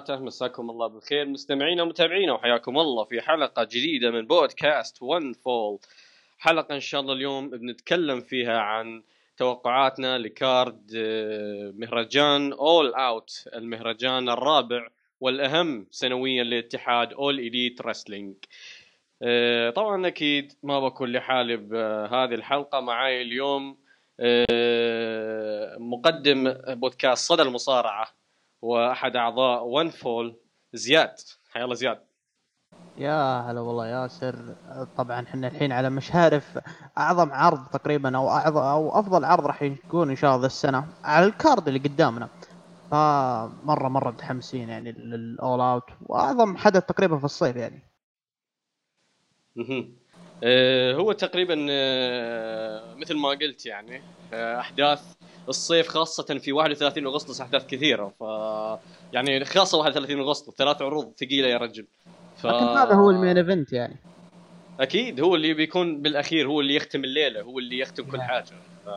وبركاته. مساكم الله بالخير. مستمعينا ومتابعينا وحياكم الله في حلقة جديدة من بودكاست One Fall حلقة إن شاء الله اليوم بنتكلم فيها عن توقعاتنا ل card آه، مهرجان All Out المهرجان الرابع والأهم سنويا لاتحاد All Elite Wrestling طبعا أكيد ما بكون لحالي بهذه الحلقة معي اليوم آه، مقدم بودكاست صدى المصارعة وأحد أعضاء One Fall زياد. حيا الله زياد. يا هلا والله ياسر طبعا إحنا الحين على مشارف أعظم عرض تقريبا أو اعظم أو أفضل عرض راح يكون إن شاء الله السنة على ال card اللي قدامنا. فمرة مرة متحمسين يعني لل All Out وأعظم حدث تقريبا في الصيف يعني. هو تقريبا آه، مثل ما قلت يعني آه، أحداث الصيف خاصة في 31 أغسطس أحداث كثيرة. ف يعني خاصة 31 أغسطس ثلاث عروض ثقيلة يا رجل. ف... لكن هذا هو المين إيفنت يعني. أكيد هو اللي بيكون بالأخير هو اللي يختم الليلة هو اللي يختم كل نعم. حاجة. ف...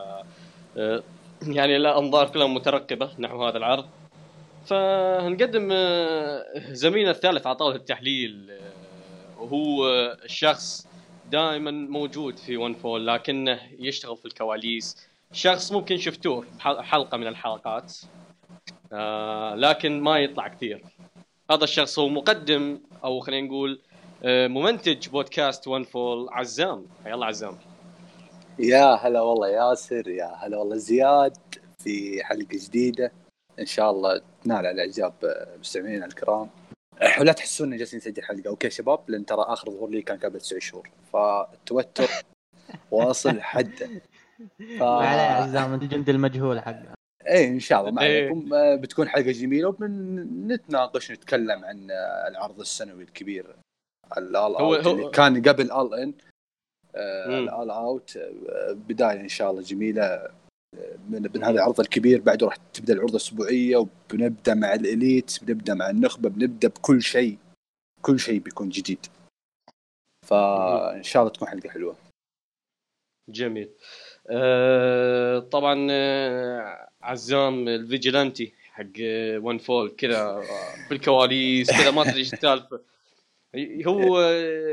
يعني لا أنظار كلها مترقبة نحو هذا العرض. فنقدم زميلنا الثالث على طاولة التحليل وهو الشخص دائما موجود في One Fall لكنه يشتغل في الكواليس. شخص ممكن شفتوه حلقة من الحلقات. آه لكن ما يطلع كثير. هذا الشخص هو مقدم أو خلينا نقول آه ممنتج بودكاست One Fall. عزام. يلا عزام. يا هلا والله ياسر يا هلا والله زياد في حلقة جديدة. إن شاء الله تنال على إعجاب مستمعينا الكرام. ولا تحسون ان جالسين نسجل حلقة. أوكي شباب لأن ترى آخر ظهور لي كان قبل تسع شهور. فالتوتر واصل حده ف... عليه عزام انت الجندي المجهول حقه إيه إن شاء الله. معكم إيه. بتكون حلقة جميلة وبنتناقش نتكلم عن العرض السنوي الكبير. ال All Out اللي كان قبل ال ان ال All Out بداية إن شاء الله جميلة. من, من هذا العرض الكبير بعده راح تبدأ العروض الأسبوعية وبنبدأ مع ال Elite بنبدأ مع النخبة بنبدأ بكل شيء كل شيء بيكون جديد. فإن شاء الله تكون حلقة حلوة. جميل. أه طبعا آه، عزام ال vigilante حق One Fall كذا في الكواليس كذا ما تدري إيش السالفة. هو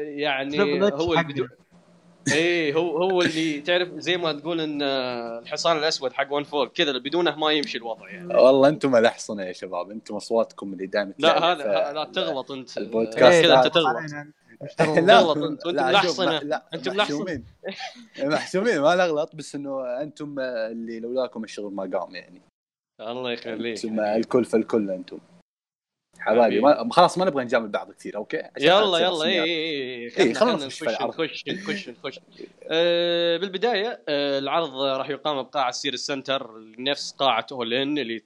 يعني هو إيه هو هو اللي تعرف زي ما تقول إن الحصان الأسود حق One Fall كذا بدونه ما يمشي الوضع يعني. والله أنتم الاحصنه يا شباب أنتم أصواتكم اللي دائما لا هذا لا تغلط أنت. البودكاست. كذا انت تغلط. تغلط. أنت وأنتم الاحصنه لا أنتم محسومين معصومين ما نغلط بس إنه أنتم اللي لولاكم الشغل ما قام يعني. الله يخليك. أنتم الكل فالكل أنتم. حبايبي. ما خلاص ما نبغى نجامل بعض كثير okay؟ يلا يلا. اي اي اي خلينا نخش نخش نخش نخش. آه بالبداية آه العرض راح يقام بقاعة ال Sears Centre نفس قاعة اول ان اللي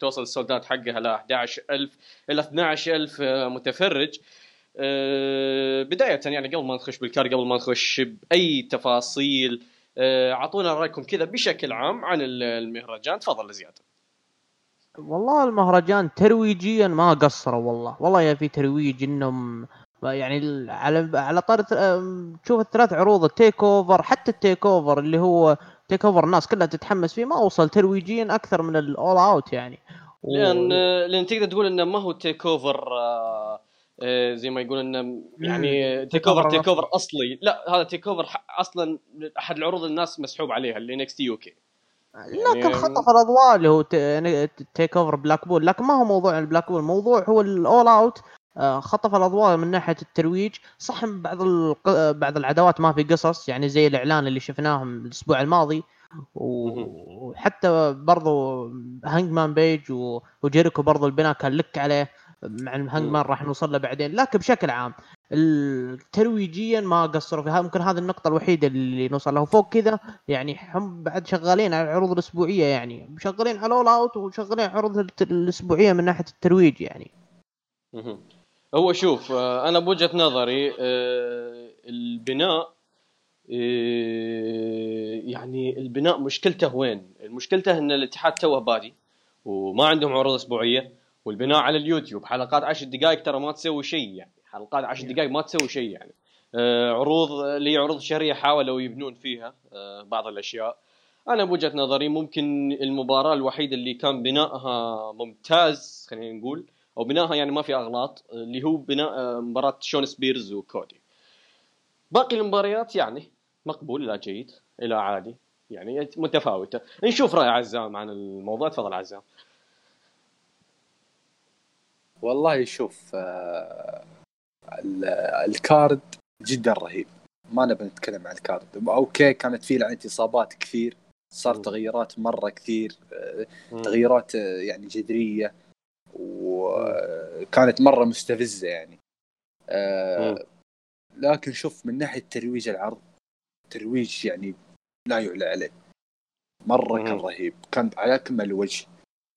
توصل السولدات حقها ل 11000 إلى 12000 متفرج. آه بداية يعني قبل ما نخش بالكار قبل ما نخش بأي تفاصيل آه، أعطونا رأيكم كذا بشكل عام عن المهرجان. تفضل زياد. والله المهرجان ترويجيا ما قصروا والله. والله يا في ترويج إنهم يعني على على طار تشوف الثلاث عروض التيك أوفر حتى التيك أوفر اللي هو TakeOver الناس كلها تتحمس فيه ما وصل ترويجيا أكثر من ال All Out يعني. و... لأن لأن تقدر تقول إنه ما هو TakeOver آه آه زي ما يقول إنه يعني TakeOver TakeOver أصلي. لا هذا TakeOver أصلا أحد العروض الناس مسحوب عليها اللي NXT UK لكن يعني خطف الأضواء اللي هو TakeOver Blackpool لكن ما هو موضوع ال Blackpool الموضوع هو ال All Out آه، خطف الأضواء من ناحية الترويج. صح بعض بعض العداوات ما في قصص. يعني زي الإعلان اللي شفناه الأسبوع الماضي. وحتى برضو هانج مان بيج وجيريكو برضو البناء كان لك عليه. مع هانج مان راح نوصل له بعدين. لكن بشكل عام ترويجيا ما قصروا فيها. ممكن هذه النقطة الوحيدة اللي نوصل لها. فوق كذا يعني هم بعد شغالين على العروض الأسبوعية يعني. شغالين على All Out وشغالين على العروض الأسبوعية من ناحية الترويج يعني. هو شوف آه، أنا بوجهة نظري آه، البناء آه، يعني البناء مشكلته وين؟ مشكلته إن الاتحاد توه بادي وما عندهم عروض أسبوعية. والبناء على اليوتيوب. حلقات 10 دقائق ترى ما تسوي شيء يعني. حلقات 10 دقائق ما تسوي شيء يعني. آه عروض لي عروض شهرية حاولوا يبنون فيها آه بعض الأشياء. أنا بوجهة نظري ممكن المباراة الوحيدة اللي كان بنائها ممتاز خلينا نقول أو بنائها يعني ما في أغلاط اللي هو بناء آه، مباراة شون سبيرز وكودي. باقي المباريات يعني مقبول إلى جيد إلى عادي. يعني متفاوتة. نشوف رأي عزام عن الموضوع. تفضل عزام. والله شوف آه ال card جدا رهيب. ما نبي نتكلم عن الكارد. okay كانت فيه لعنة إصابات كثير صار تغيرات مرة كثير آه، تغييرات آه، يعني جذرية وكانت مرة مستفزة يعني. لكن شوف من ناحية ترويج العرض ترويج يعني لا يعلى عليه. مرة كان رهيب. كان على أكمل وجه.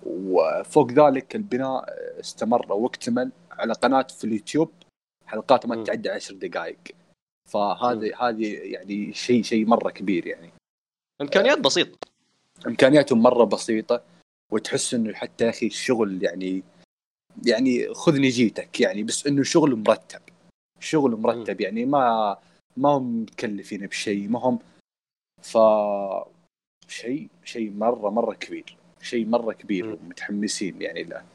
وفوق ذلك البناء استمر واكتمل على قناة في اليوتيوب. حلقات ما تتعدى عشر دقائق. فهذه هذه يعني شيء شيء مرة كبير يعني. إمكانيات بسيطة. إمكانياتهم مرة بسيطة وتحس إنه حتى يا أخي الشغل يعني يعني خذني جيتك يعني بس إنه شغل مرتب. شغل مرتب يعني ما ما هم متكلفين بشيء ما هم ف شيء شيء مره مرة كبير. شيء مرة كبير ومتحمسين يعني له.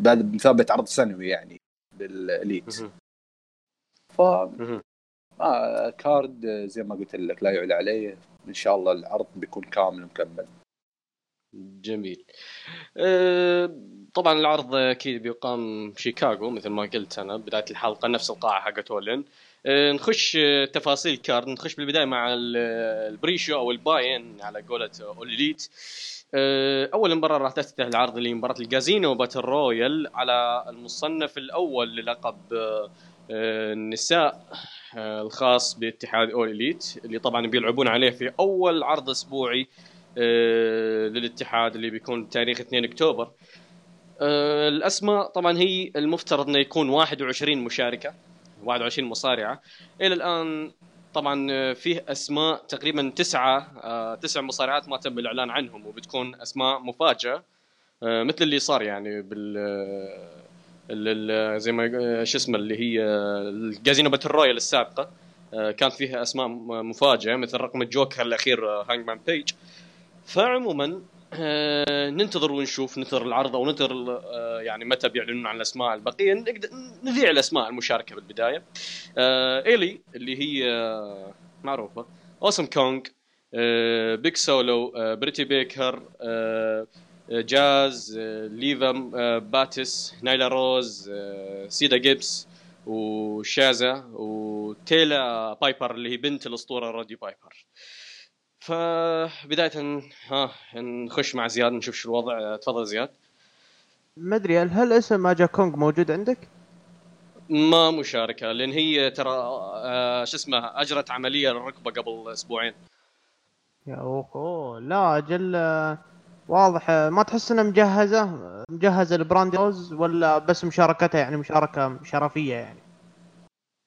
بعد بمثابه عرض سنوي يعني للإليت. ف آه كارد زي ما قلت لك لا يعلى عليه. إن شاء الله العرض بيكون كامل مكمل. جميل. أه طبعا العرض أكيد بيقام شيكاغو مثل ما قلت أنا. بداية الحلقة نفس القاعة حقت All In. أه نخش تفاصيل card. نخش بالبداية مع ال pre-show أو ال Buy In على قولة All Elite أول مباراة راح تفتتح العرض اللي مباراه ال Casino Battle Royal على المصنف الأول للقب النساء آه، الخاص باتحاد اول اليت اللي طبعا بيلعبون عليه في أول عرض أسبوعي آه، للاتحاد اللي بيكون تاريخ 2 أكتوبر. آه، الأسماء طبعا هي المفترض إنه يكون 21 مشاركة 21 مصارعة. إلى الآن طبعا فيه أسماء تقريبا تسعة تسع مصارعات ما تم الإعلان عنهم وبتكون أسماء مفاجاه مثل اللي صار يعني بال زي ما شو اسمه اللي هي ال Casino Battle Royal السابقة آه، كانت فيها أسماء مفاجئة مثل رقم الجوكر الأخير هانج بيج. فعموما آه، ننتظر ونشوف ننتظر العرض أو ننتظر آه، يعني متى بيعلنون عن الأسماء البقيه نقدر نذيع الأسماء المشاركة بالبداية. إيلي اللي هي معروفة. أوسم كونغ بيك سولو بريتي بيكر جاز ليفا بيتس نايلا روز سيدي جيبس وشازا وتيل بايبر اللي هي بنت الأسطورة رودي بايبر. فبداية ها نخش مع زياد نشوف شو الوضع. تفضل زياد. ما أدري هل اسم أجا كونغ موجود عندك؟ ما مشاركة لأن هي ترى آه شو اسمه أجرت عملية للركبة قبل أسبوعين. يا اوه لا أجل واضح. ما تحس إنها مجهزة مجهزة لبراندي رودز ولا بس مشاركتها يعني مشاركة شرفية يعني؟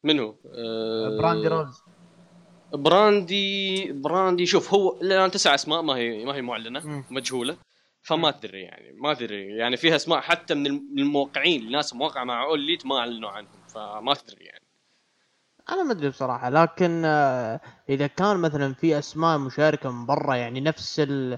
من هو؟ أه براندي رودز. براندي براندي شوف هو الان تسع أسماء ما هي ما هي معلنة. مجهولة فما تدري يعني ما تدري يعني فيها أسماء حتى من الموقعين الناس موقعه مع All Elite ما أعلنوا عنهم فما تدري يعني. أنا ما أدري بصراحة لكن آه، إذا كان مثلا في أسماء مشاركة من برا يعني نفس ال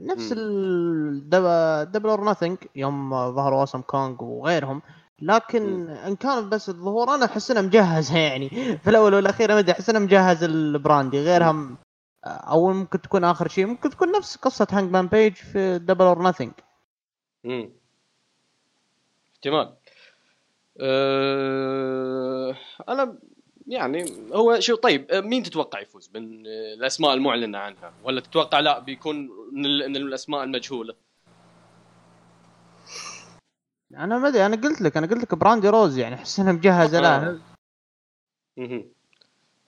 نفس ال Double Or يوم ظهروا اوسم كونغ وغيرهم لكن إن كان بس الظهور أنا أحس إنه مجهزها يعني. في الأول والأخير ما أدري أحس إنه مجهز البراندي. غيرها أو ممكن تكون آخر شيء ممكن تكون نفس قصة هانج مان بيج في Double Or Nothing امم احتمال. أه... أنا يعني هو شو طيب مين تتوقع يفوز؟ من الأسماء المعلنة عنها. ولا تتوقع لا بيكون من الأسماء المجهولة؟ أنا ما أدري أنا قلت لك أنا قلت لك براندي روز يعني أحس انها مجهزه له أها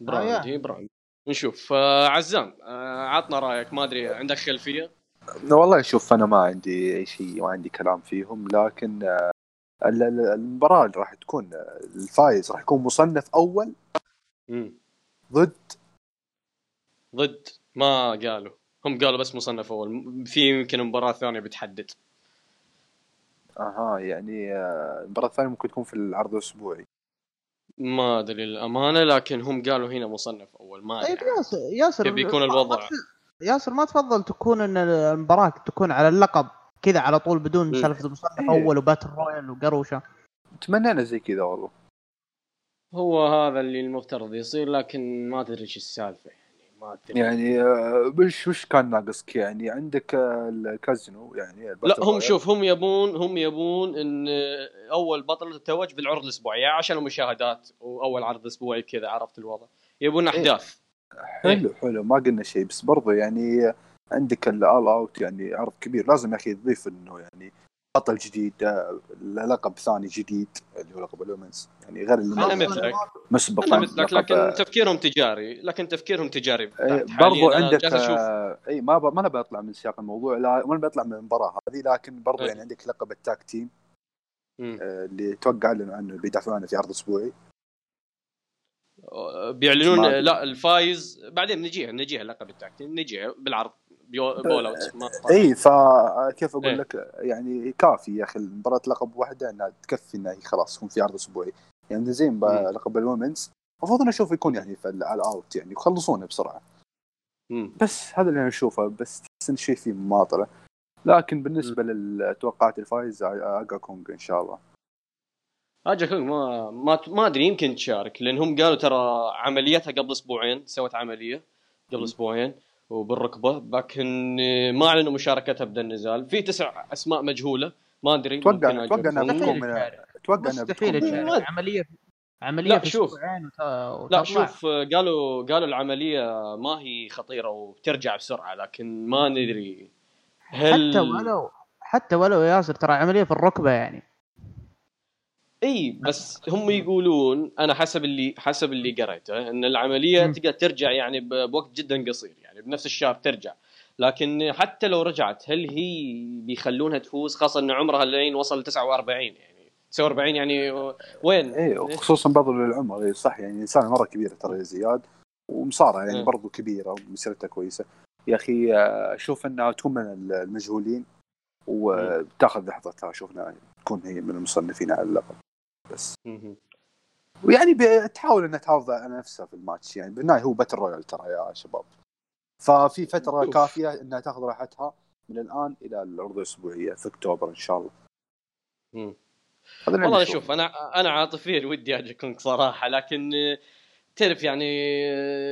براندي آه براندي نشوف. آه عزام آه عطنا رأيك. ما أدري عندك خلفية؟ والله شوف أنا ما عندي أي شيء ما عندي كلام فيهم لكن آه المباراة اللي راح تكون الفايز راح يكون مصنف أول ضد ضد؟ ما قالوا. هم قالوا بس مصنف أول. في يمكن مباراة ثانية بتحدد. أها يعني آه، المباراه الثانية ممكن تكون في العرض الأسبوعي. ما أدري الامانه لكن هم قالوا هنا مصنف أول ما طيب ياسر ياسر بيكون الوضع؟ ياسر ما تفضل تكون إن المباراة تكون على اللقب كذا على طول بدون سالفة المصنف إيه. أول وباتل رويال وقروشة. تمنينا زي كذا والله. هو هذا اللي المفترض يصير لكن ما أدري إيش السالفة. يعني آه، وش وش كان ناقصك؟ يعني عندك الكازينو يعني لا هم شوف هم يبون هم يبون إن أول بطل تتوج بالعرض الأسبوعي. يعني عشان المشاهدات وأول عرض أسبوعي كذا عرفت الوضع. يبون إيه. أحداث. حلو إيه؟ حلو. ما قلنا شيء بس برضه يعني عندك ال All Out يعني عرض كبير. لازم يا أخي تضيف إنه يعني بطل جديد لقب ثاني جديد اللي هو لقب ال women's يعني غير اللي أنا مثلك مسبقا مثلك لكن تفكيرهم تجاري لكن تفكيرهم تجاري. إيه، برضو عندك آه إي ما ب... ما أنا بطلع من سياق الموضوع لا ما بطلع من المباراة هذه لكن برضو أي. يعني عندك لقب ال tag team آه اللي توقع لنا عنه بيدافعون عنه في عرض أسبوعي. بيعلنون لا الفايز. بعدين نجيها نجيها لقب ال tag team نجيها بالعرض. All Out اي فكيف أقول إيه. لك؟ يعني كافي يا أخي مباراه لقب واحدة إنها تكفي إنها خلاص يكون في عرض أسبوعي. يعني زين لقب ال women's. المفروض إنه أشوف يكون يعني في All Out يعني يخلصونه بسرعة. مم. بس هذا اللي أنا أشوفه بس تحس إن شيء فيه مماطلة. لكن بالنسبة للتوقعات الفايز أجا كونغ إن شاء الله. أجا كونغ ما ما ما أدري يمكن تشارك لأن هم قالوا ترى عمليتها قبل أسبوعين سوت عملية قبل أسبوعين. وبالركبة لكن ما أعلنوا مشاركتها بدل النزال. في تسع أسماء مجهولة ما أدري أتوقع أتوقع انها بتكون من أتوقع انها بتكون. عملية عملية لا شوف. لا شوف قالوا قالوا العملية ما هي خطيرة وبترجع بسرعة لكن ما ندري. هل حتى ولو حتى ولو ياسر ترى عملية في الركبة يعني. إي بس هم يقولون أنا حسب اللي حسب اللي قريته إن العملية تقدر ترجع يعني بوقت جدا قصير يعني بنفس الشهر ترجع. لكن حتى لو رجعت هل هي بيخلونها تفوز؟ خاصة إن عمرها الحين وصل 49 يعني 49 يعني وين؟ إي خصوصا بعض العمر إي صح يعني انسان مرة كبيرة ترى زياد ومصارعة يعني برضو كبيرة ومسيرتها كويسة. يا أخي أشوف انها تكون من المجهولين وتأخذ لحظتها أشوف إنها تكون هي من المصنفين على اللقب. بس. ويعني بتحاول إنها تحافظ على نفسها في الماتش يعني. بالنهايه هو باتل رويال ترى يا شباب. ففي فترة كافية إنها تاخذ راحتها من الآن إلى العروض الأسبوعية في أكتوبر إن شاء الله. والله شوف أنا أنا عاطفيا ودي أجيكم صراحة لكن تعرف يعني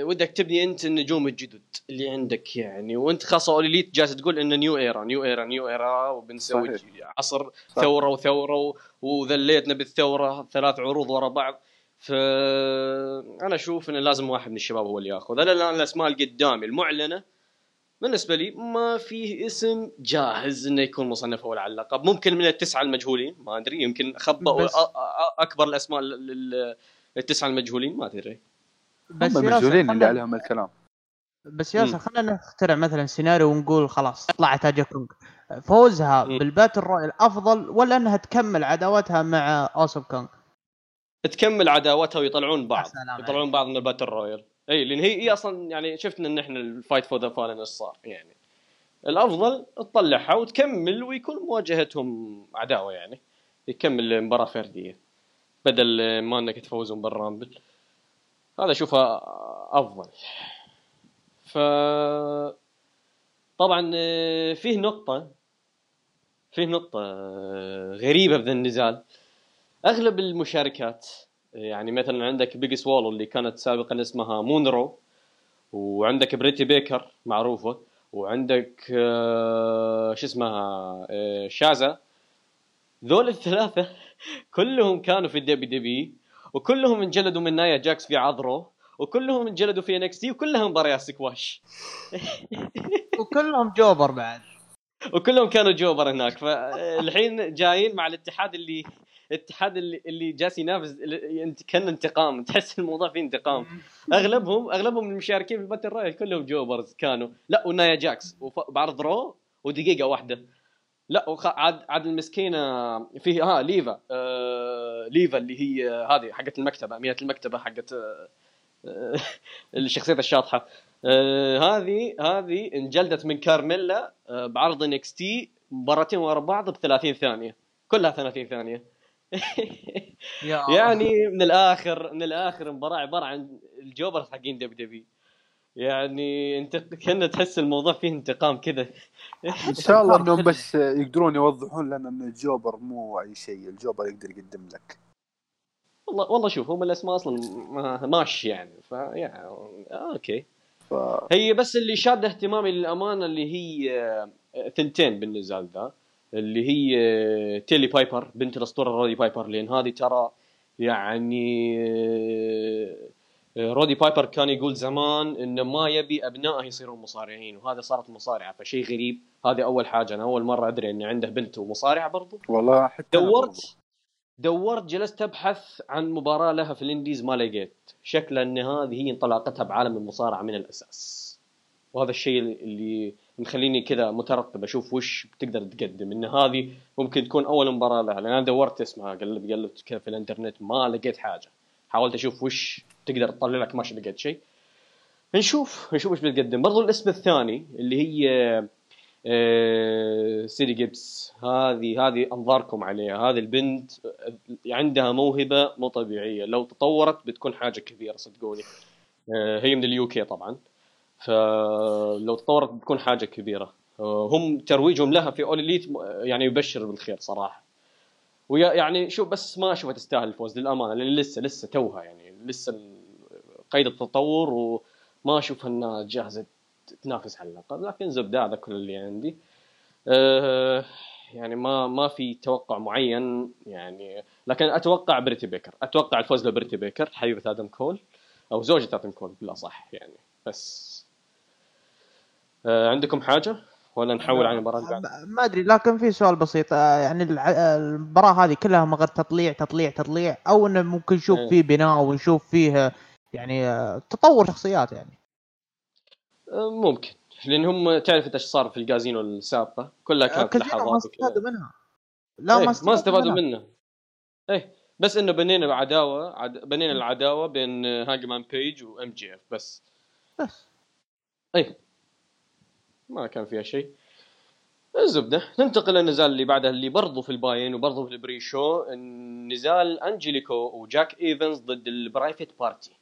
ودك تبني أنت النجوم الجدد اللي عندك يعني. وأنت خاصة All Elite جالس تقول إنه new era new era new era وبنسوي صحيح. عصر صحيح. ثورة وثورة وذليتنا بالثورة ثلاث عروض ورا بعض. فانا أشوف إنه لازم واحد من الشباب هو اللي ياخذ. أنا الآن الأسماء اللي قدامي المعلنة بالنسبة لي ما فيه اسم جاهز إنه يكون مصنف اول على اللقب ممكن من التسعة المجهولين ما أدري يمكن خبأوا أكبر الأسماء التسعة المجهولين ما أدري. بس هم المجهولين اللي عليهم الكلام. بس ياسر خلينا نخترع مثلا سيناريو ونقول خلاص طلعت اجا كونغ. فوزها م. بال Battle Royale أفضل ولا أنها تكمل عداوتها مع اوسم كونغ؟ تكمل عداوتها ويطلعون بعض. يطلعون بعض من ال Battle Royale. إي لأن هي, هي أصلا يعني شفنا إن إحنا ال Fight for the Fallen صار يعني. الأفضل تطلعها وتكمل ويكون مواجهتهم عداوة يعني. يكمل مباراه فردية بدل ما إنك تفوزون بال Rumble. هذا أشوفه أفضل. ف طبعا فيه نقطة فيه نقطة غريبة بذا النزال. أغلب المشاركات يعني مثلا عندك بيج سوول اللي كانت سابقا اسمها مونرو وعندك بريت بيكر معروفة وعندك آه، شو اسمها آه، شازا ذول الثلاثة كلهم كانوا في ال WWE وكلهم انجلدوا من نايا جاكس في عرض Raw وكلهم انجلدوا في NXT وكلهم مباريات سكواش. وكلهم jobber بعد. وكلهم كانوا jobber هناك. فالحين جايين مع الاتحاد اللي الاتحاد اللي اللي جالس ينافس كان انتقام. تحس الموضوع فيه انتقام. أغلبهم أغلبهم المشاركين في ال Battle Royale كلهم jobbers كانوا. لا ونايا جاكس. بعرض Raw ودقيقة واحدة. لا وخ... عاد عاد المسكينة فيه ها ليفا. آه... ليفا اللي هي هذه حقت المكتبة امينه المكتبة حقت آه... الشخصية الشاطحة. آه... هذه هذه انجلدت من كارميلا آه... بعرض NXT مباراتين ورا بعض ب 30 ثانية. كلها 30 ثانية. يعني من الآخر من الآخر المباراه عبارة عن ال jobber حقين WWE يعني انت كنا تحس الموضوع فيه انتقام كذا. إن شاء الله إنهم بس يقدرون يوضحون لنا إن ال jobber مو أي شيء ال jobber يقدر يقدم لك. والله والله شوف هم الأسماء أصلا ماشي يعني ف يعني أوكي. ف... هي بس اللي شاد اهتمامي للأمانة اللي هي آه، ثنتين بالنزال ذا اللي هي آه، تيل بايبر بنت الأسطورة رودي بايبر لأن هذه ترى يعني آه، رودي بايبر كان يقول زمان انه ما يبي أبنائه يصيرون مصارعين وهذا صارت مصارعة فشيء غريب. هذه أول حاجة أنا أول مرة أدري إن عنده بنت ومصارعة برضو. والله حتى دورت دورت جلست أبحث عن مباراة لها في ال indies ما لقيت. شكلها إن هذه هي انطلاقتها بعالم المصارعة من الأساس. وهذا الشيء اللي مخليني كذا مترقب أشوف وش بتقدر تقدم. إن هذه ممكن تكون أول مباراة لها لأن أنا دورت اسمها قلبت قلبت كذا في الإنترنت ما لقيت حاجة. حاولت أشوف وش تقدر تطلع لك ماشي لقيت شيء. نشوف نشوف وش بتقدم. برضو الاسم الثاني اللي هي آه، سيدي جيبز. هذه هذه أنظاركم عليها. هذه البنت عندها موهبة مو طبيعية. لو تطورت بتكون حاجة كبيرة صدقوني. آه، هي من ال UK طبعا. فلو تطورت بتكون حاجة كبيرة. آه، هم ترويجهم لها في All Elite يعني يبشر بالخير صراحة. ويا يعني شوف بس ما اشوفها تستاهل الفوز للأمانة لأن لسه لسه توها يعني لسه قيد التطور وما اشوفها إنها جاهزة تنافس على اللقب لكن زبدة هذا كل اللي عندي. أه يعني ما ما في توقع معين يعني لكن أتوقع بريت بيكر. أتوقع الفوز لبريت بيكر حبيبة آدم كول أو زوجة آدم كول بلا صح يعني. بس أه عندكم حاجة؟ ولا نحول عن المباراة اللي ما أدري لكن في سؤال بسيط آه، يعني المباراة هذه كلها مجرد تطليع تطليع تطليع أو إنه ممكن نشوف إيه. فيه بناء ونشوف فيه يعني آه، تطور شخصيات يعني. آه، ممكن لأن هم تعرف إيش صار في الجازينو السابقة كلها كانت لحظات ما استفادوا منها. لا إيه ما استفادوا, ما استفادوا منها. منها. إيه بس إنه بنينا العداوة عد... بنينا العداوة بين هانجمان بيج و MJF بس. بس. إيه. ما كان فيها شيء. الزبدة. ننتقل للنزال اللي بعده اللي برضه في ال Buy In وبرضه في ال pre-show نزال أنجليكو وجاك إيفنز ضد ال Private Party.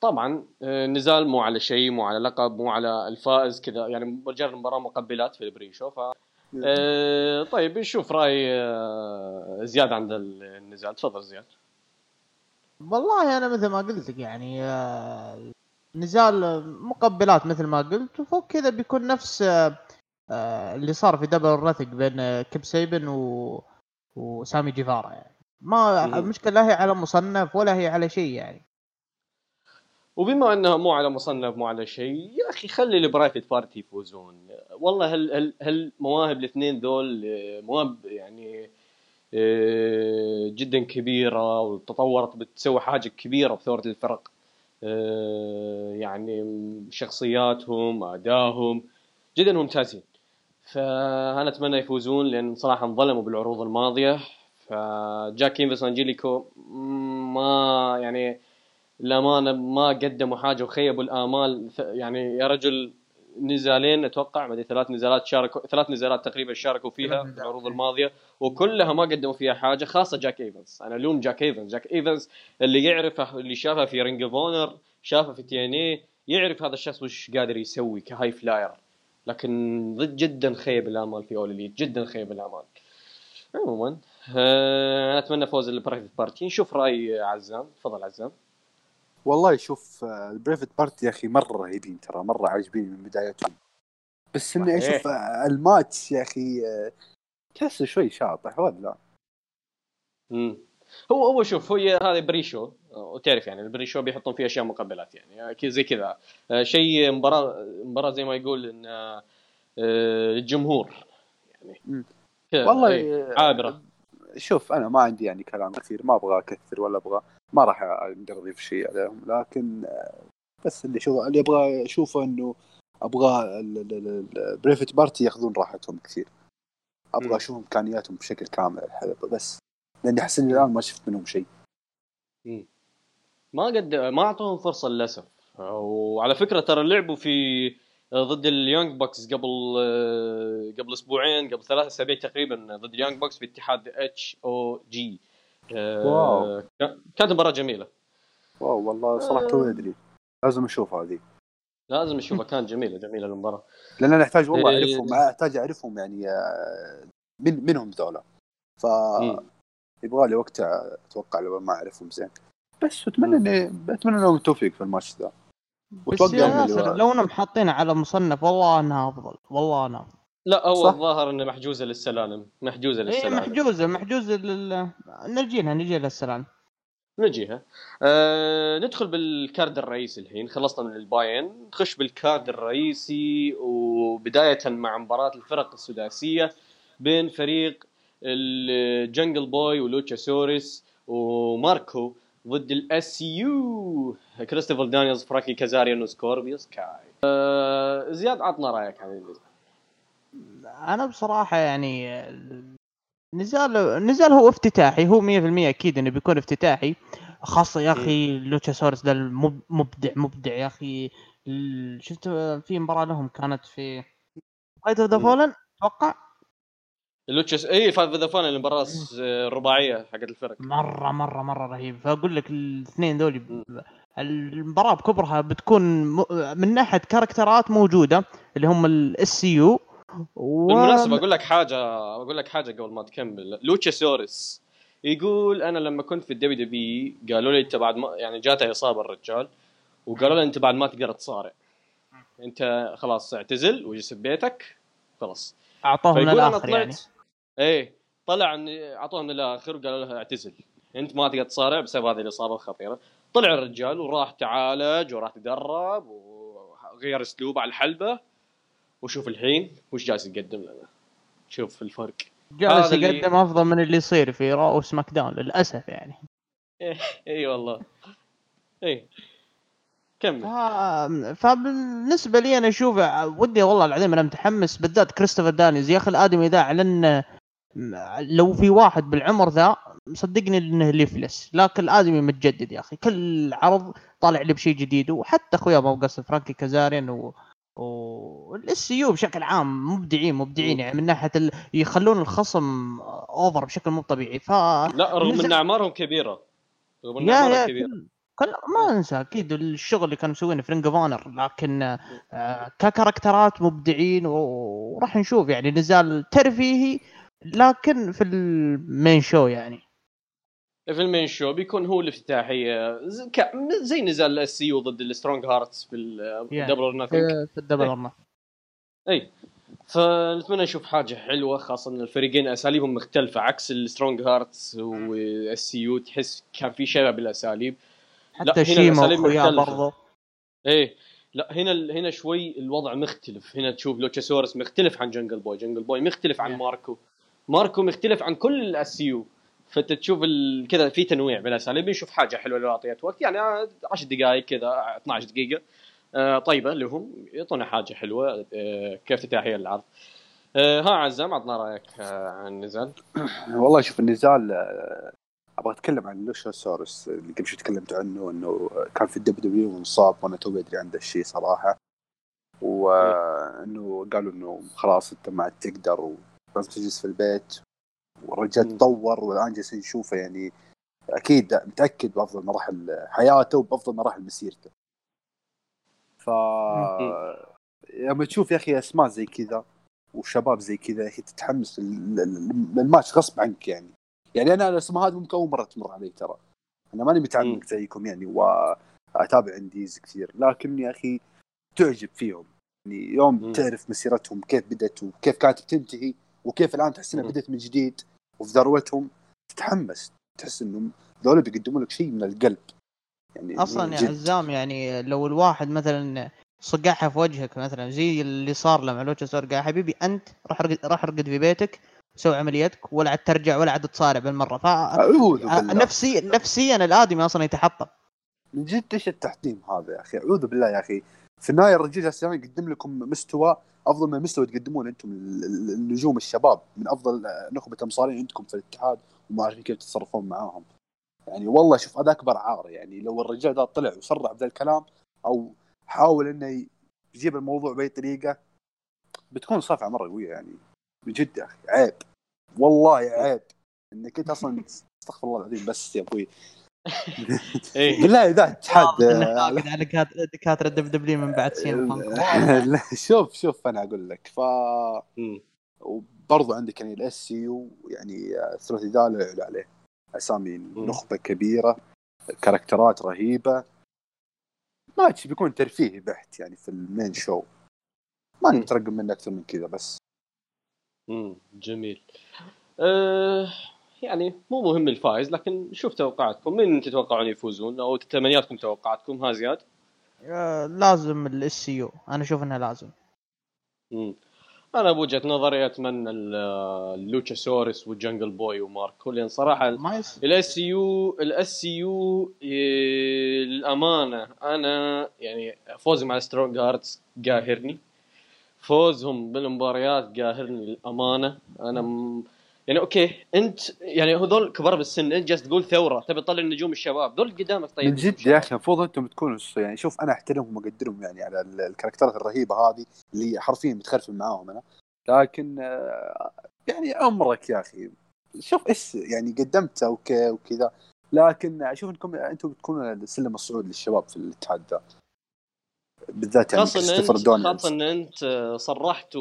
طبعا النزال آه، مو على شيء مو على لقب مو على الفائز كذا يعني مجرد مباراة مقبلات في ال pre-show ف آه طيب نشوف رأي آه زياد عند النزال. تفضل زياد. والله أنا مثل ما قلت لك يعني آه نزال مقبلات مثل ما قلت وفوق كذا بيكون نفس آه، آه، اللي صار في Double or Nothing بين كيب سيبيان و... وسامي جيفارا يعني. ما المشكلة لا هي على مصنف ولا هي على شيء يعني. وبما إنها مو على مصنف مو على شيء يا أخي خلي ال Private Party يفوزون. والله هل هل هل مواهب الاثنين دول آه، مواهب يعني جدا كبيرة وتطورت بتسوي حاجة كبيرة بثوره الفرق؟ آه، يعني شخصياتهم ادائهم جدا ممتازين. فأنا أتمنى يفوزون لأن صراحة انظلموا بالعروض الماضية. فجاك كينفس انجيليكو ما يعني الامانه ما قدموا حاجة وخيبوا الآمال. يعني يا رجل نزالين أتوقع ما ثلاث نزالات شاركوا ثلاث نزالات تقريبا شاركوا فيها في العروض الماضية وكلها ما قدموا فيها حاجة خاصة جاك إيفنز. أنا ألوم جاك إيفنز. جاك إيفنز اللي يعرفه اللي شافه في Ring of Honor شافه في TNA يعرف هذا الشخص وش قادر يسوي ك high flyer لكن ضد جدا خيب الامال في All Elite جدا خيب الامال عموما آه، أنا أتمنى فوز ال Private Party. نشوف رأي عزام. تفضل عزام. والله شوف ال Private Party يا أخي مرة رهيبين ترى مرة عاجبيني من بدايتهم. بس إني أشوف الماتش يا أخي تحسه شوي شاطح ولا لا؟ امم هو هو شوف هي هذه pre-show وتعرف يعني الـ pre-show بيحطون فيه أشياء مقبلات يعني زي كذا. آه، شيء مباراة مباراة زي ما يقول إن آه، الجمهور يعني. والله إيه، عابرة. شوف أنا ما عندي يعني كلام كثير ما أبغى أكثر ولا أبغى ما راح أقدر اضيف شيء عليهم لكن بس اللي شوف اللي أبغى أشوفه إنه أبغى الـ Private Party يأخذون راحتهم كثير. أبغى أشوف إمكانياتهم بشكل كامل الحلبة بس لأني أحس إني الآن ما شفت منهم شيء. ما قد ما أعطوهم فرصة للأسف. وعلى فكرة ترى لعبوا في ضد الـ Young Bucks قبل قبل أسبوعين قبل ثلاث أسابيع تقريبا ضد الـ Young Bucks في اتحاد HOG wow. كانت مباراة جميلة. wow والله صراحة تو أدري. لازم أشوف هذه. لازم أشوفها. كانت جميلة جميلة المباراة. لأن أنا أحتاج والله إيه. أعرفهم أحتاج أعرفهم يعني آه، من منهم ذولا. ف يبغى لي وقت أتوقع لو ما أعرفهم زين. بس أتمنى اني أتمنى لهم التوفيق في الماتش ذا. وتوقع لو انهم حاطينها على مصنف والله انها أفضل والله انها أفضل. لا هو الظاهر إنه محجوزة للسلالم. محجوزة إيه، للسلالم. اي محجوزة محجوزة لل نجي لها نجي للسلالم. نجيها. آه ندخل بالـ card الرئيسي الحين. خلصنا من الباي إن نخش بالـ card الرئيسي وبداية مع مباراة الفرق السداسية بين فريق الـ Jungle Boy و Luchasaurus وماركو. ضد الـ SCU كريستوفر دانيالز فرانكي كازاريان وسكوربيوس كاي. آه زياد عطنا رأيك عن النزال أنا بصراحة يعني نزال نزال هو افتتاحي هو 100% أكيد إنه بيكون افتتاحي. خاصة يا أخي Luchasaurus ده مبدع مبدع يا أخي. شفت في مباراة لهم كانت في Fight for the Fallen أتوقع؟ Luchasaurus اي Fight for the Fallen المباراه الرباعيه حقت الفرق. مرة مرة مرة رهيب. فأقول لك الاثنين ذولي المباراة بكبرها بتكون من ناحية characters موجودة اللي هم الـ SCU و... بالمناسبة أقول لك حاجة أقول لك حاجة قبل ما تكمل. Luchasaurus يقول أنا لما كنت في الدبليو دبليو قالوا لي أنت بعد ما يعني جاته إصابة الرجال وقالوا له أنت بعد ما تقدر تصارع. أنت خلاص اعتزل واجلس ببيتك خلاص. اعطوه من الآخر يعني. إيه طلع اعطوه من الآخر وقالوا له اعتزل. أنت ما تقدر تصارع بسبب هذه الاصابه الخطيره طلع الرجال وراح تعالج وراح تدرب وغير اسلوبه على الحلبة. وشوف الحين وش جالس يقدم لنا شوف الفرق. جالس يقدم اللي... أفضل من اللي يصير في Raw SmackDown للأسف يعني. اي والله. اي كمل. آه فبالنسبة لي أنا أشوف ودي والله العظيم أنا متحمس بالذات كريستوفر دانيلز. يا أخي الآدمي ذا أعلن لو في واحد بالعمر ذا صدقني إنه ليفلس لكن الآدمي متجدد يا أخي. كل عرض طالع لي بشيء جديد. وحتى أخويا ما قصر فرانكي كازاريان و والـ SCU بشكل عام مبدعين مبدعين يعني من ناحية ال... يخلون الخصم over بشكل مو طبيعي. ف لا رغم إن أعمارهم كبيرة. رغم إن أعمارهم كبيرة. كل... ما أنسى أكيد الشغل اللي كانوا مسوينه في Ring of Honor لكن آه كـ characters مبدعين وراح نشوف يعني. نزال ترفيهي لكن في الـ main show يعني. في الـ main show بيكون هو الافتتاحية. زي نزال الـ SCU ضد الـ Strong Hearts في الـ Double or Nothing في الـ Double or اي فنتمنى نشوف حاجة حلوة خاصة إن الفريقين أساليبهم مختلفة عكس الـ Strong Hearts SCU تحس كان في شبه بالأساليب. حتى شيما برضه إيه. لا هنا هنا شوي الوضع مختلف. هنا تشوف Luchasaurus مختلف عن Jungle Boy Jungle Boy مختلف عن ماركو. ماركو مختلف عن كل الـ SCU فانت تشوف كذا في تنويع بالاساليب نشوف حاجة حلوة لو أعطيت وقت. يعني 10 دقائق كذا 12 دقيقة. آه، طيبة لهم يعطونا حاجة حلوة. آه، كافتتاحيه للعرض آه، ها عزام عطنا رأيك عن النزال والله شوف النزال أبغى أتكلم عن Luchasaurus اللي قبل شوي تكلمت عنه إنه كان في الدب دبليو وانصاب وأنا توي أدري عن الشيء صراحة. وانه قالوا إنه خلاص أنت ما عاد تقدر ولازم تجلس في البيت والرجال تطور والان جالسين نشوفه يعني أكيد متأكد بأفضل مراحل حياته وبأفضل مراحل مسيرته. ف لما تشوف يا أخي أسماء زي كذا وشباب زي كذا يا أخي تتحمس للماتش غصب عنك يعني. يعني أنا الأسماء هذه ممكن أول مرة تمر علي ترى. أنا ماني متعمق زيكم يعني وأتابع إنديز كثير لكن يا أخي تعجب فيهم. يعني يوم. تعرف مسيرتهم كيف بدأت وكيف كانت بتنتهي وكيف الآن تحس إنها بدأت من جديد وفي ذروتهم تتحمس تحس إنهم ذولا بيقدموا لك شيء من القلب. يعني أصلا يا عزام يعني لو الواحد مثلا صقعها في وجهك مثلا زي اللي صار لما لوتشا صار قال حبيبي أنت روح روح أرقد في بيتك سوي عمليتك ولا عاد ترجع ولا عاد تصارع بالمرة. ف نفسي نفسيا الآدمي أصلا يتحطم. من جد إيش التحطيم هذا يا أخي؟ أعوذ بالله يا أخي. في النهاية الرجال جالس يقدم لكم مستوى أفضل من المستوى تقدمون أنتم النجوم الشباب. من أفضل نخبة المصارعين عندكم في الاتحاد وما عارفين كيف تتصرفون معاهم. يعني والله شوف هذا أكبر عار. يعني لو الرجال ذا طلع وصرح بذا الكلام أو حاول إنه يجيب الموضوع بأي طريقة بتكون صفعة مرة قوية يعني. بجد يا أخي عيب. والله عيب. إنك أنت أصلا استغفر الله العظيم بس يا أبوي. إيه. لا ذا اتحاد على دكاتره دب دبليو من بعد سين شوف شوف أنا أقول لك. ف وبرضه عندك يعني الاس سي يو يعني الثلاثي ذا لا عليه. أسامي نخبة كبيرة كاركترات رهيبة. ماتش بيكون ترفيهي بحت يعني في المين شو. ما نترقب منه أكثر من كذا بس. امم جميل. أه يعني مو مهم الفائز لكن شوف توقعاتكم. مين تتوقعون يفوزون؟ أو تمنياتكم توقعاتكم؟ ها زياد؟ أه لازم الـ SCU أنا أشوف انه لازم. امم أنا بوجهة نظري أتمنى الـ Luchasaurus والـ Jungle Boy وماركو لأن صراحة الـ SCU الـ SCU للأمانة أنا يعني فوزهم على Strong Hearts قاهرني. فوزهم بالمباريات قاهرني للأمانة. أنا م... يعني okay أنت يعني هذول كبار بالسن أنت جالس تقول ثورة تبي تطلع النجوم الشباب ذول قدامك طيب. من جد يا أخي المفروض أنتم تكونوا يعني شوف أنا أحترمهم وأقدرهم يعني على الكاركترات الرهيبة هذه اللي حرفيا متخرف معاهم أنا. لكن آه، يعني عمرك يا أخي. شوف إيش يعني قدمته okay وكذا. لكن أشوف إنكم أنتم بتكونوا السلم الصعود للشباب في الاتحاد ذا بالذات يعني انت خاصة أن أنت صرحت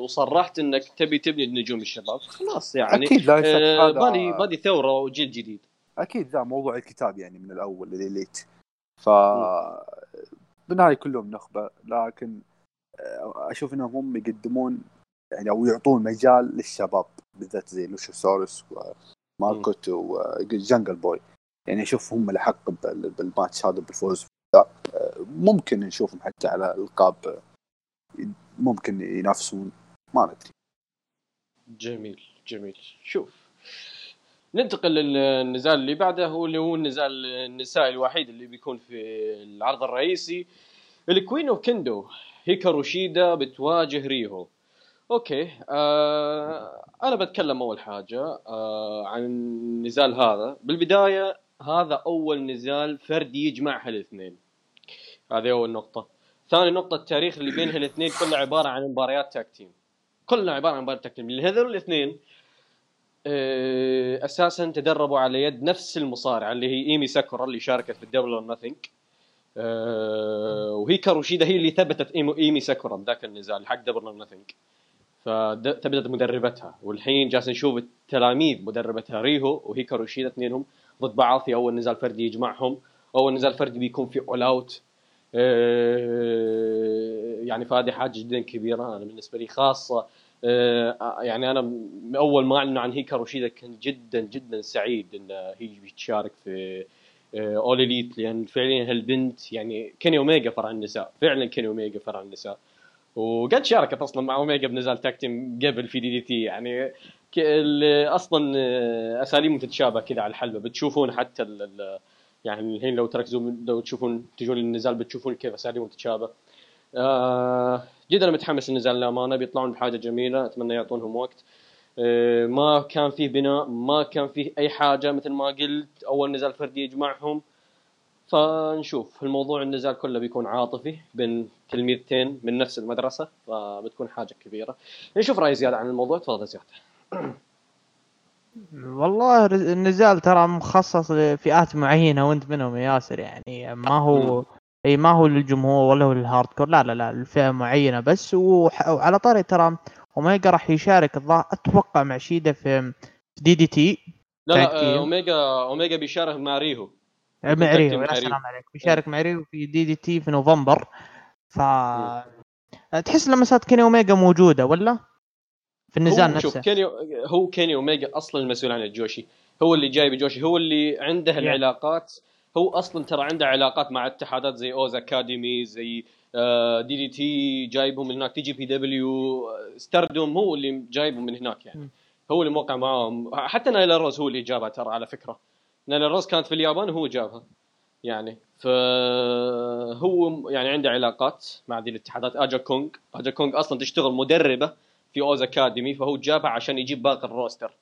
وصرحت أنك تبي تبني نجوم الشباب. خلاص يعني أكيد لا آه بادي بادي ثورة وجيل جديد. أكيد ذا موضوع الكتاب يعني من الأول لل Elite ف بالنهاية كلهم نخبة لكن آه، أشوف إنهم هم يقدمون يعني أو يعطون مجال للشباب بالذات زي Luchasaurus و Marko Stunt و Jungle Boy. يعني أشوف هم الاحق بالماتش هذا بالفوز. ممكن نشوفهم حتى على القاب ممكن ينافسون. ما ندري. جميل جميل. شوف ننتقل للنزال اللي بعده هو اللي هو النزال النسائي الوحيد اللي بيكون في العرض الرئيسي ال Queen of Kendo هيكارو شيدا بتواجه ريهو. okay آه أنا بتكلم أول حاجة آه عن النزال هذا. بالبداية هذا أول نزال فردي يجمع هالاثنين. هذه أول نقطة. ثاني نقطة التاريخ اللي بين هالاثنين كله عبارة عن مباريات tag team. كلها عبارة عن مباريات tag team. هذول الاثنين آه أساسا تدربوا على يد نفس المصارعه اللي هي إيمي ساكورا اللي شاركت في ال Double or Nothing آه وهيكارو شيدا هي اللي ثبتت إيمي ساكورا ذاك النزال حق Double or Nothing فثبتت مدربتها. والحين جالس نشوف التلاميذ مدربتها ريهو وهيكارو شيدا اثنينهم. ضد بعض في أول نزال فردي يجمعهم أول نزال فردي بيكون في All Out آه، يعني فهذه حاجة جدا كبيرة أنا بالنسبة لي خاصة آه، يعني أنا أول ما أعلنوا عن هيكارو شيدا كنت جدا جدا سعيد إن هي بتشارك في All آه، Elite لأن فعليا هالبنت يعني كيني اوميجا فرع النساء فعلا كيني اوميجا فرع النساء. وقد شاركت أصلا مع اوميجا بنزال tag team قبل في DDT يعني أصلا آه، اساليبهم تتشابه كذا على الحلبة. بتشوفون حتى ال يعني الحين لو تركزوا لو تشوفون تجون النزال بتشوفون كيف اساليبهم تتشابه آه جدا متحمس النزال للأمانة. بيطلعون بحاجة جميلة. أتمنى يعطونهم وقت. آه ما كان فيه بناء. ما كان فيه أي حاجة مثل ما قلت. أول نزال فردي يجمعهم. فنشوف. الموضوع النزال كله بيكون عاطفي بين تلميذتين من نفس المدرسة. فبتكون حاجة كبيرة. نشوف رأي زياد عن الموضوع. تفضل زياد والله النزال ترى مخصص لفئات معينة وانت منهم يا ياسر يعني ما هو إي ما هو للجمهور ولا هو لل hardcore لا لا لا الفئه معينة بس وعلى طاري ترى أوميجا راح يشارك الظاهر أتوقع مع شيدا في DDT لا لا أوميجا أوميجا بيشارك مع ريهو. مع ريهو يا سلام عليك بيشارك مع ريهو في DDT في نوفمبر. ف تحس لمسات كيني أوميجا موجودة ولا؟ في النزال نفسه شوف كيني هو كيني اوميجا أصلا المسؤول عن الجوشي. هو اللي جايب جوشي هو اللي عنده العلاقات. هو أصلا ترى عنده علاقات مع اتحادات زي Oz Academy زي DDT جايبهم من هناك TJPW Stardom هو اللي جايبهم من هناك يعني. هو اللي موقع معاهم. حتى نايلا روز هو اللي جابها ترى على فكرة. لأن الروز كانت في اليابان وهو جابها يعني. فهو يعني عنده علاقات مع ذي الاتحادات آجا كونغ. آجا كونغ أصلا تشتغل مدربة في Oz Academy فهو جابها عشان يجيب باقي ال roster.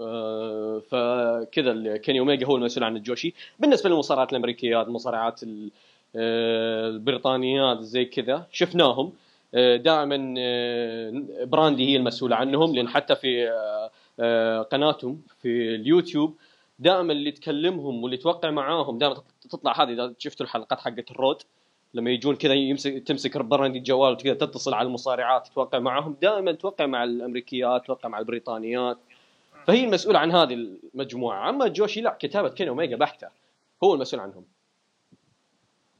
آه، فكذا كيني اوميجا هو المسؤول عن الجوشي. بالنسبة للمصارعات الأمريكيات المصارعات آه، البريطانيات زي كذا شفناهم. آه، دائما براندي هي المسؤولة عنهم لأن حتى في قناتهم في اليوتيوب دائما اللي تكلمهم واللي توقع معاهم دائما تطلع هذه إذا شفتوا الحلقات حقت ال Road لما يجون كذا يمسك تمسك برندي الجوال وكذا تتصل على المصارعات توقع معاهم. دائما توقع مع الأمريكيات توقع مع البريطانيات. فهي المسؤوله عن هذه المجموعة. أما جوشي لا كتابة كيني اوميجا بحتة. هو المسؤول عنهم.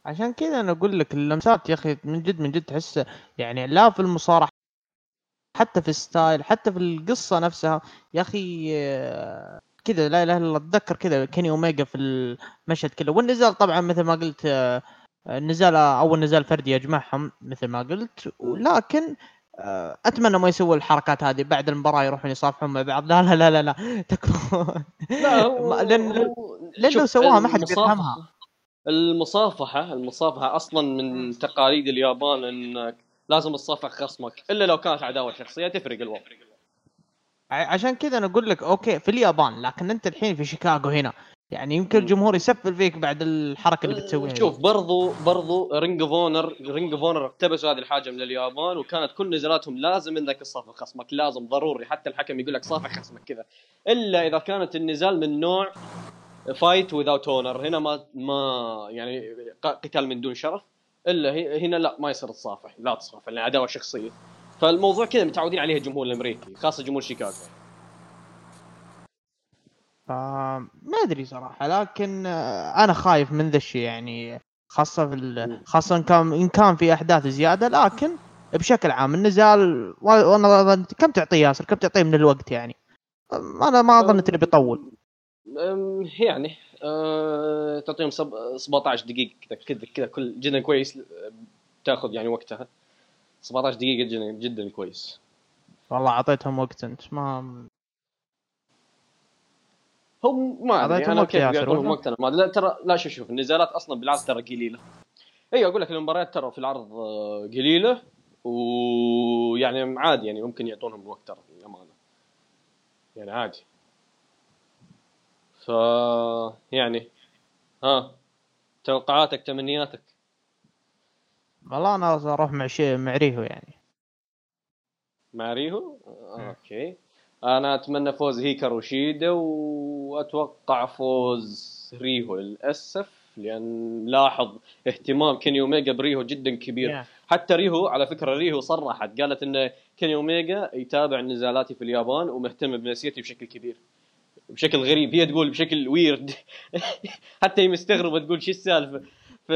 عشان كذا أنا أقول لك اللمسات يا أخي من جد من جد تحس يعني لا في المصارعة حتى في ال style حتى في القصة نفسها يا أخي آه، كذا لا إله إلا الله أتذكر كذا كيني اوميجا في المشهد كله والنزال طبعا مثل ما قلت النزال أول نزال فردي يجمعهم مثل ما قلت. ولكن آه، أتمنى ما يسووا الحركات هذه. بعد المباراة يروحون يصافحون مع بعض. لا لا لا لا لا. تكفى لا لأن لأنه سواها ما حد بيفهمها. المصافحة المصافحة أصلا من تقاليد اليابان انك لازم تصافح خصمك إلا لو كانت عداوة شخصية تفرق الوضع. عشان كذا أنا أقول لك okay في اليابان لكن أنت الحين في شيكاغو هنا. يعني يمكن الجمهور يسفل فيك بعد الحركة اللي بتسويها شوف برضو برضو Ring of Honor Ring of Honor اقتبسوا هذه الحاجة من اليابان وكانت كل نزالاتهم لازم إنك تصافح خصمك لازم ضروري. حتى الحكم يقول لك صافح خصمك كذا. إلا إذا كانت النزال من نوع fight without honor هنا ما ما يعني قتال من دون شرف. إلا هنا لا ما يصير تصافح لا تصافح لأن عداوة شخصية. فالموضوع كذا متعودين عليه الجمهور الأمريكي خاصة جمهور شيكاغو. ما أدري صراحة لكن أنا خايف من ذا الشيء يعني خاصة في خاصة ان كان إن كان في أحداث زيادة لكن بشكل عام النزال وأنا كم تعطيه ياسر؟ كم تعطيه من الوقت يعني؟ أنا ما اظن إنه بيطول. يعني أه تعطيهم 17 دقيقة كذا كذا كذا كل جدا كويس تأخذ يعني وقتها. 17 دقيقة جدا جدا كويس. والله أعطيتهم وقت أنت ما هم ما أدري أنا كيف بيعطونهم وقت ما لا ترى لا شوف شوف النزالات أصلا بالعرض ترى قليلة. اي أقول لك المباريات ترى في العرض آه، قليلة ويعني عادي يعني ممكن يعطونهم وقت ترى للأمانة. يعني عادي. ف يعني ها توقعاتك تمنياتك؟ والله أنا أروح مع شيء مع ريهو يعني. مع ريهو؟ okay. أنا أتمنى فوز هيكارو شيدا وأتوقع فوز ريهو للأسف لأن لاحظ اهتمام كيني اوميجا بريهو جدا كبير. Yeah. حتى ريهو على فكرة ريهو صرحت قالت إن كيني اوميجا يتابع نزالاتي في اليابان ومهتم بنفسيتي بشكل كبير. بشكل غريب هي تقول بشكل weird حتى هي مستغربة تقول شو السالفة. ف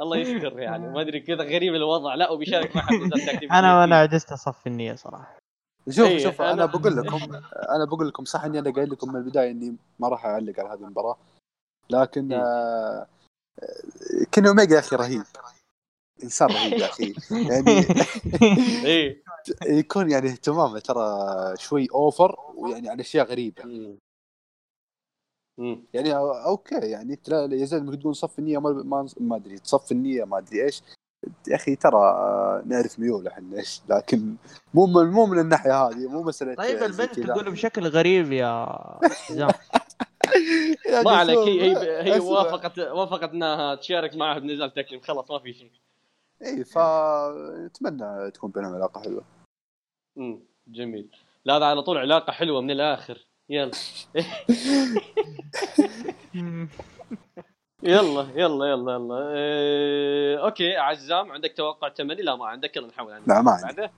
الله يستر يعني ما أدري كذا غريب الوضع. لا وبيشارك مع أنا أنا عجزت أصفي النية صراحة. شوف أيه شوف أنا, أنا بقول لكم أنا بقول لكم صح إني أنا قايل لكم من البداية إني ما راح أعلق على هذه المباراة. لكن إيه. آه اوميجا يا أخي رهيب. إنسان رهيب يا أخي. يعني إيه. يكون يعني اهتمامه ترى شوي أوفر ويعني على أشياء غريبة. يعني أوكي يعني يا زلمة تقول صف النية ما ما أدري تصف النية ما أدري إيش. يا أخي ترى نعرف ميوله إحنا إيش؟ لكن مو من مو من الناحية هذه مو مسألة طيب البنت تقول بشكل غريب يا ما عليك هي هي, هي وافقت وافقت انها تشارك معه بنزال تكليف خلاص ما في شيء. إي فاتمنى تكون بينهم علاقة حلوة. امم جميل. لا هذا على طول علاقة حلوة من الآخر. يلا. يلا يلا يلا يلا. إيه أوكي عزام عندك توقع تمني؟ لا ما عندك. يلا نحول عن لا ما عندي. بعده؟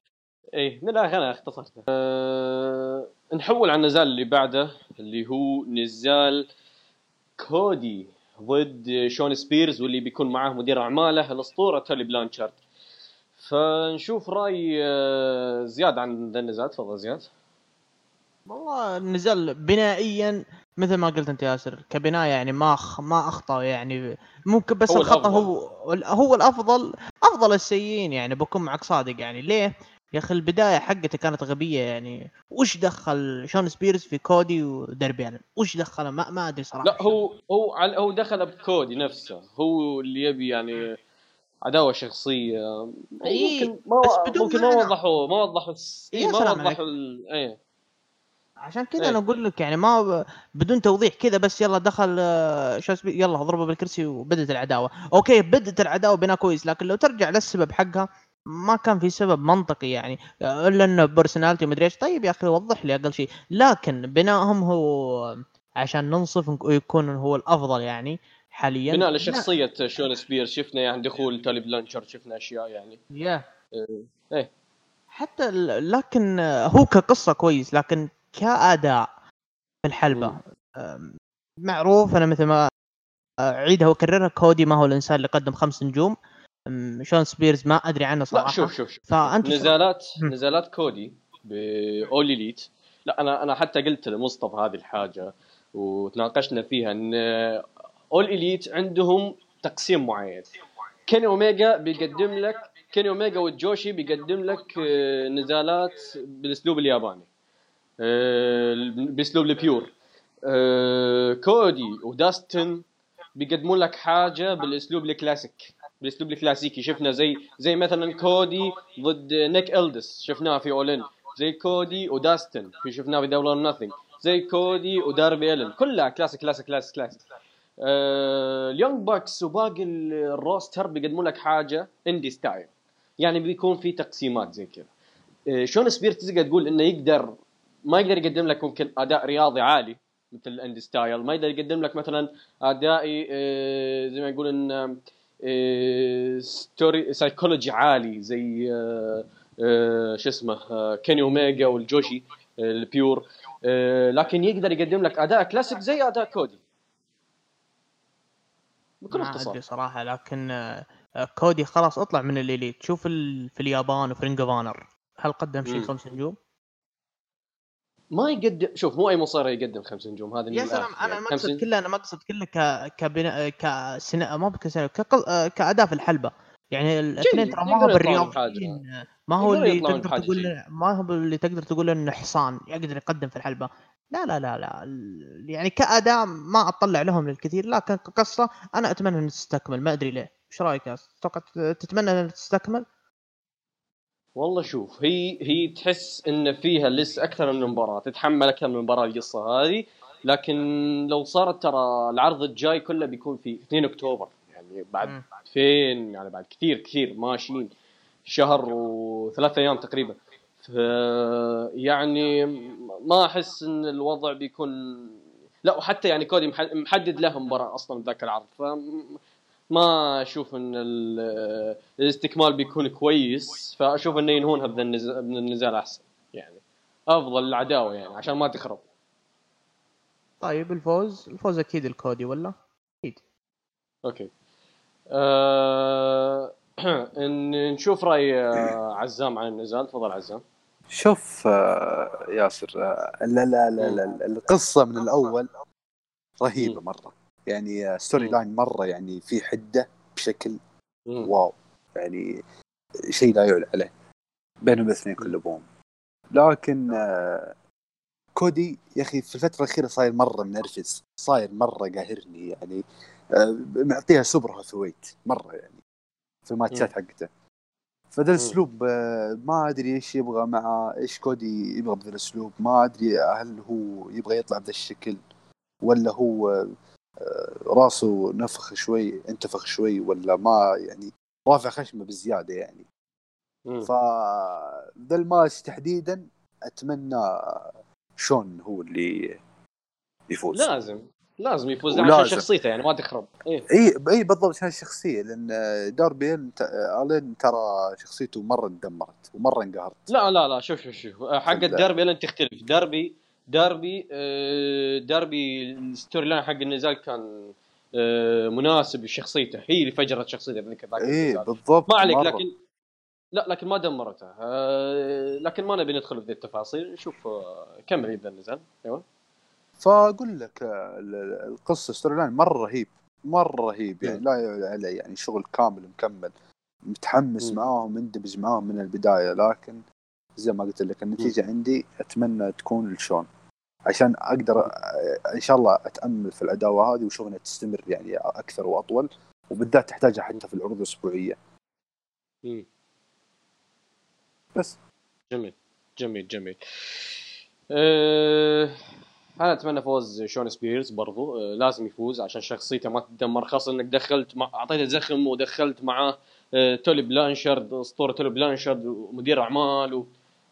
إيه من الآخر أنا اختصرت أه نحول على النزال اللي بعده اللي هو نزال كودي ضد شون سبيرز واللي بيكون معاه مدير أعماله الأسطورة تولي بلانشارد. فنشوف رأي آه، زياد عن ذا النزال. تفضل زياد. والله النزال بنائيا مثل ما قلت انت ياسر كبنايه يعني ما أخ... ما أخطأ يعني. ممكن بس هو الخطأ هو هو الأفضل أفضل السيئين يعني بكون معك صادق يعني. ليه؟ يا أخي البداية حقته كانت غبية يعني. وش دخل شون سبيرز في كودي وداربي الن وش دخله؟ ما, ما أدري صراحة لا هو هو هو دخل بكودي نفسه. هو اللي يبي يعني عداوة شخصية. ممكن ما ممكن ما وضحوا ما وضحوا إيه ما وضحوا إيه. عشان كذا إيه؟ أنا أقول لك يعني ما. بدون توضيح كذا بس يلا دخل آه، شو اسمه يلا اضربه بالكرسي وبدت العداوة. okay بدت العداوة بناء كويس لكن لو ترجع للسبب حقها ما كان في سبب منطقي يعني إلا إنه personality مدري إيش. طيب يا أخي وضح لي أقل شيء. لكن بنائهم هو عشان ننصف ويكون هو الأفضل يعني حاليا. بناء لشخصية شون سبير شفنا يعني دخول تولي بلانشر شفنا أشياء يعني. yeah. إيه, إيه. حتى لكن هو كقصة كويس لكن كأداء في الحلبة. معروف أنا مثل ما اعيدها واكررها كودي ما هو الإنسان اللي قدم خمس نجوم. شون سبيرز ما أدري عنه صراحة. لا شوف شوف, شوف. فأنت نزالات شوف. نزالات كودي ب All Elite لا أنا أنا حتى قلت لمصطفى هذه الحاجة وتناقشنا فيها إن All Elite عندهم تقسيم معين. كيني اوميجا بيقدم لك كيني اوميجا والجوشي بيقدم لك آه، نزالات بالأسلوب الياباني. باسلوب ال pure. آه، كودي وداستن بيقدمون لك حاجة بالاسلوب الكلاسيك بالاسلوب الكلاسيكي. شفنا زي زي مثلا كودي ضد نيك إلدس شفناه في All In. زي كودي وداستن في شفناه في Double or Nothing زي كودي وداربي إلن كلها classic classic classic classic. آه ال Young Bucks وباقي ال roster بيقدمون لك حاجة indie style يعني بيكون في تقسيمات زي كذا آه شون سبير تقدر تقول إنه يقدر ما يقدر يقدم لك ممكن أداء رياضي عالي مثل ال indie style. ما يقدر يقدم لك مثلا ادائي آه زي ما يقول ان story psychology عالي زي آه آه شو اسمه كيني اوميجا والجوشي ال pure لكن يقدر يقدم لك أداء كلاسيك زي أداء كودي بكل اختصار. صراحة لكن كودي خلاص اطلع من ال Elite شوف في اليابان وفي Ring of Honor هل قدم شيء خمس نجوم؟ ما يقدم شوف مو أي مصارع يقدم خمس نجوم هذا يا سلام أنا ما اقصد كله أنا ما اقصد كله ك كبناء كسنا ما بكسنة كأداء في الحلبة. يعني الاثنين ترى ما هو بالرياضيين ما هو اللي تقدر تقول ما هو اللي تقدر تقول إنه حصان يقدر يقدم في الحلبة. لا لا لا لا يعني كأداء ما أطلع لهم الكثير لكن كقصة أنا أتمنى ان تستكمل ما أدري ليه. إيش رأيك أتوقع تتمنى ان تستكمل؟ والله شوف هي هي تحس إن فيها لسه أكثر من مباراه تتحمل أكثر من مباراه القصة هذه لكن لو صارت ترى العرض الجاي كله بيكون في 2 أكتوبر يعني بعد فين يعني بعد كثير كثير ماشيين شهر وثلاث أيام تقريبا. يعني ما أحس إن الوضع بيكون لا وحتى يعني كودي محدد له مباراة أصلا ذاك العرض ف ما أشوف إن الاستكمال بيكون كويس فأشوف إنه ينهونها من النزال أحسن يعني. أفضل العداوة يعني عشان ما تخرب. طيب الفوز الفوز أكيد الكودي ولا؟ أكيد. أوكي. أه... نشوف رأي آه، عزام عن النزال. تفضل عزام. شوف آه، ياسر آه، لا لا لا, لا القصة من الأول رهيبة مرة. يعني storyline مرة يعني في حدة بشكل wow. يعني شيء لا يعلى عليه. بينهم الاثنين كلهم. لكن كودي يا أخي في الفترة الأخيرة صاير مرة منرفز. صاير مرة قاهرني يعني. معطيها super heavyweight مرة يعني. في الماتشات حقته. فذا الأسلوب آه، ما أدري إيش يبغى مع إيش كودي يبغى بذا الأسلوب. ما أدري هل هو يبغى يطلع بذا الشكل ولا هو آه، راسه نفخ شوي انتفخ شوي ولا ما يعني رافع خشمه بزيادة يعني. ف ذا الماتش تحديدا أتمنى شون هو اللي يفوز. لازم لازم يفوز. عشان شخصيته يعني ما تخرب. إي إي, إيه بالضبط عشان الشخصية لأن داربي آلين ترى شخصيته مرة تدمرت ومرة انقهرت. لا لا لا شوف شوف شوف. حق داربي ألين تختلف. داربي داربي آه، داربي ال storyline حق النزال كان آه، مناسب لشخصيته. هي اللي فجرت شخصيته بذيك اي بالضبط ما عليك مرة. لكن لا لكن ما دمرته. آه، لكن ما نبي ندخل في التفاصيل. شوف كمل اذا النزال. أيوه. فأقول لك القصة storyline مرة رهيب مرة رهيب. يعني لا يعلى يعني شغل كامل مكمل متحمس م. معاهم مندمج معاهم من البداية لكن زي ما قلت لك النتيجة م. عندي أتمنى تكون الشون عشان أقدر إن شاء الله أتأمل في العداوه هذه واشوف انها تستمر يعني أكثر وأطول وبالذات تحتاجها حتى في العروض الأسبوعية. بس جميل جميل جميل. أه أنا أتمنى فوز شون سبيرز برضو آه، لازم يفوز عشان شخصيته ما تدمر خاصة إنك دخلت مع أعطيته زخم ودخلت معاه آه، تولي بلانشارد أسطورة تولي بلانشارد ومدير أعمال و...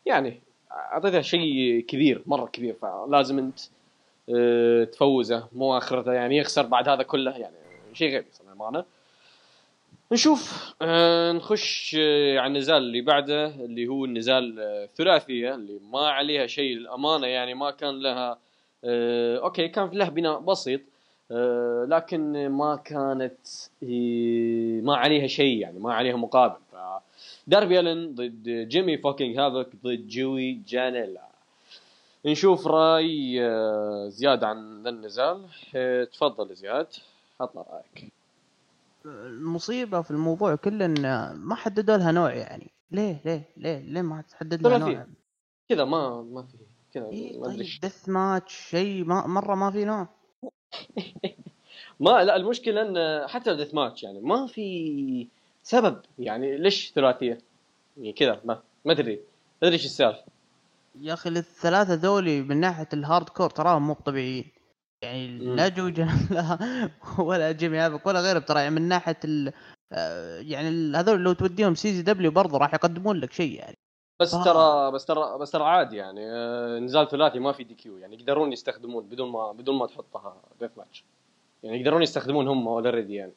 يعني أعطيته شيء كبير مرة كبير فلازم أنت أه تفوزه. مو آخرته يعني يخسر بعد هذا كله يعني شيء غبي صراحة نشوف آه نخش آه على النزال اللي بعده اللي هو النزال الثلاثيه آه اللي ما عليها شيء للأمانة يعني ما كان لها آه okay كان له بناء بسيط آه لكن ما كانت ما عليها شيء يعني ما عليها مقابل. ف داربي ألن ضد جيمي fucking هافك ضد جوي جانيلا. نشوف رأي آه زياد عن النزال آه تفضل زياد عطنا رأيك. المصيبة في الموضوع كله إن ما حددوا لها نوع يعني. ليه ليه ليه ليه ما تحدد لها نوع؟ كذا ما ما في. كذا إيه طيب death match شيء ما مرة ما في نوع. ما لا المشكلة إن حتى ال death match يعني ما في سبب. يعني ليش ثلاثية؟ يعني كذا ما ما أدري. ما أدري إيش السالفة. يا أخي الثلاثة ذولي من ناحية ال hardcore تراهم مو طبيعيين. يعني لا جوجا ولا جيمي هافك ولا غيره ترى. يعني من ناحية ال آه، يعني هذول لو توديهم CZW برضه راح يقدمون لك شيء يعني. بس. ترى بس ترى بس ترى عادي يعني. آه، نزال ثلاثي ما في DQ يعني يقدرون يستخدمون بدون ما بدون ما تحطها death match يعني يقدرون يستخدمون هم already يعني.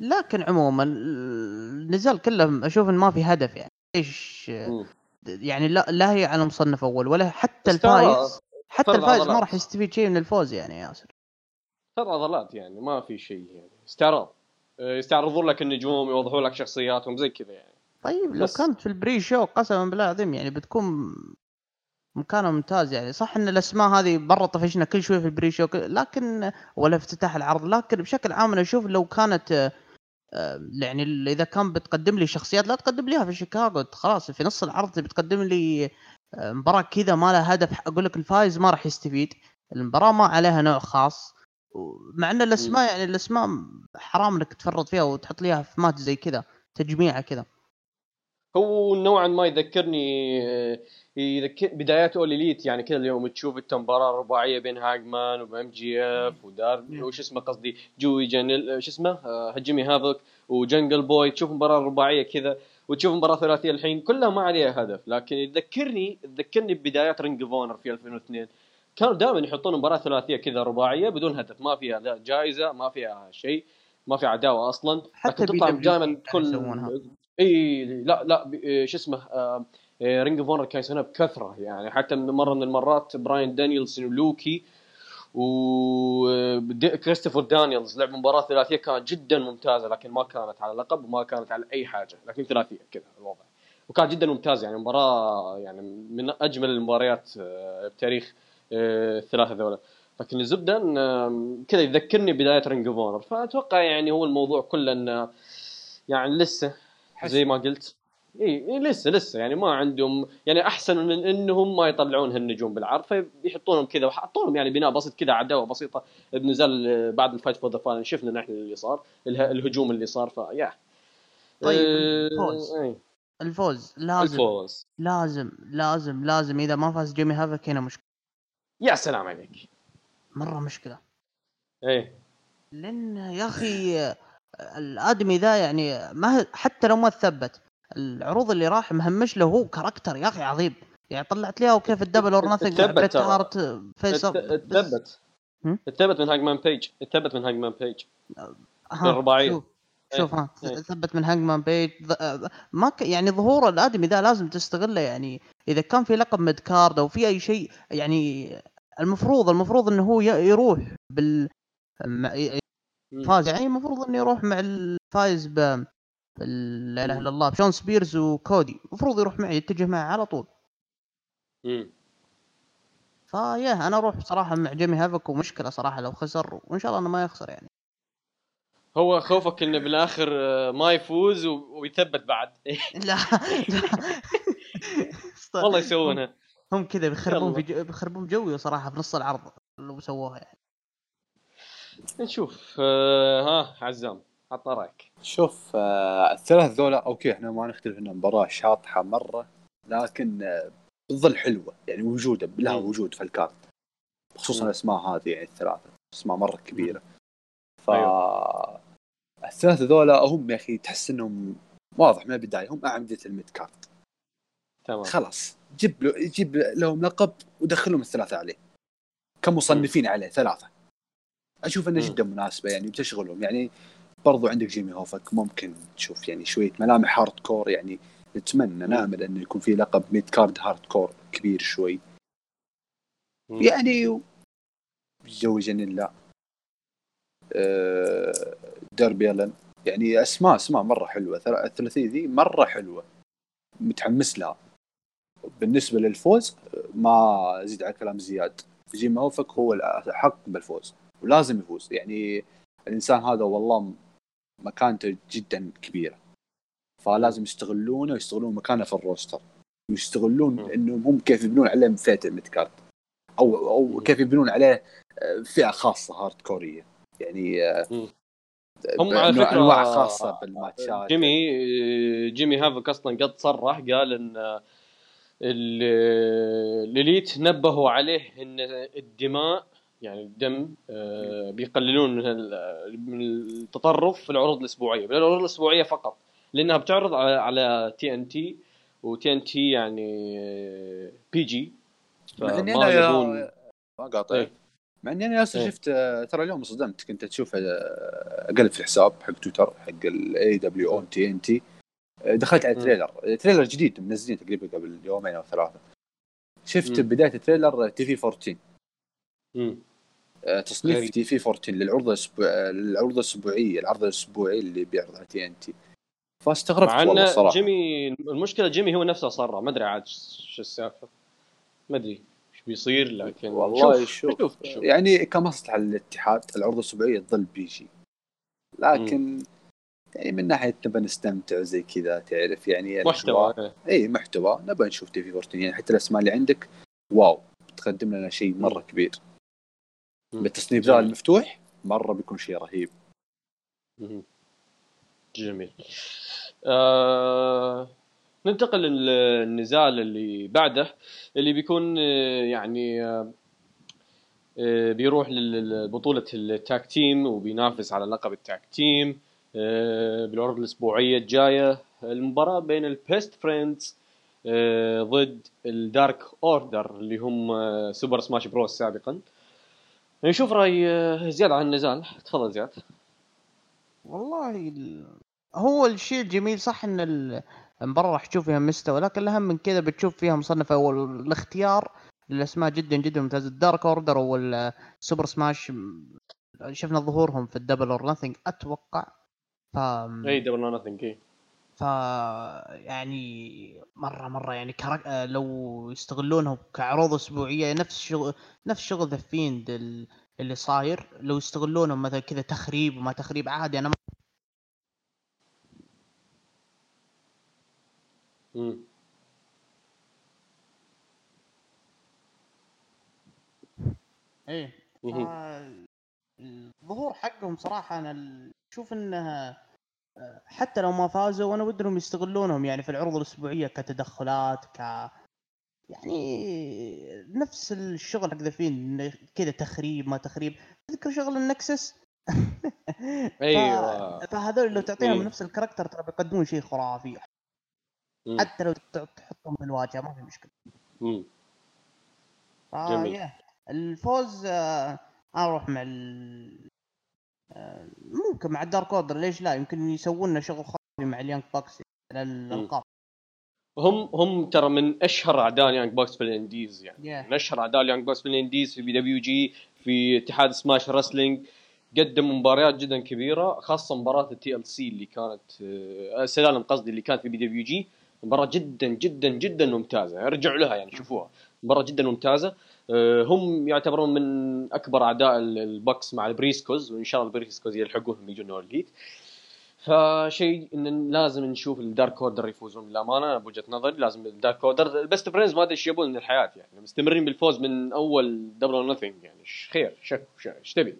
لكن عموما النزال كله أشوف انه ما في هدف يعني. إيش يعني لا لا هي على مصنف أول ولا حتى الفايز حتى الفائز ما راح يستفيد شيء من الفوز يعني يا ياسر. ترى عضلات يعني ما في شيء يعني. استعراض. آه، يستعرضون لك النجوم يوضحون لك شخصياتهم زي كذا يعني. طيب لو كانت في ال pre-show قسما بالله العظيم يعني بتكون مكانه ممتاز يعني. صح إن الأسماء هذه برا طفشنا كل شوي في ال pre-show لكن ولا افتتاح العرض لكن بشكل عام أنا أشوف لو كانت يعني إذا كان بتقدم لي شخصيات لا تقدم لي في شيكاغو خلاص في نص العرض بتقدم لي مباراة كذا ما لها هدف أقول لك الفايز ما راح يستفيد المباراة ما عليها نوع خاص مع إن الأسماء يعني الأسماء حرام إنك تفرط فيها وتحط ليها في مات زي كذا تجميعه كذا. هو نوعا ما يذكرني يذكر بدايات All Elite يعني كذا اليوم تشوف انت مباراه رباعيه بين هانجمان وام جي اف ودار وش اسمه قصدي جوي جانيلا شو اسمه آه، جيمي هافك وجنجل بوي تشوف مباراة رباعيه كذا وتشوف مباراة ثلاثية الحين كلها ما عليها هدف. لكن يذكرني تذكرني ببدايات Ring of في 2002 كانوا دائما يحطون مباراة ثلاثية كذا رباعية بدون هدف ما فيها لا جائزة ما فيها شيء ما في عداوة أصلا. حتى تطلع دائما كل إي لا لا شو اسمه Ring of كان يسوونها بكثرة يعني حتى من مرة من المرات براين دانييلسون ولوكي وكريستوفر دانييلز لعب مباراة ثلاثية كانت جدا ممتازة لكن ما كانت على لقب وما كانت على أي حاجة لكن ثلاثية كذا الوضع. وكانت جدا ممتازة يعني مباراة يعني من أجمل المباريات آه، بتاريخ آه، الثلاثة ذولا. لكن الزبده كذا يذكرني بداية Ring of فأتوقع يعني هو الموضوع كله إنه يعني لسه زي ما قلت. اي إيه لسه لسه. يعني ما عندهم يعني أحسن من إنهم ما يطلعون هالنجوم بالعرض فيحطونهم كذا وحطوا يعني بناء بسيط كذا عداوه بسيطة. بنزل بعد ال Fight for the Fallen شفنا نحن اللي صار الهجوم اللي صار فيا طيب الفوز. أه... الفوز. لازم. الفوز. لازم لازم لازم. إذا ما فاز جيمي هافك هنا مشكلة. يا سلام عليك. مرة مشكلة. إيه. لأن يا أخي الآدمي ذا يعني ما حتى لو ما تثبت العروض اللي راح مهمش له هو كاركتر يا أخي عظيم. يعني طلعت لي وكيف الدبل اور نثينج تثبت هارت فيس تثبت تثبت من هاجمان بيج. تثبت من هاجمان بيج. الرباعية. شوف شوف ها ثبت من هانجمان بيج. ما ك... يعني ظهور الآدمي ذا لازم تستغله. يعني إذا كان في لقب mid-card أو في أي شيء يعني المفروض المفروض إنه هو يروح بالفايز. يعني المفروض إنه يروح مع الفايز ب لا إله إلا الله بشون سبيرز وكودي. المفروض يروح معي يتجه معي على طول. امم فيا أنا أروح بصراحه مع جيمي هافك ومشكلة صراحة لو خسر وإن شاء الله إنه ما يخسر يعني. هو خوفك إنه بالآخر آه، ما يفوز ويثبت بعد. لا. والله يسوونها. هم كذا بيخربون في جو... بيخربون جوي صراحة في نص العرض لو سووها يعني. نشوف. آه ها عزام عطنا رأيك. شوف آه الثلاث ذولا أوكي إحنا ما نختلف انها مباراة شاطحة مرة لكن آه بتظل حلوة يعني وجودة لها وجود في ال card خصوصا الاسماء هذه يعني الثلاثة أسماء مرة كبيرة. ف أيوه. الثلاثه ذولا هم يا أخي تحس إنهم واضح من البداية هم أعمدة ال mid-card. تمام. خلاص جيب له جيب لهم لقب ودخلهم الثلاثة عليه. كمصنفين عليه ثلاثة. أشوف إنه جدا مناسبة يعني بتشغلهم. يعني برضو عندك جيمي هافك ممكن تشوف يعني شوية ملامح hardcore يعني نتمنى نامل إنه يكون في لقب mid-card hardcore كبير شوي. يعني جوي جنين لا أه ديربي ألن. يعني أسماء أسماء مرة حلوة. الثلاثية ذي مرة حلوة. متحمس لها. بالنسبة للفوز ما ازيد على كلام زياد. جيم هوفك هو الاحق بالفوز. ولازم يفوز. يعني الإنسان هذا والله مكانته جدا كبيرة. فلازم يستغلونه ويستغلون مكانه في الروستر. ويستغلون إنه هم كيف يبنون عليه فئة ال mid-card أو أو كيف يبنون عليه آه، فئة خاصة hardcore يه يعني آه، هم على فكرة انواع خاصة بالماتشات. جيمي جيمي هافك أصلا قد صرح قال إن الإليت نبهوا عليه إن الدماء يعني الدم آه، بيقللون من التطرف في العروض الأسبوعية. العروض الأسبوعية فقط لأنها بتعرض على تي ان تي وتي ان تي يعني بي جي فما يبون ما قاطع. إيه. مع إني أنا ياسر إيه. شفت ترى اليوم صدمت. كنت أشوف اقلب في الحساب حق تويتر حق ال AEW on TNT دخلت على trailer. trailer جديد منزلين تقريبا قبل يومين أو ثلاثة. شفت بداية ال trailer TV 14 امم تصنيف TV 14 للعرض الأسبوع للعرض الاسبوعيه العرض الأسبوعي اللي بيعرض على TNT. فاستغربت والله صراحة. جيمي المشكلة جيمي هو نفسه صرع. ما أدري عاد شو السالفة. ما أدري إيش بيصير لكن والله شوف, شوف, شوف, شوف. يعني كمصلحة للاتحاد العروض الاسبوعيه تظل PG. لكن م. يعني من ناحية نبى نستمتع زي كذا تعرف يعني محتوى إي محتوى. نبى نشوف TV 14 يعني حتى الأسماء اللي عندك wow تقدم لنا شيء مرة كبير. بالتصنيف ذا المفتوح مرة بيكون شيء رهيب. جميل. آه... ننتقل للنزال اللي بعده اللي بيكون آه، يعني آه... آه، بيروح لبطولة ال tag team وبينافس على لقب ال tag team بالعروض الأسبوعية الجاية. المباراة بين ال Best Friends ضد ال Dark Order اللي هم Super Smash Bros سابقا. نشوف راي زياد عن النزال تفضل زياد. والله هو الشيء الجميل صح إن المباراه راح تشوف فيها مستوى لكن الأهم من كذا بتشوف فيها مصنفه والاختيار الاسماء جدا جدا ممتاز. ال Dark Order وال Super Smash شفنا ظهورهم في ال Double or Nothing أتوقع. ف إي Double or Nothing ف يعني مرة مرة يعني كرك... لو يستغلونهم كعروض أسبوعية نفس شغل نفس شغل ذا فيند اللي صاير. لو يستغلونهم مثلا كذا تخريب وما تخريب عادي أنا ما امم إيه الظهور حقهم صراحة أنا أشوف إنها حتى لو ما فازوا وأنا ودهم يستغلونهم يعني في العروض الأسبوعية كتدخلات ك يعني نفس الشغل حق The Fiend كذا تخريب ما تخريب. تذكر شغل ال Nexus؟ أيوه. فهذول لو تعطيهم نفس ال character ترى بيقدمون شيء خرافي. حتى لو تحطهم في الواجهه ما في مشكلة. امم جميل. الفوز آه أروح مع ال... ممكن مع ال Dark Order ليش لا؟ يمكن يسوون لنا شغل خرافي مع ال Young Bucks على الألقاب. هم هم ترى من أشهر أعداء ال Young Bucks في ال indies يعني. Yeah. من أشهر أعداء اليانج بوكس في الانديز في بي دبليو جي في اتحاد سماش رسلينج. قدم مباريات جدا كبيرة خاصة مباراة ال TLC اللي كانت آه سلالم قصدي اللي كانت في PWG. مباراة جدا جدا جدا ممتازة ارجعوا لها يعني شوفوها. مباراة جدا ممتازة. هم يعتبرون من أكبر أعداء ال Bucks مع ال Briscoes وإن شاء الله ال Briscoes يلحقوهم يجون ال Elite فشيء إن لازم نشوف ال Dark Order يفوزون للامانه بوجهة نظري لازم ال Dark Order ال Best Friends ما أدري إيش يبون من الحياة يعني. مستمرين بالفوز من أول Double or Nothing يعني. خير؟ إيش تبي؟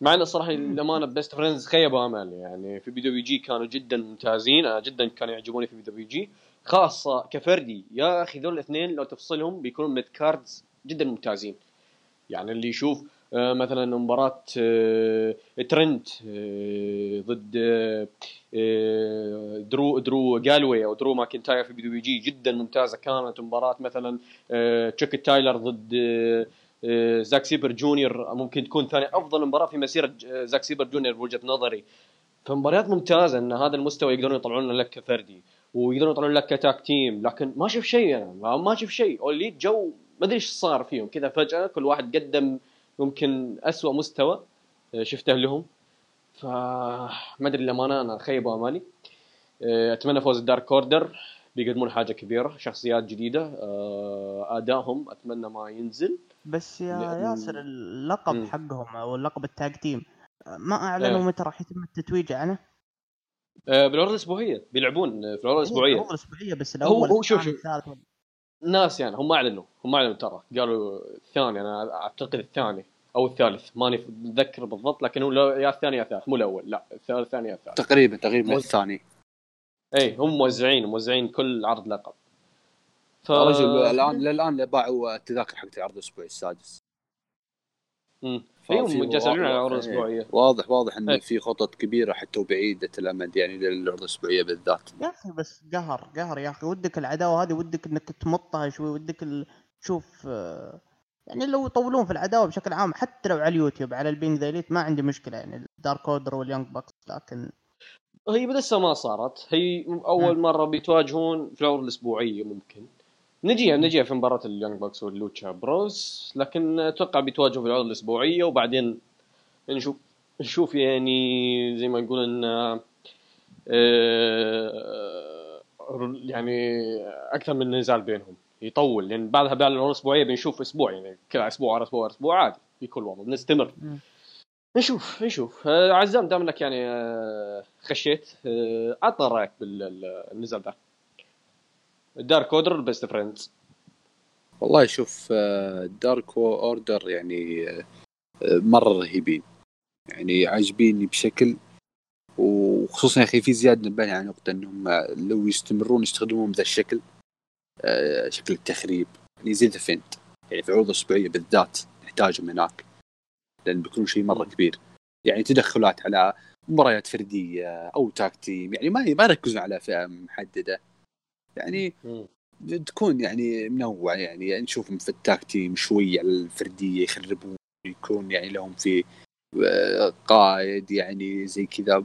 مع ان الصراحه للامانه Best Friends خيبوا امل يعني. في PWG كانوا جدا ممتازين. أنا جدا كانوا يعجبوني في PWG خاصة كفردي. يا أخي ذول الاثنين لو تفصلهم بيكونوا mid carders جدا ممتازين. يعني اللي يشوف آه، مثلا مباراة آه، Trent آه، ضد Drew Drew Galloway أو Drew McIntyre في PWG جدا ممتازة كانت مباراة مثلا Chuck Taylor ضد Zack Sabre Junior ممكن تكون ثاني أفضل مباراة في مسيرة Zack Sabre Junior بوجهه نظري. فمباريات ممتازة إن هذا المستوى يقدرون يطلعون لك كفردي ويقدرون يطلعون لك ك tag team لكن ما شوف شيء أنا ما شوف شيء. اوليت جو ما أدري إيش صار فيهم. كذا فجأة كل واحد قدم ممكن أسوأ مستوى آه، شفته لهم. فما أدري للأمانة أنا خيب امالي آه، أتمنى فوز الدارك أوردر. بيقدمون حاجة كبيرة شخصيات جديدة آه، أدائهم أتمنى ما ينزل. بس يا لأن... ياسر اللقب م. حقهم أو اللقب التاج تيم ما أعلنوا متى راح يتم التتويج عنه. بالعروض الأسبوعية. بيلعبون في العروض الأسبوعية. العروض الأسبوعية بس الأول هو شوف شوف. ناس يعني هم أعلنوا هم أعلنوا ترى. قالوا الثاني أنا أعتقد الثاني أو الثالث ماني متذكر بالضبط لكن هو يا الثاني يا الثالث مو الأول لا الثاني يا الثالث. تقريبا تقريبا الثاني. إي هم موزعين موزعين كل عرض لقب. ف... رجل الان للآن باعوا التذاكر حقت العرض الأسبوعي السادس. امم أيوه جالسين على العروض الأسبوعية. واضح واضح انه إيه. في خطط كبيرة حتى وبعيدة الأمد يعني للعروض الأسبوعية بالذات. يا أخي بس قهر قهر يا أخي. ودك العداوة هذه ودك إنك تمطها شوي ودك تشوف آه، يعني لو يطولون في العداوة بشكل عام حتى لو على اليوتيوب على ال Being The ما عندي مشكلة يعني. ال Dark Order وال Young Bucks لكن هي لسه ما صارت. هي أول مرة بيتواجهون في العروض الأسبوعية ممكن. نجيها نجيها في مباراة ال Young Bucks وال Lucha Bros لكن أتوقع بيتواجهوا في العروض الأسبوعية وبعدين نشوف نشوف يعني زي ما نقول إن آه، يعني أكثر من نزال بينهم يطول لأن بعدها بعد العروض الأسبوعية بنشوف أسبوع يعني كل أسبوع على أسبوع أسبوع عادي بكل وضع بنستمر. نشوف نشوف. آه عزام دام انك يعني آه خشيت آه عطنا رايك بالنزال ذا Dark Order Best Friends والله شوف Dark آه، Order يعني آه، مرة رهيبين. يعني عاجبيني بشكل وخصوصا يا أخي في زيادة نبه على نقطة إنهم لو يستمرون يستخدمون بهذا الشكل آه، شكل التخريب. يعني زي The Fiend يعني في العروض الاسبوعيه بالذات نحتاجهم هناك لأن بيكون شيء مرة كبير. يعني تدخلات على مباريات فردية أو tag team يعني ما ما يركزون على فئه محددة. يعني تكون يعني منوع يعني, يعني نشوفهم في ال tag team شوي على الفردية يخربون يكون يعني لهم في آه، قائد يعني زي كذا.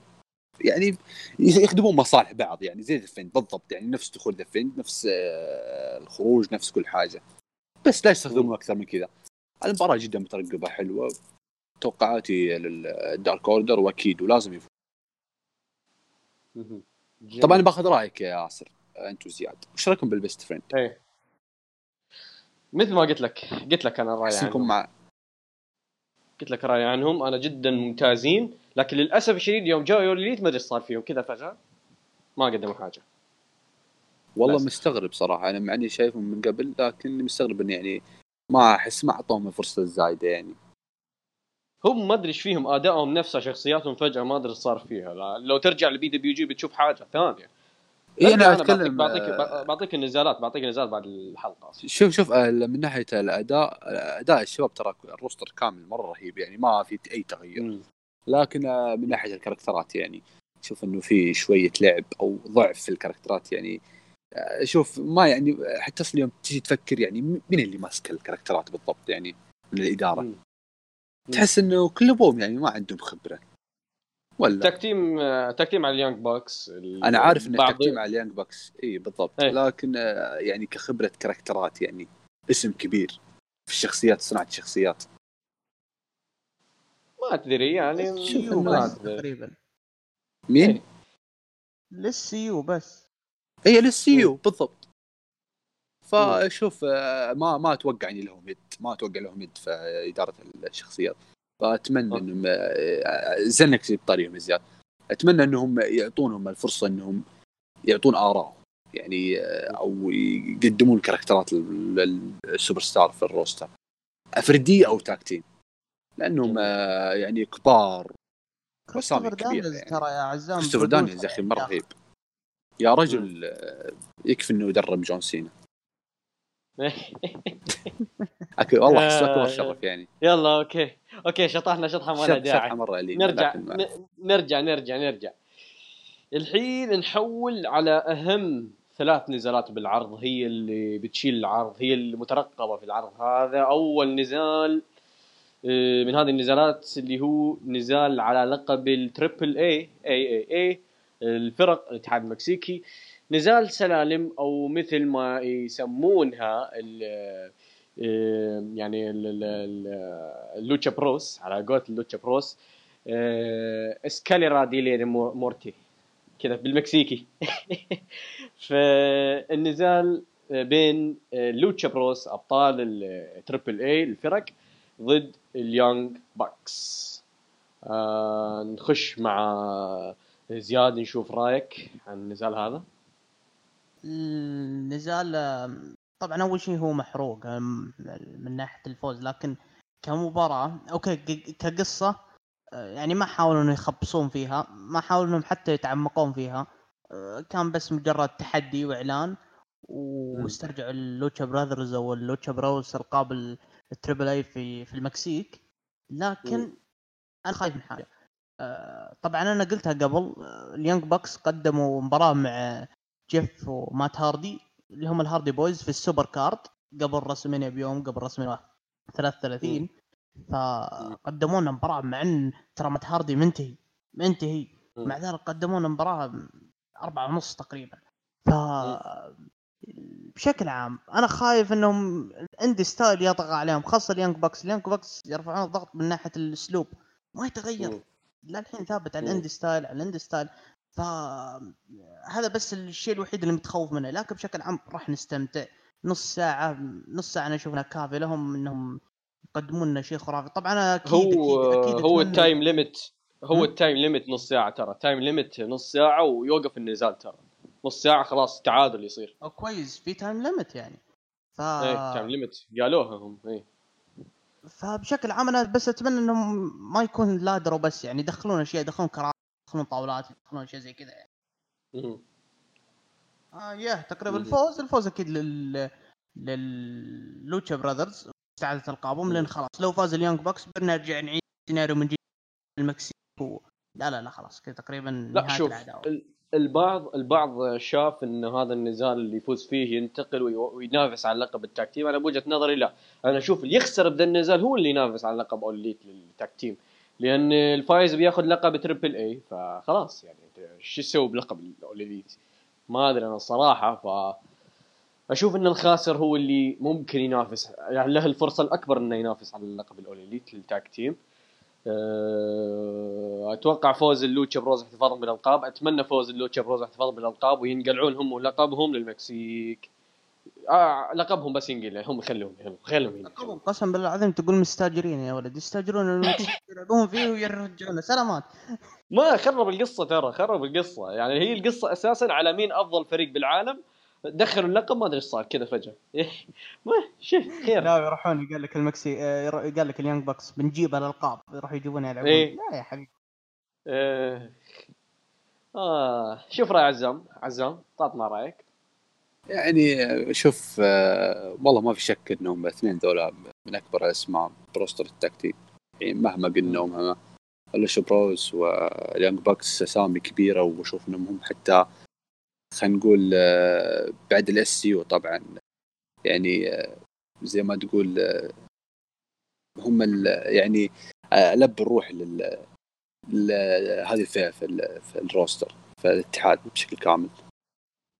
يعني يخدمون مصالح بعض يعني زي ذا بالضبط يعني نفس دخول ذا نفس آه، الخروج نفس كل حاجة. بس لا يستخدمون أكثر من كذا. المباراة جدا مترقبة حلوة. توقعاتي لل Dark Order وأكيد ولازم يفوز. طبعا باخذ رأيك يا ياسر انت وزياد وش رأيكم بال Best Friends؟ إيه. مثل ما قلت لك قلت لك أنا رأيي عنهم. مع قلت لك رأيي عنهم أنا جدا ممتازين لكن للأسف الشديد يوم جاوا All Elite ما أدري صار فيهم كذا فجأة ما قدموا حاجة. والله بس. مستغرب صراحة أنا مع إني شايفهم من قبل لكن مستغرب ان يعني ما أحس ما أعطوهم الفرصة الزايدة يعني. هم ما أدري إيش فيهم أدائهم نفسه شخصياتهم فجأة ما أدري إيش صار فيها. لو ترجع ل PWG بتشوف حاجة ثانية. اي أنا أتكلم بعطيك بعطيك, بعطيك النزالات بعطيك النزالات بعد الحلقة. شوف شوف آه، من ناحية الأداء أداء الشباب ترى ال roster كامل مرة رهيب يعني ما في أي تغير م. لكن آه، من ناحية الكاركترات يعني شوف إنه في شوية لعب أو ضعف في الكاركترات يعني آه، شوف ما يعني حتى اليوم تجي تفكر يعني مين اللي ماسك الكاركترات بالضبط يعني من الإدارة؟ م. تحس إنه كلهم يعني ما عندهم خبرة. ولا؟ tag team tag team على ال Young Bucks أنا عارف انه tag team على ال Young Bucks إي بالضبط. إيه. لكن آه، يعني كخبرة كاركترات يعني اسم كبير في الشخصيات صناعة الشخصيات. ما أدري يعني شوف الناس تقريبا. مين؟ إيه. لل SCU بس. اي لل SCU بالضبط. فشوف آه، ما ما أتوقع إني لهم يد ما أتوقع لهم يد في إدارة الشخصيات. فأتمنى إنهم آه، زنك زي بطريقهم زياد. أتمنى إنهم يعطونهم الفرصة إنهم يعطون اراء يعني آه، أو يقدمون كاركترات السوبر ستار في ال roster. أفردية أو tag team لأنهم آه، يعني كبار. واسامي كبيره يعني. ترى يا عزام كريستوفر دانيلز يا أخي مرة رهيب. يا رجل يكفي إنه يدرب جون سينا. أكيد والله احس اكبر شرف يعني. يلا أوكي. أوكي شطحنا شطحة ما لها داعي. مرة نرجع نرجع نرجع نرجع. الحين نحول على أهم ثلاث نزالات بالعرض هي اللي بتشيل العرض هي المترقبة في العرض هذا. أول نزال آه، من هذه النزالات اللي هو نزال على لقب ال Triple A اي اي اي الفرق الاتحاد المكسيكي. نزال سلالم أو مثل ما يسمونها ال يعني ال Lucha Bros على قولة ال Lucha Bros Escalera de Muerte كذا بالمكسيكي. فالنزال بين Lucha Bros أبطال ال Triple A الفرق ضد ال Young Bucks آه نخش مع زياد نشوف رأيك عن النزال هذا. النزال طبعا أول شيء هو محروق من ناحية الفوز لكن كمباراة okay كقصة يعني ما حاولوا إنه يخبصون فيها ما حاولوا إنهم حتى يتعمقون فيها كان بس مجرد تحدي وإعلان واسترجعوا ال Lucha Brothers أو ال Lucha Bros القاب ال Triple A في في المكسيك. لكن أنا خايف من حاجة. طبعا أنا قلتها قبل ال Young Bucks قدموا مباراة مع جيف ومات هاردي. اللي هم ال Hardy Boyz في ال Supercard قبل WrestleMania بيوم قبل WrestleMania 33 فقدموا لنا مباراة مع إن ترى مات هاردي منتهي منتهي. مع ذلك قدموا لنا مباراة أربعة ونص تقريبا. ف بشكل عام أنا خايف إنهم indie style يطغى عليهم خاصة ال Young Bucks ال Young Bucks يرفعون الضغط من ناحية الأسلوب ما يتغير. للحين ثابت على ال indie style على ال indie style فهذا بس الشيء الوحيد اللي متخوف منه لكن بشكل عام راح نستمتع. نص ساعة نص ساعة أنا أشوفها كافية لهم إنهم يقدمون لنا شيء خرافي. طبعا أكيد هو أكيد أكيد هو ال time limit هو ال time limit نص ساعة ترى. time limit نص ساعة ويوقف النزال ترى. نص ساعة خلاص تعادل يصير. أو كويس في time limit يعني. ف إيه time limit قالوها هم إيه. فبشكل عام أنا بس أتمنى إنهم ما يكون ladder وبس يعني يدخلون أشياء يدخلون كراسي يدخلون طاولات يدخلون اشياء زي كذا. يعني. آه يا تقريبا الفوز الفوز أكيد لل لل Lucha Brothers استعادة القابهم لأن خلاص لو فاز ال Young Bucks بنرجع نعيد سيناريو من جديد المكسيك و... لا لا لا خلاص كذا تقريبا لا شوف العداوة. البعض البعض شاف إن هذا النزال اللي يفوز فيه ينتقل وينافس على لقب ال tag team. أنا بوجهة نظري لا. أنا أشوف اللي يخسر بذا النزال هو اللي ينافس على لقب All Elite لل tag team. لأن الفايز بياخذ لقب Triple A فخلاص يعني شو تسوي بلقب ال All Elite ما أدري أنا الصراحة ف أشوف إن الخاسر هو اللي ممكن ينافس يعني له الفرصة الأكبر إنه ينافس على اللقب ال All Elite لل tag team أه، أتوقع فوز اللوتشا بروز احتفاظا بالألقاب أتمنى فوز اللوتشا بروز احتفاظا بالألقاب وينقلعون هم لقبهم للمكسيك. آه لقبهم بس ينقلع هم خلوهم خلوهم لقبهم قسم بالله العظيم تقول مستاجرين يا ولد. يستاجرون يلعبون فيه ويرجعونه سلامات. ما خرب القصة ترى خرب القصة. يعني هي القصة أساسا على مين أفضل فريق بالعالم. دخلوا اللقب ما أدري إيش صار كذا فجأة. ما شوف خير. لا يروحون قال لك المكسي آه، قال لك ال Young Bucks بنجيب الألقاب يروحوا يجيبون يلعبون. إيه؟ لا يا حبيبي. آه. آه. شوف رأي عزام. عزام عطنا رأيك. يعني شوف آه والله ما في شك إنهم الاثنين ذولا من أكبر الأسماء ب roster ال tag team. يعني مهما قلنا ومهما ال Lucha Bros وال Young Bucks أسامي كبيرة وأشوف إنهم هم حتى خلينا نقول آه، بعد ال SC طبعا. يعني آه، زي ما تقول هم يعني لب الروح لل هذه الفئة في ال roster في الاتحاد بشكل كامل.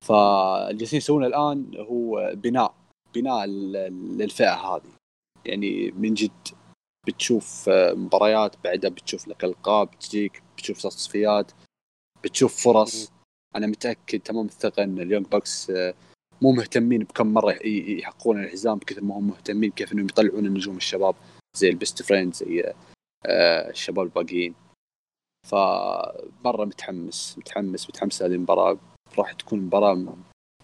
فاللي يسوونه الآن هو بناء بناء للفئه هذه. يعني من جد بتشوف مباريات بعدها بتشوف لك ألقاب تجيك بتشوف تصفيات بتشوف فرص. أنا متأكد تمام الثقة إن ال Young Bucks آه، مو مهتمين بكم مرة يحققون الحزام بكثر ما هم مهتمين كيف إنهم يطلعون النجوم الشباب زي ال Best Friends زي آه، الشباب الباقيين. فمرة متحمس متحمس متحمس هذه المباراة. راح تكون مباراة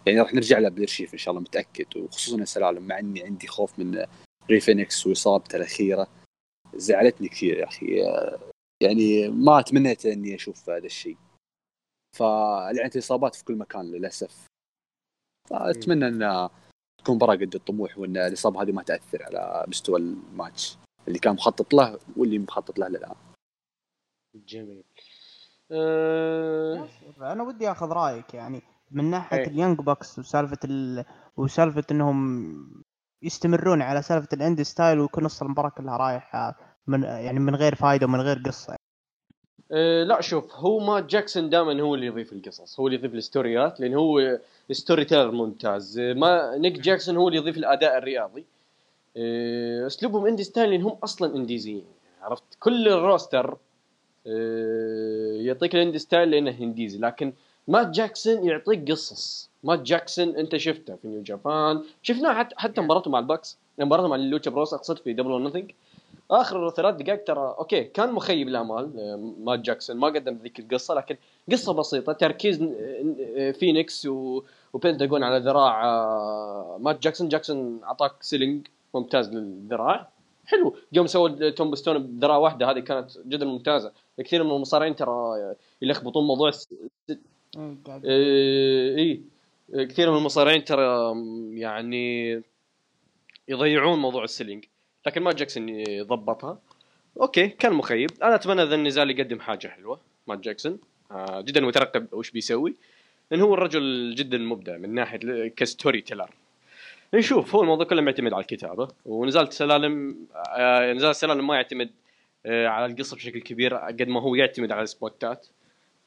يعني راح نرجع لها بالارشيف إن شاء الله متأكد. وخصوصا السلالم مع إني عندي خوف من ري فينيكس وإصابته الأخيرة. زعلتني كثير يا أخي. يعني ما تمنيت إني أشوف هذا الشيء. فلعنة الإصابات في كل مكان للأسف. فأتمنى ان تكون مباراة قد الطموح وإن الإصابة هذه ما تأثر على مستوى الماتش اللي كان مخطط له واللي مخطط له للآن. جميل. أه... أنا ودي آخذ رأيك يعني من ناحية اليانج بوكس وسالفة ال... وسالفة إنهم يستمرون على سالفة ال indie style ويكون نص المباراة كلها رايحه من يعني من غير فائده ومن غير قصة. أه لا شوف هو مات جاكسون دائما هو اللي يضيف القصص هو اللي يضيف الستوريات لأن هو story teller ممتاز. ما نيك جاكسون هو اللي يضيف الأداء الرياضي. أه أسلوبهم indie style لأن هم أصلا إنديزيين عرفت؟ كل ال roster يعطيك ال indie style لأنه إنديزي. لكن مات جاكسون يعطيك قصص. مات جاكسون أنت شفته في New Japan. شفناه حتى حتى مباراته مع ال Bucks. مباراته مع ال Lucha Bros أقصد في Double or Nothing آخر ثلاث دقائق ترى okay كان مخيب الامال آه، مات جاكسون. ما قدم ذيك القصة لكن قصة بسيطة. تركيز آه، فينيكس وبنتاجون على ذراع آه، مات جاكسون. جاكسون أعطاك selling ممتاز للذراع. حلو. يوم سوى tombstone بذراع واحدة هذه كانت جدا ممتازة. كثير من المصارعين ترى يلخبطون موضوع اي إيه كثير من المصارعين ترى يعني يضيعون موضوع ال selling. لكن مات جاكسون يضبطها. okay كان مخيب. أنا أتمنى ذا النزال يقدم حاجة حلوة مات جاكسون. آه جدا مترقب وش بيسوي. لأن هو الرجل جدا مبدع من ناحية ك story teller. نشوف هو الموضوع كله معتمد على الكتابة ونزال سلالم آه نزال سلالم ما يعتمد آه على القصة بشكل كبير قد ما هو يعتمد على السبوتات.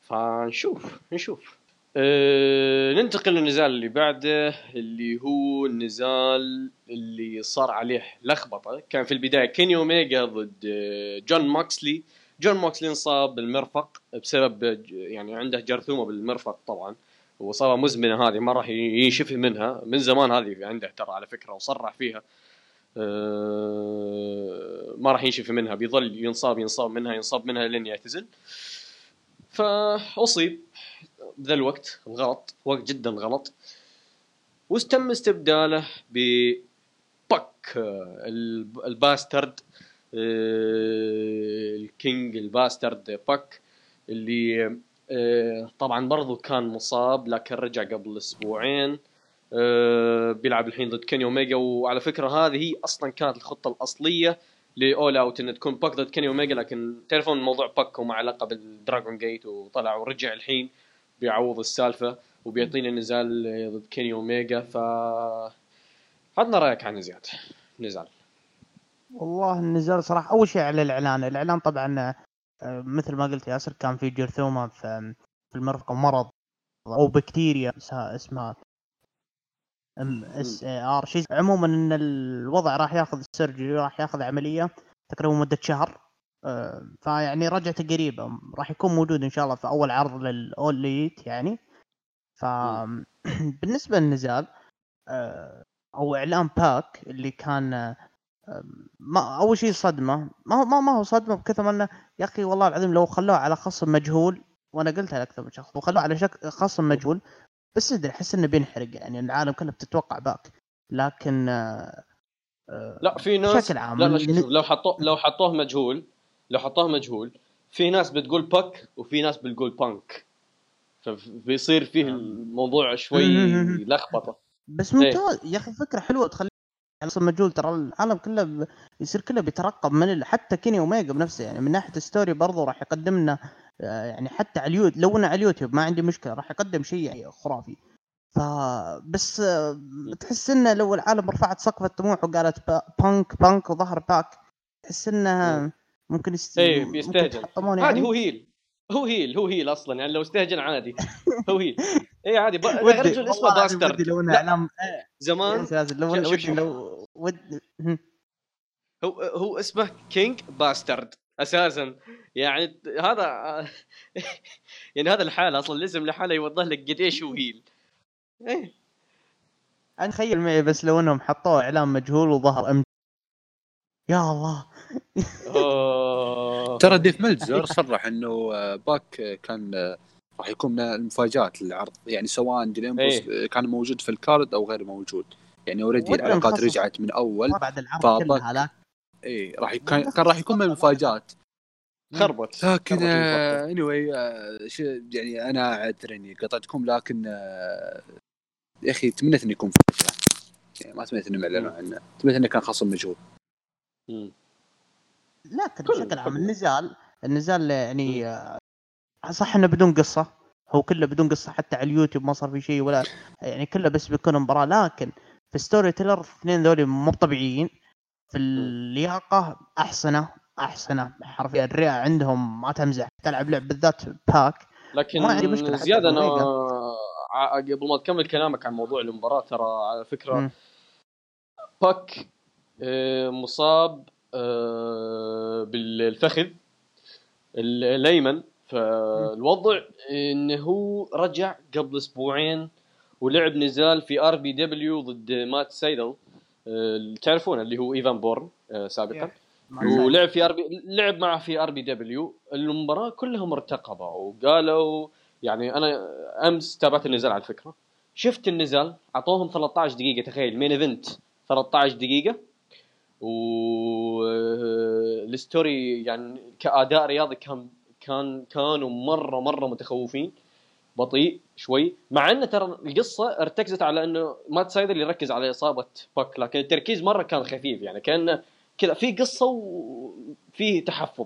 فنشوف نشوف. أه ننتقل للنزال اللي بعده اللي هو النزال اللي صار عليه لخبطة. كان في البداية كيني اوميجا ضد آه، جون موكسلي. جون موكسلي انصاب بالمرفق بسبب يعني عنده جرثومة بالمرفق طبعا. واصابه مزمنة هذه ما راح ينشفي منها. من زمان هذه عنده ترى على فكرة وصرح فيها. أه ما راح ينشفي منها. بيظل ينصاب ينصاب منها ينصاب منها لين يعتزل. فأصيب بذا الوقت الغلط وقت جدا غلط. وتم استبداله بباك ال bastard آه، ال king ال bastard باك اللي آه، طبعا برضو كان مصاب لكن رجع قبل أسبوعين. آه، بيلعب الحين ضد كيني أوميجا. وعلى فكرة هذه هي أصلا كانت الخطة الأصلية ل All Out انه تكون باك ضد كيني أوميجا. لكن تعرفون موضوع باك ومع علاقة بال Dragon Gate وطلع ورجع الحين بيعوض السالفة وبيعطينا نزال ضد كيني أوميجا. ف عطنا رأيك عن نزال نزال. والله النزال صراحة أول شيء على الإعلان. الإعلان طبعا آه، مثل ما قلت ياسر كان في جرثومة في في المرفق مرض أو بكتيريا اسمها MSR. شيء عموما إن الوضع راح ياخذ ال surgery راح ياخذ عملية تقريبا مدة شهر. آه، فيعني رجعته قريبة راح يكون موجود إن شاء الله في أول عرض لل All Elite يعني. ف بالنسبة للنزال آه، أو إعلان باك اللي كان ما أول شيء صدمة. ما هو ما هو صدمة بكثر إنه يا أخي والله العظيم لو خلوه على خصم مجهول وأنا قلتها لأكثر من شخص وخلوه على شك خصم مجهول بس أدري أحس إنه بينحرق يعني العالم كله بتتوقع باك. لكن لا في ناس بشكل عام لا لا شوف لو حطوه لو حطوه مجهول لو حطوه مجهول في ناس بتقول باك وفي ناس بتقول بانك. فبيصير فيه نعم. الموضوع شوي لخبطة. بس ممتاز. يا أخي فكرة حلوة تخلي أصلا مجهول ترى العالم كله يصير كله بيترقب من حتى كيني اوميجا بنفسه يعني من ناحية story برضه راح يقدم لنا آه، يعني حتى على اليوتيوب لو إنه على اليوتيوب ما عندي مشكلة راح يقدم شيء يعني خرافي. فبس آه، تحس إنه لو العالم رفعت سقف الطموح وقالت بانك بانك وظهر باك تحس انها ممكن يست... إيه بيستهجن. عادي يعني؟ هو هيل هو هيل هو هيل أصلا يعني لو استهجن عادي. هو هيل اي عادي ب... رجل اسمه باسترد لو انه اعلام زمان لو ودي لو ود هو هو اسمه كينج باسترد أساسا. يعني هذا يعني هذا الحاله أصلا الاسم لحاله يوضح لك قد إيش هو هيل إيه. أنا تخيل معي بس لو أنهم حطوه اعلام مجهول وظهر ام يا الله. ترى ديف ميلزر صرح إنه آه، باك كان آه، راح يكون من المفاجآت للعرض. يعني سواء ديليمبوس إيه. كان موجود في الكارد أو غير موجود. يعني already العلاقات رجعت من أول بعد العرض كلها اي راح كان, كان راح يكون من المفاجآت. خربت لكن anyway آه، يعني أنا اعتذر إني قطعتكم لكن يا أخي تمنيت إنه يكون فجأة. يعني ما تمنيت إنه اعلنوا عنه. تمنيت إنه كان خصم مجهول. لكن بشكل عام النزال النزال يعني صح إنه بدون قصة. هو كله بدون قصة حتى على اليوتيوب ما صار في شيء ولا يعني كله بس بيكون مباراة. لكن في story teller الاثنين ذولي مو طبيعيين. في اللياقة أحسنة أحسنة. حرفيا الرئه عندهم ما تمزح. تلعب لعب بالذات باك لكن ما عندي مشكلة زيادة أنا قبل ما تكمل كلامك عن موضوع المباراة ترى على فكرة م. باك آه، مصاب آه، بالفخذ الايمن فالوضع انه هو رجع قبل أسبوعين ولعب نزال في RPW ضد مات سايدل آه، تعرفونه اللي هو إيفان بورن سابقا. ولعب في آر بي لعب معه في RPW. المباراة كلها مرتقبه وقالوا يعني أنا أمس تابعت النزال على فكره شفت النزال أعطوهم 13 دقيقة تخيل main event 13 دقيقة. وال story يعني كأداء رياضي كان كان كانوا مرة مرة متخوفين. بطيء شوي. مع انه ترى القصة ارتكزت على إنه مات سايدل يركز على إصابة باك لكن التركيز مرة كان خفيف يعني. كان كذا في قصة وفيه تحفظ.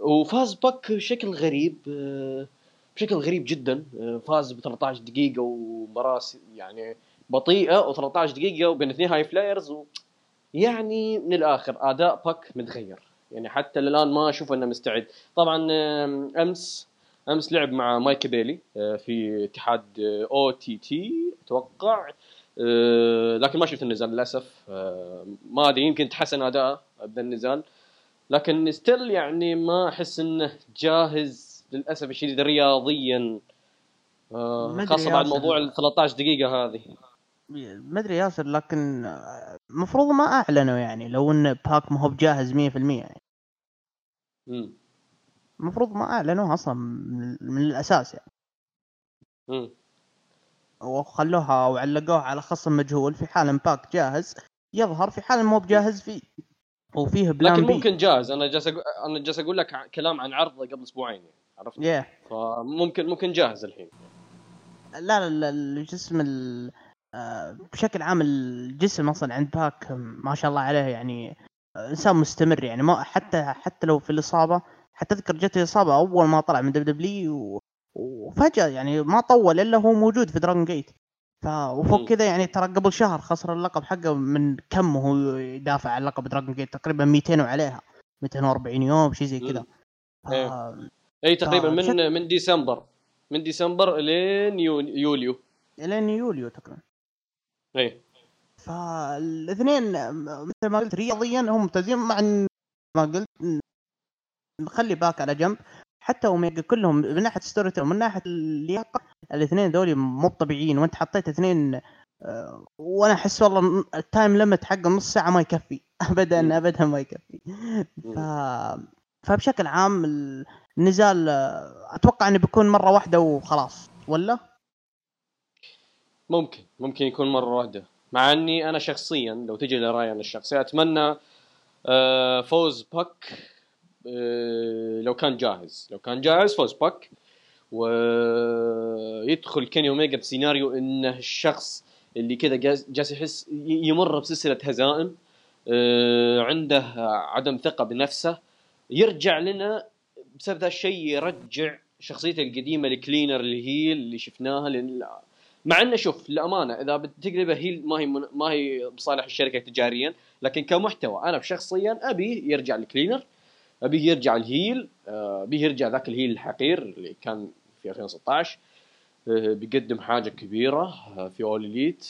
وفاز باك بشكل غريب بشكل غريب جدا. فاز ب 13 دقيقة ومباراة يعني بطيئة و13 دقيقة وبين اثنين high flyers و يعني من الآخر أداء باك متغير. يعني حتى الان ما أشوف إنه مستعد. طبعا أمس أمس لعب مع مايك بيلي آه، في اتحاد OTT أتوقع. آه، لكن ما شفت النزال للأسف. آه، ما أدري يمكن تحسن أداءه بذا النزال. لكن still يعني ما أحس إنه جاهز للأسف الشديد رياضيا. خاصة بعد موضوع ال 13 دقيقة هذه. ما أدري ياسر لكن المفروض ما أعلنوا يعني لو إن باك ما هو بجاهز 100% يعني. المفروض ما اعلنوها أصلا من الأساس يعني. امم وخلوها وعلقوها على خصم مجهول في حال إن باك جاهز يظهر في حال مو بجاهز في وفيه plan لكن ممكن جاهز. أنا جالس. أنا جالس أقول لك كلام عن عرضه قبل أسبوعين يعني عرفت؟ yeah. فممكن ممكن جاهز الحين. لا لا لا الجسم ال... بشكل عام الجسم أصلا عند باك ما شاء الله عليه يعني آه، إنسان مستمر يعني. ما حتى حتى لو في الإصابة حتى أذكر جت الإصابة أول ما طلع من دبليو وفجأة يعني ما طول إلا هو موجود في دراجون جيت. ف وفوق كذا يعني ترى قبل شهر خسر اللقب حقه من كم وهو يدافع عن لقب دراجون جيت تقريبا 200 وعليها 240 يوم شيء زي كذا. ف... اي تقريبا من. من ديسمبر من ديسمبر لين يوليو. لين يوليو تقريبا. إي. فالاثنين مثل ما قلت رياضيا هم ممتازين مع ما قلت نخلي باك على جنب. حتى اوميجا كلهم من ناحية story ومن ناحية اللياقة الاثنين ذولي مو طبيعيين. وأنت حطيت اثنين آه، وأنا أحس والله ال time limit حقه نص ساعة ما يكفي. ابدا ابدا ما يكفي. ف... فبشكل عام النزال آه، أتوقع إنه بيكون مرة واحدة وخلاص. ولا؟ ممكن ممكن يكون مرة واحدة. مع أني أنا شخصيا لو تجي لرايي أنا الشخصي أتمنى آه، فوز باك آه، لو كان جاهز. لو كان جاهز فوز باك ويدخل كيني اوميجا بسيناريو انه الشخص اللي كذا جالس يحس يمر بسلسلة هزائم آه، عنده عدم ثقة بنفسه يرجع لنا بسبب ذا الشيء يرجع شخصيته القديمة ال Cleaner اللي هي اللي شفناها مع إنه شوف للأمانة إذا بتقلبه هي ما هي ما هي بصالح الشركة تجاريا لكن كمحتوى أنا شخصيا أبي يرجع ال Cleaner ابيه يرجع ال heel آه، ابيه يرجع ذاك ال heel الحقير اللي كان في 2016 آه، بيقدم حاجة كبيرة آه، في أول إليت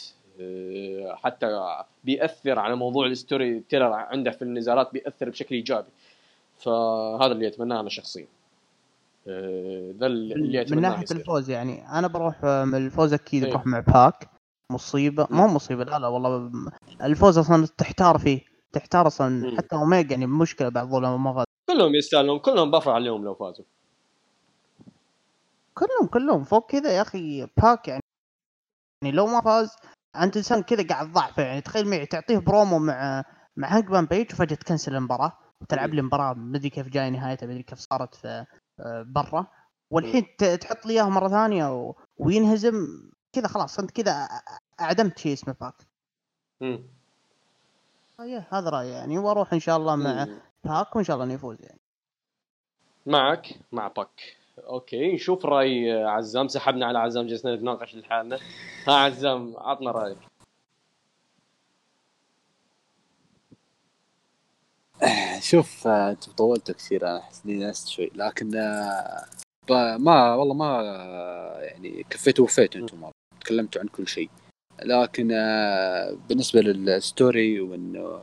حتى بيأثر على موضوع ال story teller عنده في النزالات بيأثر بشكل إيجابي. فهذا اللي أتمناه أنا شخصيا. ذا اللي اتمناه من ناحية يصير. الفوز يعني أنا بروح الفوز أكيد إيه. بروح مع باك. مصيبة؟ مو مصيبة لا لا والله الفوز أصلا تحتار فيه تحتار أصلا حتى اوميجا يعني مشكلة بعد ظلم ما فاز كلهم يستاهلون كلهم بفرح لهم لو فازوا. كلهم كلهم فوق كذا يا أخي باك يعني يعني لو ما فاز أنت إنسان كذا قاعد ضعفه يعني تخيل معي تعطيه برومو مع مع هانغمان بيج وفجأة تكنسل المباراة وتلعب لي مباراة ما أدري كيف جاي نهايتها ما أدري كيف صارت في آه، برا. والحين تحط لي اياه مرة ثانية و... وينهزم كذا خلاص. أنت كذا أعدمت شيء اسمه باك. امم هذا رأيي يعني. وأروح إن شاء الله مع باك وإن شاء الله إنه يفوز يعني. معك مع باك okay نشوف رأي عزام. سحبنا على عزام جلسنا نتناقش لحالنا. ها عزام عطنا رأيك. شوف انت طولت كثير أنا أحس إني نست شوي. لكن آه، ما والله ما يعني كفيت وفيت أنتم تكلمتوا عن كل شيء. لكن آه، بالنسبة للستوري وإنه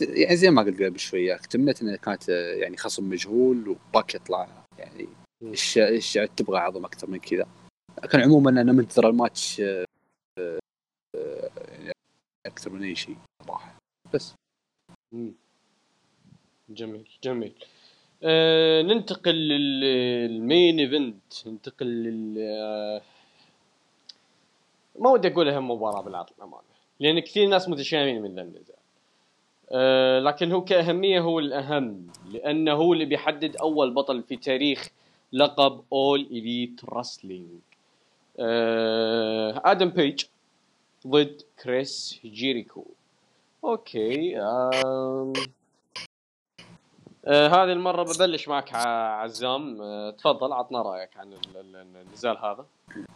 يعني زي ما قلت قبل شوية تمنيت إنها كانت آه، يعني خصم مجهول وباك يطلع يعني إيش إيش تبغى أعظم أكثر من كذا. لكن عموما أنا منتظر الماتش يعني أكثر من أي شيء صراحة. بس. جميل جميل. آه ننتقل لل main event ننتقل لل آه، ما ودي أقول اهم مباراة بالعرض للأمانة لأن كثير ناس متشائمين من ذا النزال آه لكن هو كأهمية هو الأهم لأنه هو اللي بيحدد أول بطل في تاريخ لقب All Elite Wrestling آدم بيج ضد كريس جيريكو. أوكي آه آه هذه المرة ببلش معك عزام. آه تفضل عطنا رأيك عن النزال هذا.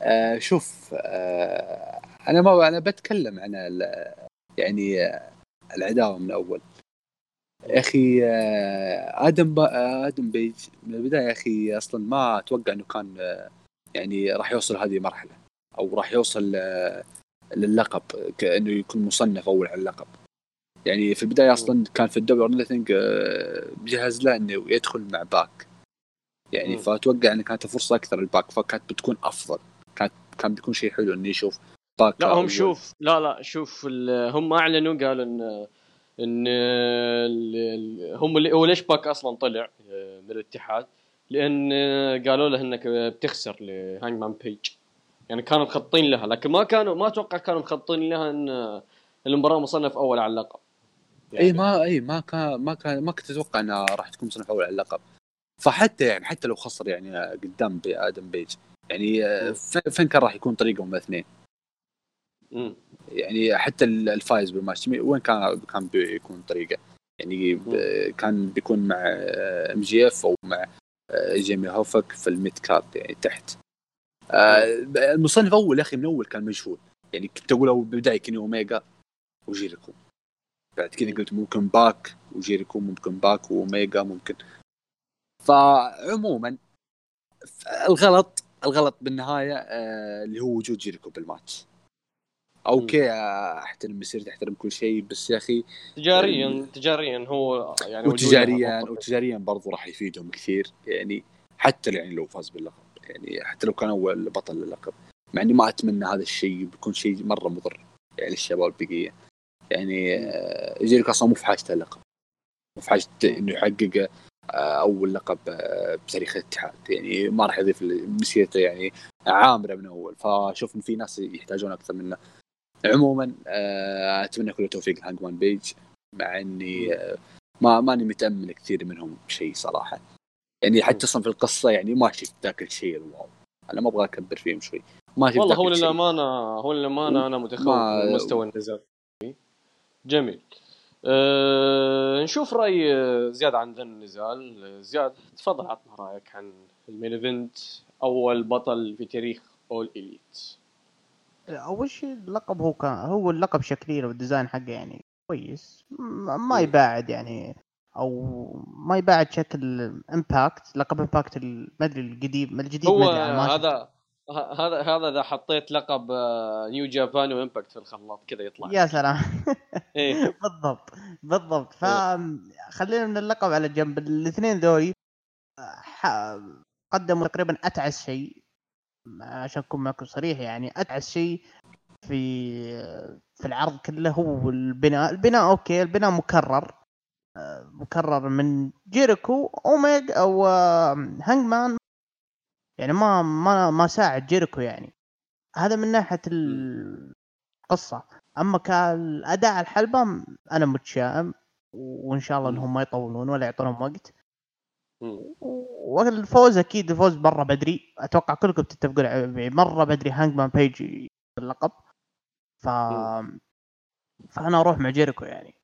آه شوف آه أنا ما أنا بتكلم عن يعني العداوة من أول. يا أخي آه آدم با آدم بيج من البداية يا أخي أصلا ما أتوقع إنه كان آه، يعني راح يوصل هذه المرحلة أو راح يوصل آه، للقب كأنه يكون مصنف أول على اللقب. يعني في البداية أصلا كان في ال Double or Nothing مجهز له إنه يدخل مع باك. يعني فأتوقع إنه كانت فرصة أكثر للباك فكانت بتكون أفضل. كانت كان بيكون شيء حلو إنه يشوف باك لا هم شوف لا لا شوف هم أعلنوا قالوا إن إن هم اللي هو ليش باك أصلا طلع آه، من الاتحاد؟ لأن قالوا له إنك بتخسر لهانج مان بيج. يعني كانوا مخططين لها لكن ما كانوا ما أتوقع كانوا مخططين لها إن المباراة مصنف أول على اللقب. يعني. اي ما اي ما كان ما كان ما كنت أتوقع إنها راح تكون مصنف اول على اللقب. فحتى يعني حتى لو خسر يعني قدام آدم بيج يعني فين كان راح يكون طريقهم الاثنين؟ يعني حتى الفايز بالماتش وين كان كان بيكون طريقة؟ يعني كان بيكون مع MJF أو مع جيمي هافوك في ال mid card يعني تحت. آه، المصنف الأول يا أخي من أول كان مجهول. يعني كنت أقول بالبدايه كيني اوميجا وجيريكو بعد كذا قلت ممكن باك وجيريكو ممكن باك وأوميجا ممكن. فعموما الغلط الغلط بالنهاية آه اللي هو وجود جيريكو بالماتش. أوكي أحترم مسيرته احترم كل شيء بس يا أخي تجاريا تجاريا هو يعني وتجاريا وتجاريا برضو راح يفيدهم كثير يعني حتى يعني لو فاز باللقب يعني حتى لو كان اول بطل للقب. مع إني ما أتمنى هذا الشيء بيكون شيء مرة مضر يعني للشباب البقية. يعني آه، جيريكو أصلا مو في حاجته اللقب مو في حاجة إنه يحقق آه، أول لقب آه، بتاريخ الاتحاد. يعني ما راح يضيف مسيرته يعني عامرة من أول. فأشوف إن في ناس يحتاجون أكثر منه. عموما أتمنى كل التوفيق لهانجمان بيج مع إني ما ماني متأمل كثير منهم شيء صراحة. يعني حتى أصلا في القصة يعني ما شفت ذاك الشيء الواو. أنا ما أبغى أكبر فيهم شوي. ما شفت والله هو للامانه هو للأمانة أنا متخوف من مستوى النزال. جميل. أه نشوف رأي زياد عن ذا النزال زياد تفضل. عطنا رأيك عن ال main event أول بطل في تاريخ All Elite أول شيء اللقب هو كان هو اللقب شكليا وال design حقه يعني كويس. ما يباعد يعني أو ما يباعد شكل Impact لقب Impact ما أدري القديم الجديد هو هذا هذا هذا إذا حطيت لقب New Japan و Impact في الخلاط كذا يطلع. يا سلام. إيه؟ بالضبط. بالضبط. فخلينا من اللقب على جنب. الاثنين ذولي قدموا تقريبا أتعس شيء. عشان أكون معكم صريح يعني أتعس شيء في في العرض كله هو البناء البناء أوكي البناء مكرر. مكرر من جيريكو اوميجا وهانجمان. يعني ما ما ما ساعد جيريكو يعني. هذا من ناحية القصة. أما كالأداء الحلبة أنا متشائم وإن شاء الله إنهم ما يطولون ولا يعطونهم وقت. والفوز أكيد الفوز مرة بدري. أتوقع كلكم تتفقون مرة بدري هانجمان بيج اللقب ف فأنا أروح مع جيريكو يعني.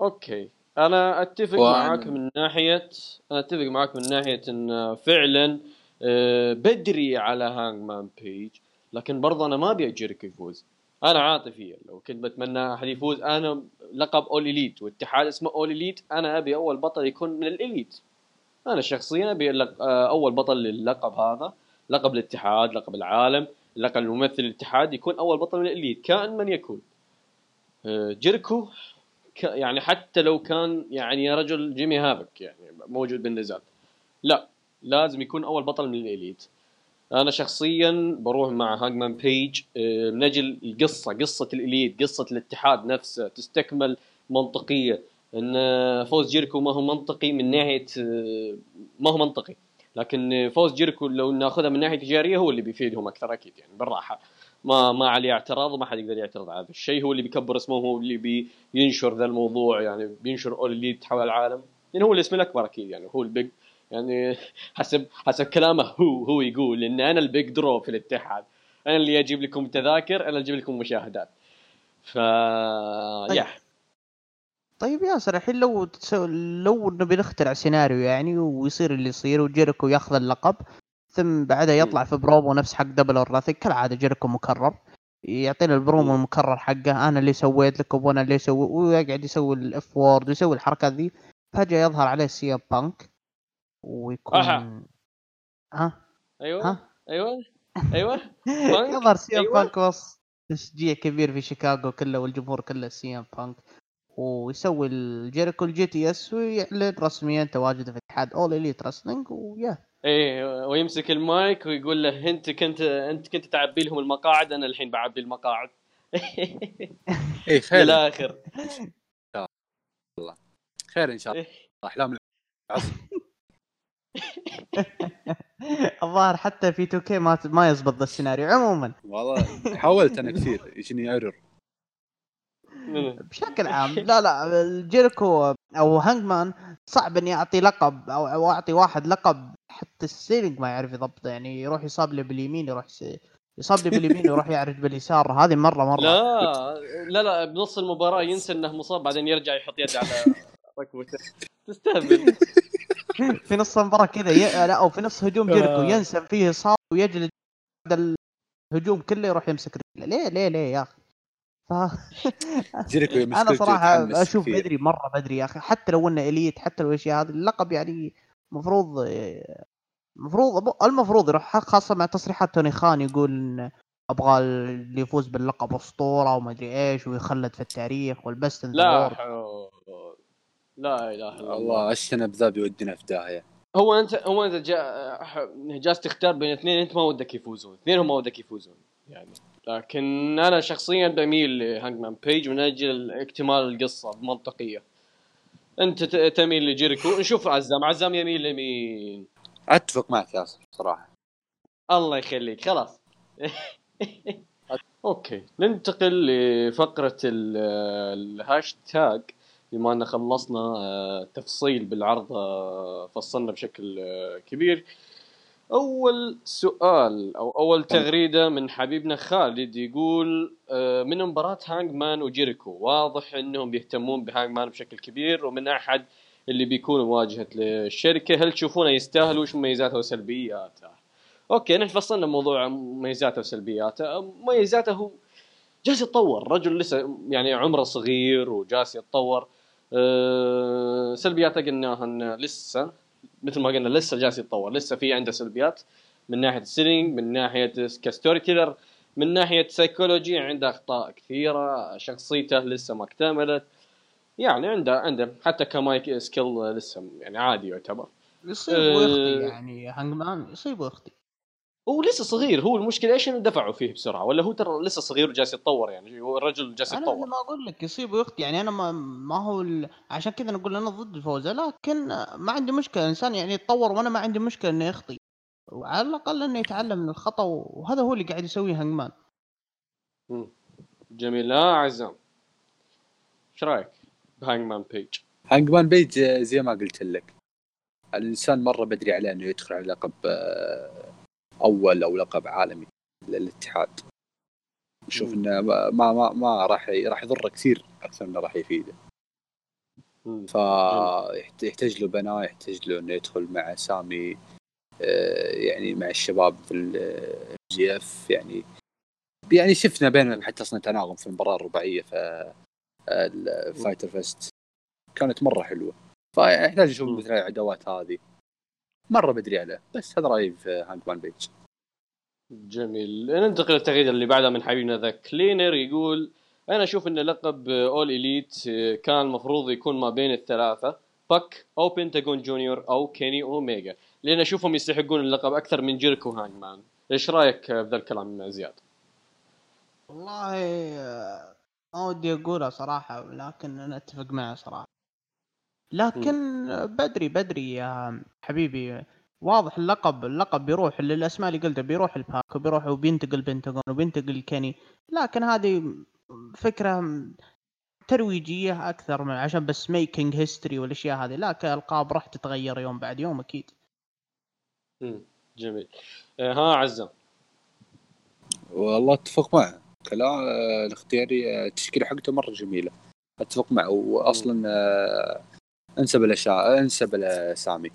أوكي. أنا أتفق وأنا... معاك من ناحية أنا أتفق معاك من ناحية إن فعلا آه، بدري على هانج مان بيج لكن برضه أنا ما أبي جيريكو يفوز. أنا عاطفيا لو كنت بتمنى أحد يفوز أنا لقب All Elite واتحاد اسمه All Elite أنا أبي أول بطل يكون من ال Elite. أنا شخصيا أبي آه، أول بطل للقب هذا لقب الاتحاد لقب العالم لقب الممثل الاتحاد يكون أول بطل من الإليت كائن من يكون. آه، جيركو يعني حتى لو كان يعني يا رجل جيمي هافك يعني موجود بالنزال لا لازم يكون أول بطل من الإليت. أنا شخصيا بروح مع هاجمان بيج آه، من أجل القصة قصة الإليت قصة الاتحاد نفسه تستكمل منطقية. إن فوز جيركو ما هو منطقي من ناحية آه، ما هو منطقي. لكن فوز جيركو لو ناخذها من ناحية تجارية هو اللي بيفيدهم أكثر أكيد يعني بالراحة. ما ما عليه اعتراض وما حد يقدر يعترض على هذا الشيء هو اللي بيكبر اسمه هو اللي بينشر ذا الموضوع يعني بينشر All Elite حول العالم. يعني هو الاسم الأكبر أكيد يعني هو ال big يعني حسب حسب كلامه هو هو يقول إن أنا ال big draw في الاتحاد. أنا اللي أجيب لكم تذاكر أنا اللي أجيب لكم مشاهدات. ف طيب. يا. طيب ياسر الحين لو تسو... لو نبي نخترع سيناريو يعني ويصير اللي يصير وجيريكو ياخذ اللقب ثم بعدها يطلع في برومو نفس حق Double or كالعادة جيريكو مكرر. يعطينا البرومو المكرر حقه. أنا اللي سويت لكم وأنا اللي سوي ويقعد يسوي ال F word ويسوي الحركات ذي. فجأة يظهر عليه سي بانك ويكون أحا. ها؟ أيوه. ها؟ أيوه. أيوه. يظهر سي أيوة. بانك وسط تشجيع كبير في شيكاغو كله والجمهور كله سي ام بانك ويسوي الجيريكو ال GTS ويعلن رسميا تواجده في اتحاد All Elite Wrestling ويا إيه ويمسك المايك ويقول له أنت كنت أنت كنت تعبي لهم المقاعد أنا الحين بعبي المقاعد. إيه خير. للاخر الله. خير إن شاء الله. إيه. احلام الظاهر حتى في 2K ما ما يزبط السيناريو. عموما. والله حاولت أنا كثير. يجيني error بشكل عام لا لا الجيريكو أو هانجمان صعب إني أعطي لقب أو, أعطي واحد لقب حتى ال selling ما يعرف يضبطه يعني يروح يصاب لي باليمين يروح يصاب لي باليمين يروح يعرج باليسار هذه مرة مرة. لا لا لا بنص المباراة ينسى إنه مصاب بعدين يرجع يحط يده على ركبته. تستهبل. في نص المباراة كذا ي... لا أو في نص هجوم جيركو ينسى فيه اصابه ويجلد الهجوم كله يروح يمسك رجله. ليه ليه ليه يا أخي؟ ف... أنا صراحة أشوف بدري مرة بدري يا أخي حتى لو إنه إليت حتى لو الاشياء هذه اللقب يعني المفروض المفروض المفروض يروح خاصة مع تصريحات توني خان يقول أبغى اللي يفوز باللقب أسطورة وما أدري إيش ويخلد في التاريخ والبست لا لا إله إلا الله الشنب ذا بيودينا في داهية. هو أنت هو أنت جا جالس تختار بين اثنين أنت ما ودك يفوزون اثنينهم ما ودك يفوزون يعني. لكن أنا شخصيا بميل لهانجمان. بيج من أجل اكتمال القصة بمنطقيه أنت تميل لجيريكو؟ نشوف عزام. عزام يميل لمين؟ أتفق معك ياسر صراحة. الله يخليك. خلاص. okay. ننتقل لفقرة الهاشتاج. بما أن خلصنا آه، تفصيل بالعرض آه، فصلنا بشكل آه، كبير. أول سؤال أو أول تغريدة من حبيبنا خالد يقول من مباراة هانج مان وجيريكو؟ واضح إنهم بيهتمون بهانج مان بشكل كبير ومن أحد اللي بيكون واجهة للشركة. هل تشوفونه يستاهل؟ وش مميزاته وسلبياته؟ okay نحن فصلنا موضوع مميزاته وسلبياته. مميزاته هو جالس يتطور. رجل لسه يعني عمره صغير وجالس يتطور. أه سلبياته قلناها إنه لسه مثل ما قلنا لسه جالس يتطور. لسه في عنده سلبيات من ناحية ال selling من ناحية ك story teller من ناحية سيكولوجي عنده أخطاء كثيرة شخصيته لسه ما اكتملت. يعني عنده عنده. حتى ك mic skill لسه يعني عادي يعتبر. يصيب ويخطي أه يعني هانجمان يصيب ويخطي. هو لسه صغير هو المشكلة إيش إنه دفعوا فيه بسرعة ولا هو ترى لسه صغير وجالس يتطور يعني هو الرجل جالس يتطور. أنا ما أقول لك يصيب ويخطي يعني أنا ما, ما هو ال... عشان كذا نقول أنا ضد الفوزه لكن ما عندي مشكلة الانسان يعني يتطور وأنا ما عندي مشكلة إنه يخطي وعلى الأقل إنه يتعلم من الخطأ وهذا هو اللي قاعد يسويه هانجمان. جميل. لا عزام. إيش رأيك بهانجمان بيج؟ هانجمان بيج زي ما قلت لك الإنسان مرة بدري عليه إنه يدخل على لقب آه، أول أو لقب عالمي للاتحاد. نشوف إنه ما ما ما راح راح يضره كثير أكثر من راح يفيده. فيحتاج له بناء يحتاج له إنه يدخل مع سامي آه، يعني مع الشباب في ال MJF يعني يعني شفنا بينهم حتى أصلا تناغم في المباراة الرباعية في ال Fyter Fest كانت مرة حلوة. فيحتاج نشوف مثل العداوات هذه. مرة بدري عليه بس هذا رأيي في هانج مان بيج جميل. ننتقل للتغريده اللي بعدها من حبيبنا The Cleaner يقول أنا أشوف إن لقب All Elite كان المفروض يكون ما بين الثلاثة باك أو بنتاجون جونيور أو كيني اوميجا لأن أشوفهم يستحقون اللقب أكثر من جيركو هانج مان إيش رأيك بذا الكلام زياد؟ والله ما ودي اقولها صراحة لكن أنا أتفق معه صراحة. لكن بدري بدري يا حبيبي. واضح اللقب اللقب بيروح للأسماء اللي قلتها بيروح الباك وبيروح وبينتقل بنتاجون وبينتقل كيني لكن هذه فكرة ترويجية أكثر من عشان بس making history والأشياء هذه. لا كالقاب راح تتغير يوم بعد يوم أكيد. امم جميل. آه، ها عزام. والله أتفق معه. كلام آه، الاختياري آه، التشكيلة حقته مرة جميلة. أتفق معه. واصلا انسب الاشياء انسب لسامي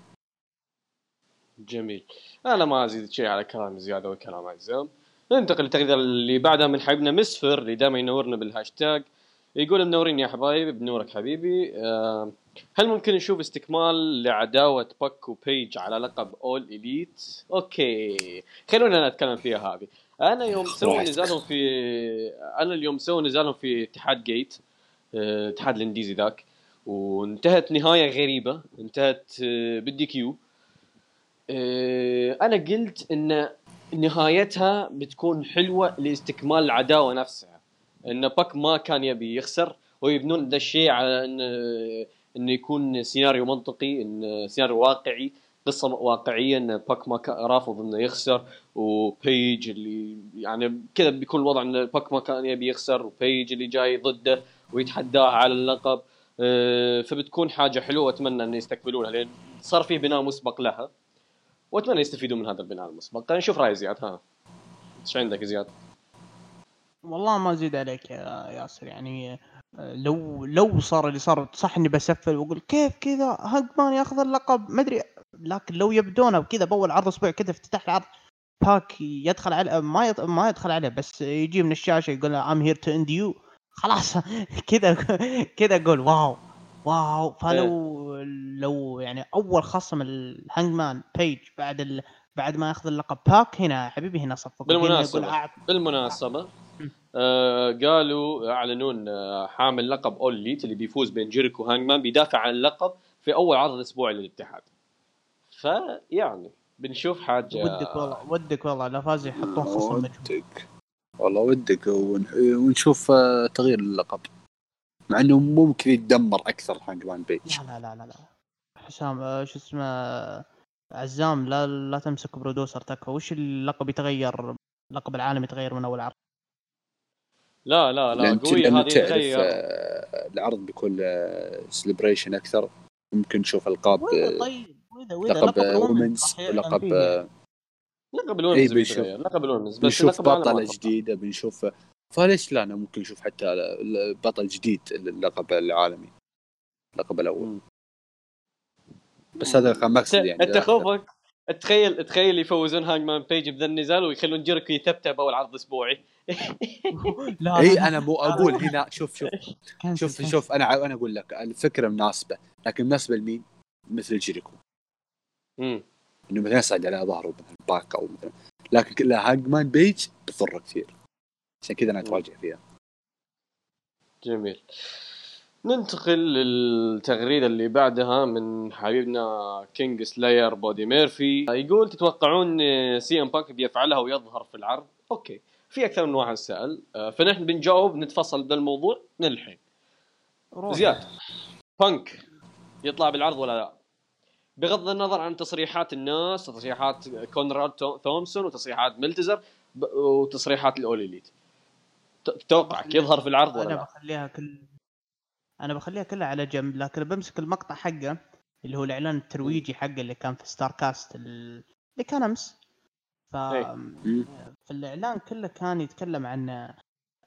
جميل. أنا ما أزيد شيء على كلام زياد وكلام عزام ننتقل للتغريده اللي بعدها من حبيبنا مسفر اللي دائما ينورنا بالهاشتاج. يقول منورين يا حبايبي بنورك حبيبي. هل ممكن نشوف استكمال لعداوة باك وبيج على لقب All Elite؟ okay. خلونا نتكلم فيها هذه. أنا يوم سووا نزالهم في أنا اليوم سووا نزالهم في اتحاد جيت آه، اتحاد ال indies ذاك. وانتهت نهاية غريبة. انتهت آه، بال DQ. أنا قلت إن نهايتها بتكون حلوة لاستكمال العداوة نفسها. إن باك ما كان يبي يخسر ويبنون ذا الشيء على إن انه يكون سيناريو منطقي إن سيناريو واقعي قصة واقعية إن باك ما رافض إنه يخسر وبيج اللي يعني كذا بيكون الوضع إن باك ما كان يبي يخسر وبيج اللي جاي ضده ويتحداه على اللقب. آه، فبتكون حاجة حلوة وأتمنى إن يستغلونها لأن صار في بناء مسبق لها وأتمنى يستفيدوا من هذا البناء المسبق نشوف راي زياد ها إيش عندك زياد؟ والله ما أزيد عليك يا ياسر يعني لو لو صار اللي صار صح إني بسفل وأقول كيف كذا هانجمان ياخذ اللقب ما أدري لكن لو يبدونه كذا بأول عرض أسبوع كذا افتتاح العرض باك يدخل على ما. ما يدخل عليه بس يجي من الشاشة يقول I'm here to end you خلاص. كذا كذا أقول wow wow. فلو إيه. لو يعني أول خصم الهانجمان بيج بعد ال... بعد ما ياخذ اللقب. باك هنا حبيبي هنا صفق. بالمناسبة بالمناسبة آه قالوا أعلنون آه حامل لقب All Elite اللي بيفوز بين جيريكو وهانجمان بيدافع عن اللقب في أول عرض أسبوعي للاتحاد. فيعني بنشوف حاجة. ودك والله ودك والله لو فاز يحطون خصم ودك. والله ودك ونشوف آه، تغيير اللقب. مع إنه ممكن يتدمر أكثر هانجمان بيج لا لا لا لا حسام آه، شو اسمه عزام لا لا تمسك برودوسر تكفى. وش اللقب يتغير؟ اللقب العالمي يتغير من أول عرض؟ لا لا لا قوية هذه تغير. آه، العرض بيكون celebration أكثر. ممكن نشوف ألقاب طيب لقب women's ولقب لقب ال women's بيتغير لقب ال women's بس بنشوف بطلة جديدة بنشوف فليش لا أنا ممكن نشوف حتى بطل جديد اللقب العالمي اللقب الأول. بس هذا كان مقصد يعني أنت خوفك؟ تخيل تخيل يفوزون هانج مان بيج بذا النزال ويخلون جيركو يتبتب أول عرض أسبوعي. لا اي أنا مو أقول هنا شوف شوف شوف شوف أنا أنا أقول لك الفكرة مناسبة لكن مناسبة لمين؟ مثل جيريكو. امم إنه مثلا يصعد على ظهره مثلا باك أو مثلا. لكن هانج مان بيج بتضره كثير. عشان كذا أنا اتراجع فيها. جميل. ننتقل للتغريدة اللي بعدها من حبيبنا كينج سلاير بودي ميرفي. يقول تتوقعون سي إم بانك بيفعلها ويظهر في العرض؟ okay. في أكثر من واحد سأل. آه، فنحن بنجاوب نتفصل بالموضوع من الحين زياد بانك يطلع بالعرض ولا لا؟ بغض النظر عن تصريحات الناس تصريحات كونراد تومسون وتصريحات ملتزر وتصريحات ال All Elite. توقعك يظهر في العرض ولا أنا بخليها كل أنا بخليها كلها على جنب لكن بمسك المقطع حقه اللي هو الإعلان الترويجي حقه اللي كان في Starrcast اللي كان أمس. ف في الإعلان كله كان يتكلم عن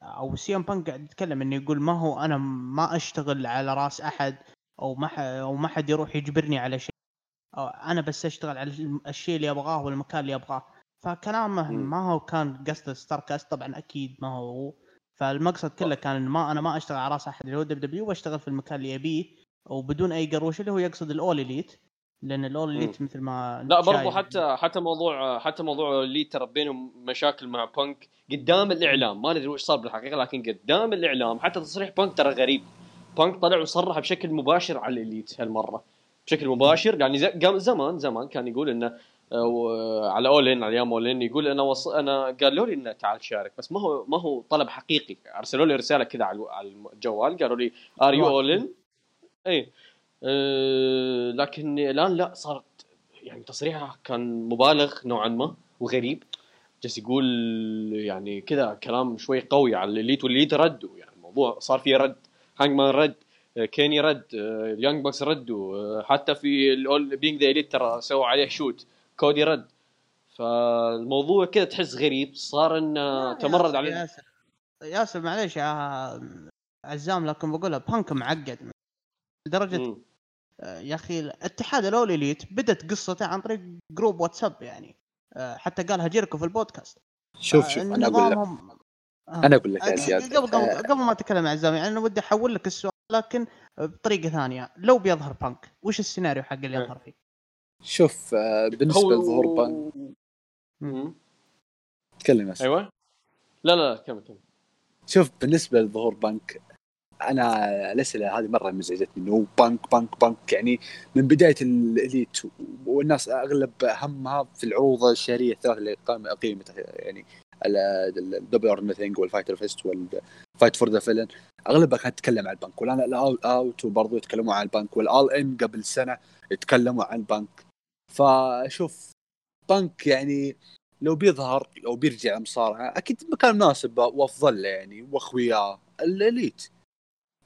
أو سي ام بانك قاعد يتكلم إنه يقول ما هو أنا ما أشتغل على رأس أحد أو ما أو ما حد يروح يجبرني على شيء. أو أنا بس أشتغل على الشيء اللي أبغاه والمكان اللي أبغاه. فكلامه ما هو كان قصده Starrcast طبعا أكيد ما هو هو. فالمقصد كله كان إن ما أنا ما أشتغل على راس أحد اللي هو WWE بشتغل في المكان اللي يبيه وبدون أي قروش اللي هو يقصد ال All Elite لأن ال All Elite مثل ما لا برضو حتى حتى موضوع حتى موضوع Elite ترى بينهم مشاكل مع بانك قدام الإعلام ما ندري وش صار بالحقيقة لكن قدام الإعلام حتى تصريح بانك ترى غريب. بانك طلع وصرح بشكل مباشر على ال Elite هالمرة. بشكل مباشر. يعني زمان زمان كان يقول إنه آه، على All In على أيام All In يقول أنا وص... أنا قالوا لي إنه تعال شارك. بس ما هو ما هو طلب حقيقي. أرسلوا لي رسالة كذا على الجوال قالوا لي Are you all in? اي أه لكن الآن لا صارت يعني تصريحه كان مبالغ نوعا ما وغريب. جالس يقول يعني كذا كلام شوي قوي على ال Elite وال Elite ردوا يعني الموضوع صار فيه رد هانجمان رد. آه، كيني رد اليونج بوكس ردوا آه، حتى في الأول Being The Elite ترى سووا عليه shoot كودي رد. فالموضوع كذا تحس غريب صار إنه تمرد عليه. ياسر ياسر معليش يا عزام لكن بقولها بانك معقد. لدرجة آه، يا أخي الاتحاد All Elite بدت قصته عن طريق group واتساب يعني آه، حتى قالها جيركو في البودكاست. شوف شوف أنا أقول لك أنا أقول لك يا زياد قبل قبل, قبل ما اتكلم عن عزام يعني أنا ودي أحول لك السؤال. لكن بطريقة ثانية لو بيظهر بانك وش السيناريو حق اللي يظهر فيه؟ شوف آه، بالنسبة لظهور بانك تكلم بس. أيوه. لا لا كمل كمل. شوف بالنسبة لظهور بانك أنا الاسئله هذه مرة مزعجتني إنه بانك بانك بانك يعني من بداية ال Elite والناس أغلب همها في العروض الشهرية الثلاث اللي قيمتها يعني ال Double or Nothing وال Fyter Fest وال Fight for the Fallen اغلبها كانت تتكلم عن بانك والان ال All Out وبرضه يتكلموا عن بانك وال All In قبل سنة يتكلموا عن بانك. فشوف بانك يعني لو بيظهر لو بيرجع مصارعة أكيد مكان مناسب وأفضل له يعني واخوياه ال Elite.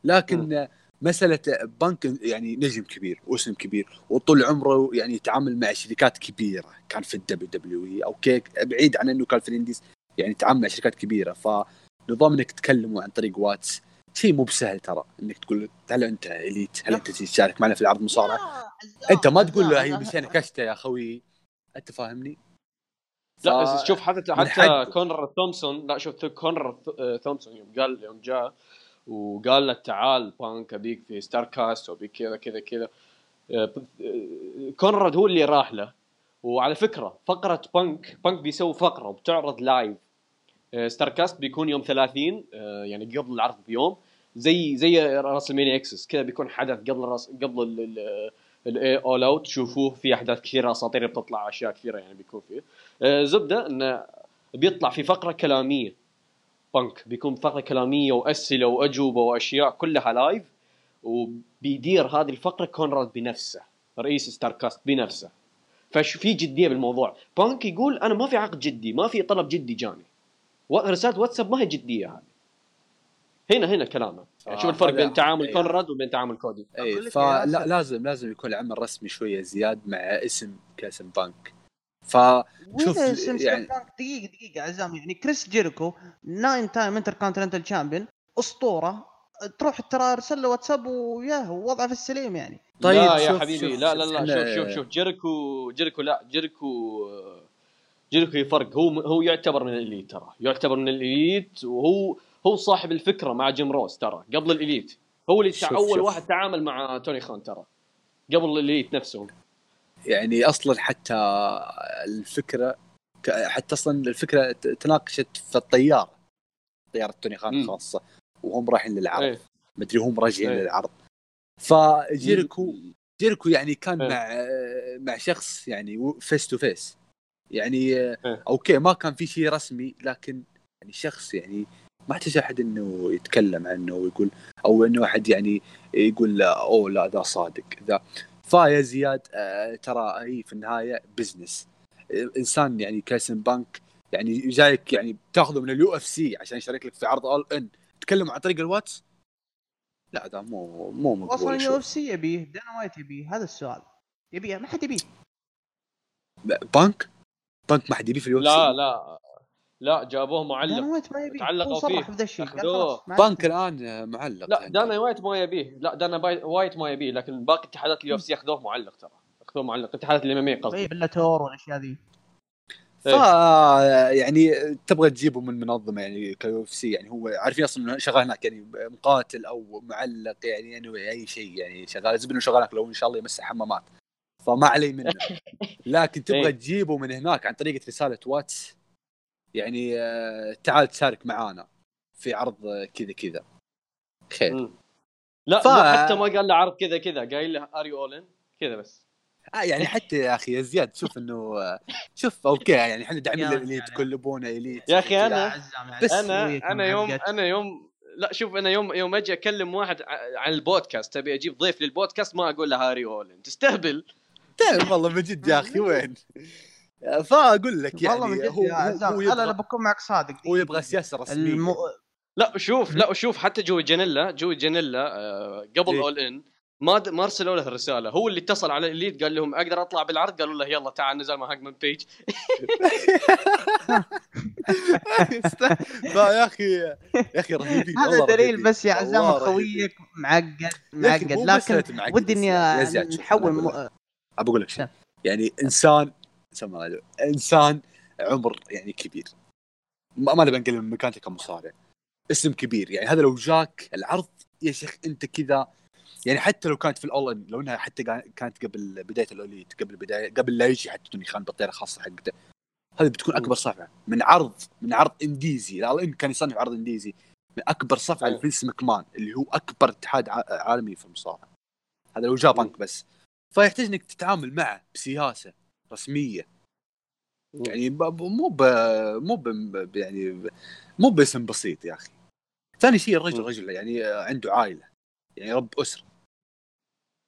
لكن م. مسألة بانك يعني نجم كبير واسم كبير وطول عمره يعني يتعامل مع شركات كبيرة كان في ال WWE أو كيك بعيد عن إنه كان في ال indies يعني يتعامل مع شركات كبيرة. فنظام إنك تكلموا عن طريق واتس. شيء مو بسهل ترى إنك تقول هل أنت Elite هل أنت تشارك معنا في العرض مصارعة؟ أنت ما تقول له هي مشينا كشته يا خوي أنت فاهمني؟ لا بس شوف حتى حتى كونراد تومسون لا شوف كونر تومسون يوم قال يوم جاء وقال له تعال بانك أبيك في Starrcast وأبيك كذا كذا كذا. آه، كونراد هو اللي راح له. وعلى فكرة فقرة بانك بانك بيسوي فقرة وبتعرض live Starrcast بيكون يوم 30 آه، يعني قبل العرض بيوم زي زي WrestleMania Axxess كذا بيكون حدث قبل راس قبل ال All Out تشوفوه في أحداث كثيرة أساطير بتطلع أشياء كثيرة يعني بيكون فيه. آه، زبدة انه بيطلع في فقرة كلامية بانك بيكون فقرة كلامية وأسئلة وأجوبة وأشياء كلها live وبيدير هذه الفقرة كونراد بنفسه رئيس Starrcast بنفسه. ففي جدية بالموضوع. بانك يقول أنا ما في عقد جدي ما في طلب جدي جاني. رسالة واتساب ما هي جدية هذه. هنا هنا كلامه. يعني شوف الفرق بين تعامل أيه. كونراد وبين تعامل كودي. اي فلا لازم لازم يكون العمل رسمي شوية زياد مع اسم كاسم بانك. ف شوف يعني دقيقه دقيقة عزام. يعني كريس جيريكو nine time Intercontinental champion أسطورة. تروح ترى ارسل له واتساب وياه وضعه في السليم يعني. طيب لا يا حبيبي لا لا لا شوف شوف شوف. جيريكو جيريكو لا جيريكو جيريكو يفرق هو هو يعتبر من ال Elite ترى. يعتبر من ال Elite وهو هو صاحب الفكرة مع جيم روس ترى قبل ال Elite. هو اللي شوف أول شوف. واحد تعامل مع توني خان ترى قبل ال Elite نفسهم. يعني أصلا حتى الفكرة حتى أصلا الفكرة تناقشت في الطيارة طيارة توني خان الخاصة وهم رايحين للعرض. إيه. مدري هم راجعين إيه. للعرض. فجيريكو جيريكو يعني كان إيه. مع مع شخص يعني face to face يعني إيه. okay ما كان في شيء رسمي لكن يعني شخص يعني ما احتاج احد إنه يتكلم عنه ويقول أو إنه أحد يعني يقول لا أوه لا ذا صادق ذا فيا زياد آه ترى هي في النهاية business إنسان يعني كاسم بانك يعني جايك يعني تاخذه من ال UFC عشان يشارك لك في عرض All In تكلم عن طريق الواتس؟ لا ذا مو مو مقبول أصلا ال UF C يبيه دانا وايت يبيه هذا السؤال. يبيه ما حد يبيه. بانك؟ بانك ما حد يبيه في ال U لا لا. لا جابوه معلق. دانا وايت ما يبيه. تعلقوا فيه. بذا الشيء بانك الآن معلق لا دانا وايت ما يبيه. لا دانا وايت ما يبيه لكن باقي اتحادات ال UFC أخذوه معلق ترى. أخذوه معلق. اتحادات ال MMA قصدي. Bellator والأشياء ذي. ف يعني تبغى تجيبه من منظمة يعني ك UFC يعني هو عارفين أصلا شغال هناك يعني مقاتل أو معلق يعني يعني أي شيء يعني شغال زبن شغال هناك لو إن شاء الله يمسح حمامات. فما علي منه. لكن تبغى تجيبه من هناك عن طريقة رسالة واتس يعني آه، تعال تشارك معانا في عرض كذا كذا. خير. لا ف... حتى ما قال له عرض كذا كذا قايل له are you all كذا بس. آه يعني حتى يا أخي يا زياد شوف إنه شوف okay يعني إحنا داعمين لل elite كل أبونا elite. يا أخي أنا بس أنا أنا يوم أنا يوم لا شوف أنا يوم يوم أجي أكلم واحد عن البودكاست تبي أجيب ضيف للبودكاست ما أقول له are you all in تستهبل. تعرف والله من جد يا أخي وين؟ فأقول لك يعني والله من جد يا هو لا لا بكون معك صادق. هو يبغى سياسة رسمية. الم... لا شوف لا شوف حتى جوي جانيلا جوي جانيلا آه قبل All إيه؟ In ما ما ارسلوا له الرسالة. هو اللي اتصل على ال elite قال لهم أقدر أطلع بالعرض؟ قالوا له يلا تعال نزل مع Hangman Page يا أخي يا أخي رهيبين هذا دليل بس يا عزام خويك معقد معقد. لكن ودي إني نحول. ابى أقول لك شيء. يعني إنسان إنسان عمر يعني كبير. ما نبي نقلل من مكانته كمصارع اسم كبير. يعني هذا لو جاك العرض يا شيخ أنت كذا. يعني حتى لو كانت في الأول ان لو إنها حتى كانت قبل بداية الاوليت قبل بدايه قبل لا يجي حتى توني خان بالطياره الخاصه حقته. هذه بتكون أكبر صفعة. من عرض من عرض إنديزي. لا إن كان يصنف عرض إنديزي من أكبر صفعة لفينس مكمان اللي هو أكبر اتحاد عالمي في المصارعة. هذا لو جاء بنك بس. فيحتاج إنك تتعامل معه بسياسة رسمية. يعني مو ب مو ب يعني مو باسم بسيط يا أخي. ثاني شيء الرجل رجل يعني عنده عائلة يعني رب أسرة.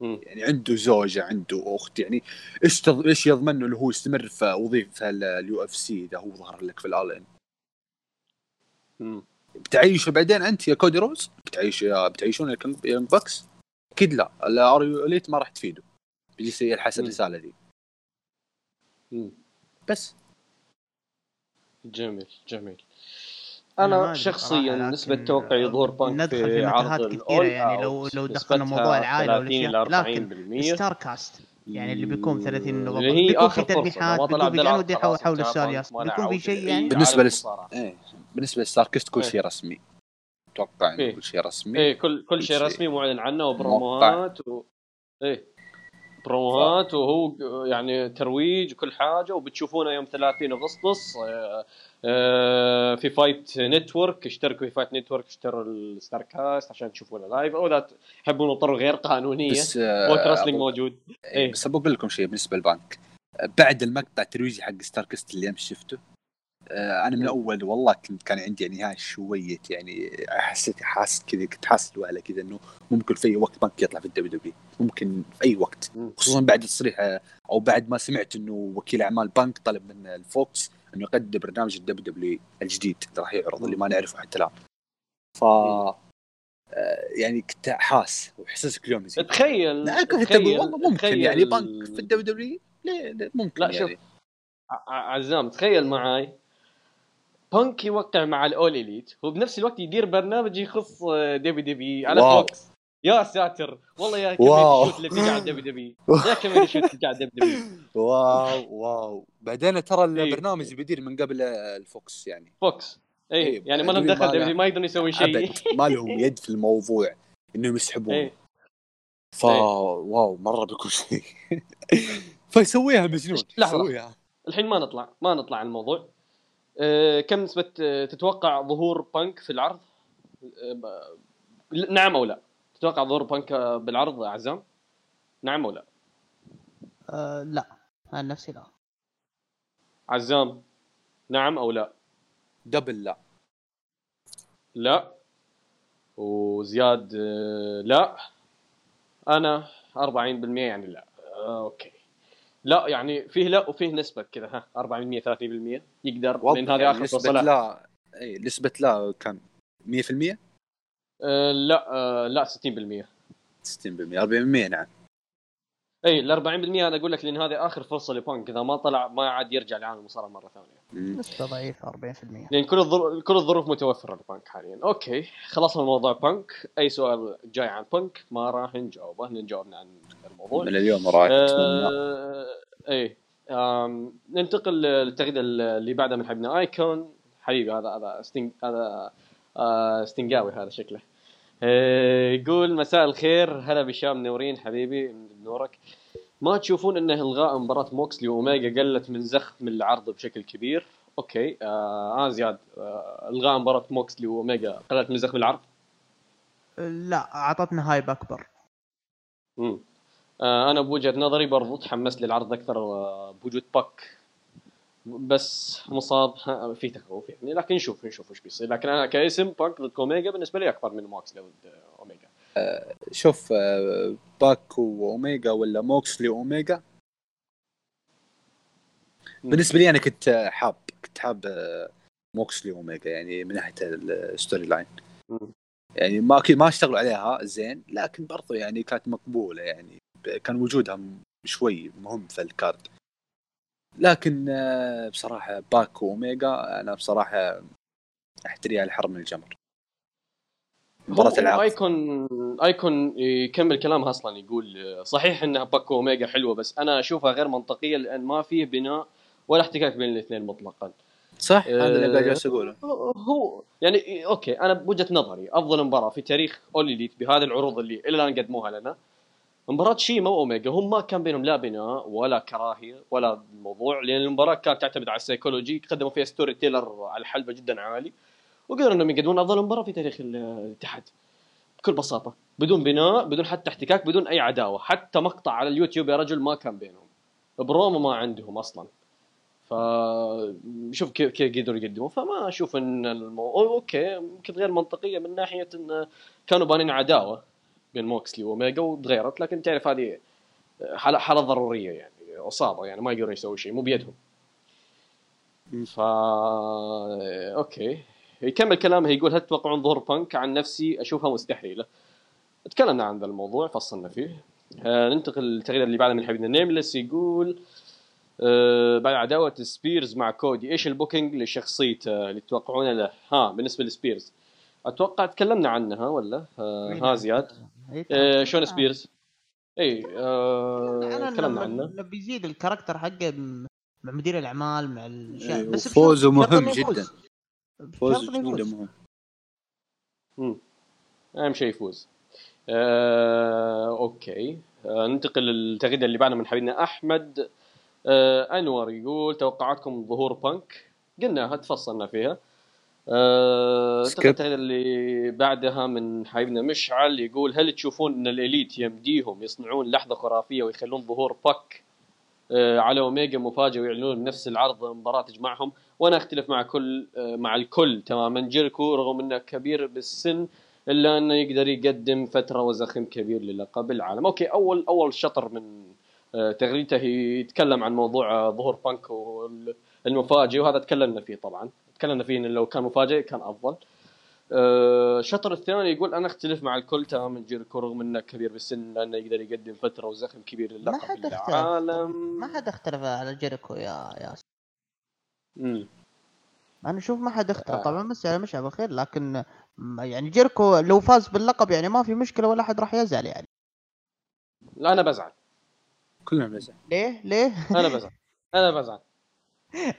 يعني عنده زوجة عنده أخت يعني إيش تض... إيش يضمن إنه هو يستمر في وظيفة ال UFC إذا هو ظهر لك في ال All In بتعيشه بعدين أنت يا كودي رودز؟ بتعيش يا بتعيشون ال Young Bucks أكيد لا. ال are you elite ما راح تفيده. بيجلس يلحس الرساله دي. بس. جميل جميل. أنا شخصيا نسبة توقعي ظهور بانك في عرض كثيرة يعني لو لو دخلنا موضوع العائلة والأشياء لكن Starrcast يعني اللي بيكون 30 نوفمبر اللي هي بيكون في تلميحات بيكون في أنا ودي احول السؤال يا بيكون في شيء يعني؟ بالنسبة لس... إيه. بالنسبة ل Starrcast كل شيء رسمي. أتوقع إيه. كل شيء رسمي. إيه كل كل شيء رسمي معلن عنه وبروموهات و... إيه. بروموهات وهو يعني ترويج وكل حاجة وبتشوفونه يوم 30 اغسطس آه، آه، في Fight Network اشتركوا في Fight Network اشتروا ال Starrcast عشان تشوفونه live أو إذا تحبون الطرق غير قانونية. بس wrestling موجود. إيه. بس بقول لكم شيء بالنسبة للبنك. بعد المقطع الترويجي حق Starrcast اللي أمس شفته آه، أنا من أول والله كنت كان عندي يعني هاي شوية يعني حسيت حاسس كذا كنت حاسس على كذا إنه ممكن في أي وقت بنك يطلع في ال WW. ممكن في أي وقت. خصوصا بعد التصريح آه، أو بعد ما سمعت إنه وكيل أعمال بنك طلب من الفوكس إنه يقدم برنامج ال WW الجديد اللي راح يعرض اللي ما نعرفه حتى الآن. ف آه، يعني كنت حاس وإحساسك اليوم يزيد. تخيل تخيل والله ممكن تخيل يعني بنك في ال WW ليه ممكن لا يعني. شوف عزام تخيل معاي بانك يوقع مع ال All Elite هو بنفس الوقت يدير برنامج يخص WWE واو. فوكس يا ساتر. والله يا كمية ال shoot اللي بتجي على WWE يا كمية ال shoot اللي على WWE واو واو. بعدين ترى البرنامج بيدير من قبل الفوكس يعني. فوكس. اي إيه. يعني ما لهم دخل WWE ما يقدرون يسوي شيء. ما لهم يد في الموضوع إنهم يسحبون. إيه. فا إيه. واو مرة بيكون شيء. فيسويها مجنون. لحظة. الحين ما نطلع ما نطلع عن الموضوع. كم نسبة أه تتوقع ظهور بانك في العرض؟ أه نعم أو لا؟ تتوقع ظهور بانك بالعرض عزام؟ نعم أو لا؟ أه لا أنا نفسي لا عزام نعم أو لا؟ double لا لا وزياد لا أنا 40% يعني لا okay لا يعني فيه لا وفيه نسبة كذا ها 400 30% يقدر لأن هذه آخر نسبة لا إي نسبة لا كم 100% آه لا آه لا 60% 60% 40% نعم. إي ال 40% أنا أقول لك لأن هذه آخر فرصة لبانك إذا ما طلع ما عاد يرجع لعالم المصارعة مرة ثانية. نسبه ضعيفه 40%. لأن كل الظروف كل الظروف متوفرة لبانك حاليا. okay خلصنا من موضوع بانك، أي سؤال جاي عن بانك ما راح نجاوبه لأن جاوبنا عن الموضوع. من اليوم راح آه... إي آم... ننتقل للتغريده اللي بعدها من حبيبنا ايكون حبيبي هذا هذا ستينج هذا آه ستنجاوي هذا شكله. آه يقول مساء الخير هلا بشام نورين حبيبي نورك ما تشوفون ان إلغاء مباراة موكسلي واوميجا قلت من زخم العرض بشكل كبير؟ okay. آه, آه زياد آه إلغاء مباراة موكسلي واوميجا قلت من زخم العرض؟ لا أعطتنا hype أكبر. امم آه أنا بوجهة نظري برضو تحمست للعرض أكثر آه بوجود باك. بس مصاب. في تخوف يعني. لكن نشوف نشوف إيش بيصير. لكن أنا كاسم باك ضد اوميجا بالنسبة لي أكبر من موكسلي ضد شوف آه باك وأوميجا ولا موكسلي وأوميجا؟ بالنسبة لي أنا كنت حاب كنت حاب آه موكسلي وأوميجا يعني من ناحية ال storyline. يعني ما أكيد ما اشتغلوا عليها زين لكن برضو يعني كانت مقبولة يعني كان وجودها شوي مهم في ال card. لكن آه، بصراحة باك وأوميجا أنا بصراحة أحتريها الحر من الجمر. مباراة العاب. ايكون أيكون يكمل كلامها أصلا يقول صحيح إنها باك واوميجا حلوة بس أنا أشوفها غير منطقية لأن ما فيه بناء ولا احتكاك بين الاثنين مطلقا. صح. هذا اللي قاعد جالس اقوله هو يعني أوكي أنا بوجهة نظري أفضل مباراة في تاريخ All Elite بهذه العروض اللي إلى الآن قدموها لنا. مباراة شيما وأوميجا هم ما كان بينهم لا بناء ولا كراهية ولا الموضوع لأن المباراة كانت تعتمد على السيكولوجي قدموا فيها story teller على الحلبة جدا عالي. وقدروا انهم يقدمون افضل مباراة في تاريخ الاتحاد. بكل بساطة بدون بناء بدون حتى احتكاك بدون اي عداوة. حتى مقطع على اليوتيوب يا رجل ما كان بينهم. برومو ما عندهم أصلا. ف شوف كيف كيف قدروا يقدموا. فما أشوف إن المو... أوكي يمكن غير منطقية من ناحية إن كانوا بانين عداوة بين موكسلي واوميجا وتغيرت لكن تعرف هذه حاله حالة ضرورية يعني اصابه يعني ما يقدرون يسوي شيء مو بيدهم. فا أوكي. يكمل كلامه يقول هل تتوقعون ظهور بانك؟ عن نفسي أشوفها مستحيلة. تكلمنا عن ذا الموضوع فصلنا فيه. آه ننتقل للتغريده اللي بعدها من حبيبنا نيملس يقول آه بعد عداوة سبيرز مع كودي إيش ال booking لشخصيته اللي تتوقعونه له؟ ها بالنسبة لسبيرز. أتوقع تكلمنا عنها ولا؟ آه ها زياد؟ آه شون سبيرز؟ اي آه تكلمنا عنه بيزيد ال character حقه مع مدير الأعمال مع الاشياء أيوه بس فوزه مهم جدا. فوز جدا مهم أهم شيء يفوز. آه، أوكي. آه، ننتقل للتغريدة اللي بعدها من حبيبنا أحمد. آه، أنور يقول توقعاتكم ظهور بانك. قلناها تفصلنا فيها. آه، التغريدة اللي بعدها من حبيبنا مشعل يقول هل تشوفون أن ال Elite يمديهم يصنعون لحظة خرافية ويخلون ظهور باك على أوميجا مفاجئ ويعلنون بنفس العرض مباراة تجمعهم وأنا أختلف مع كل آه، مع الكل تماما. جيريكو رغم إنه كبير بالسن إلا أنه يقدر يقدم فترة وزخم كبير للقب العالم. أوكي أول أول شطر من تغريدته يتكلم عن موضوع ظهور بانك والمفاجئ وهذا تكلمنا فيه طبعا. تكلمنا فيه انه لو كان مفاجئ كان أفضل. الشطر الثاني يقول أنا أختلف مع الكل تماما جيريكو رغم انه كبير بالسن لأنه يقدر يقدم فترة وزخم كبير للقب ما حد العالم ما حد اختلف على جيريكو يا ياسر. امم أنا أشوف ما حد اختلف. آه. طبعا مسألة مش على خير لكن يعني جيريكو لو فاز باللقب يعني ما في مشكلة ولا احد راح يزعل يعني. لا أنا بزعل. كلنا بزعل ليه؟ ليه؟ أنا بزعل. أنا بزعل.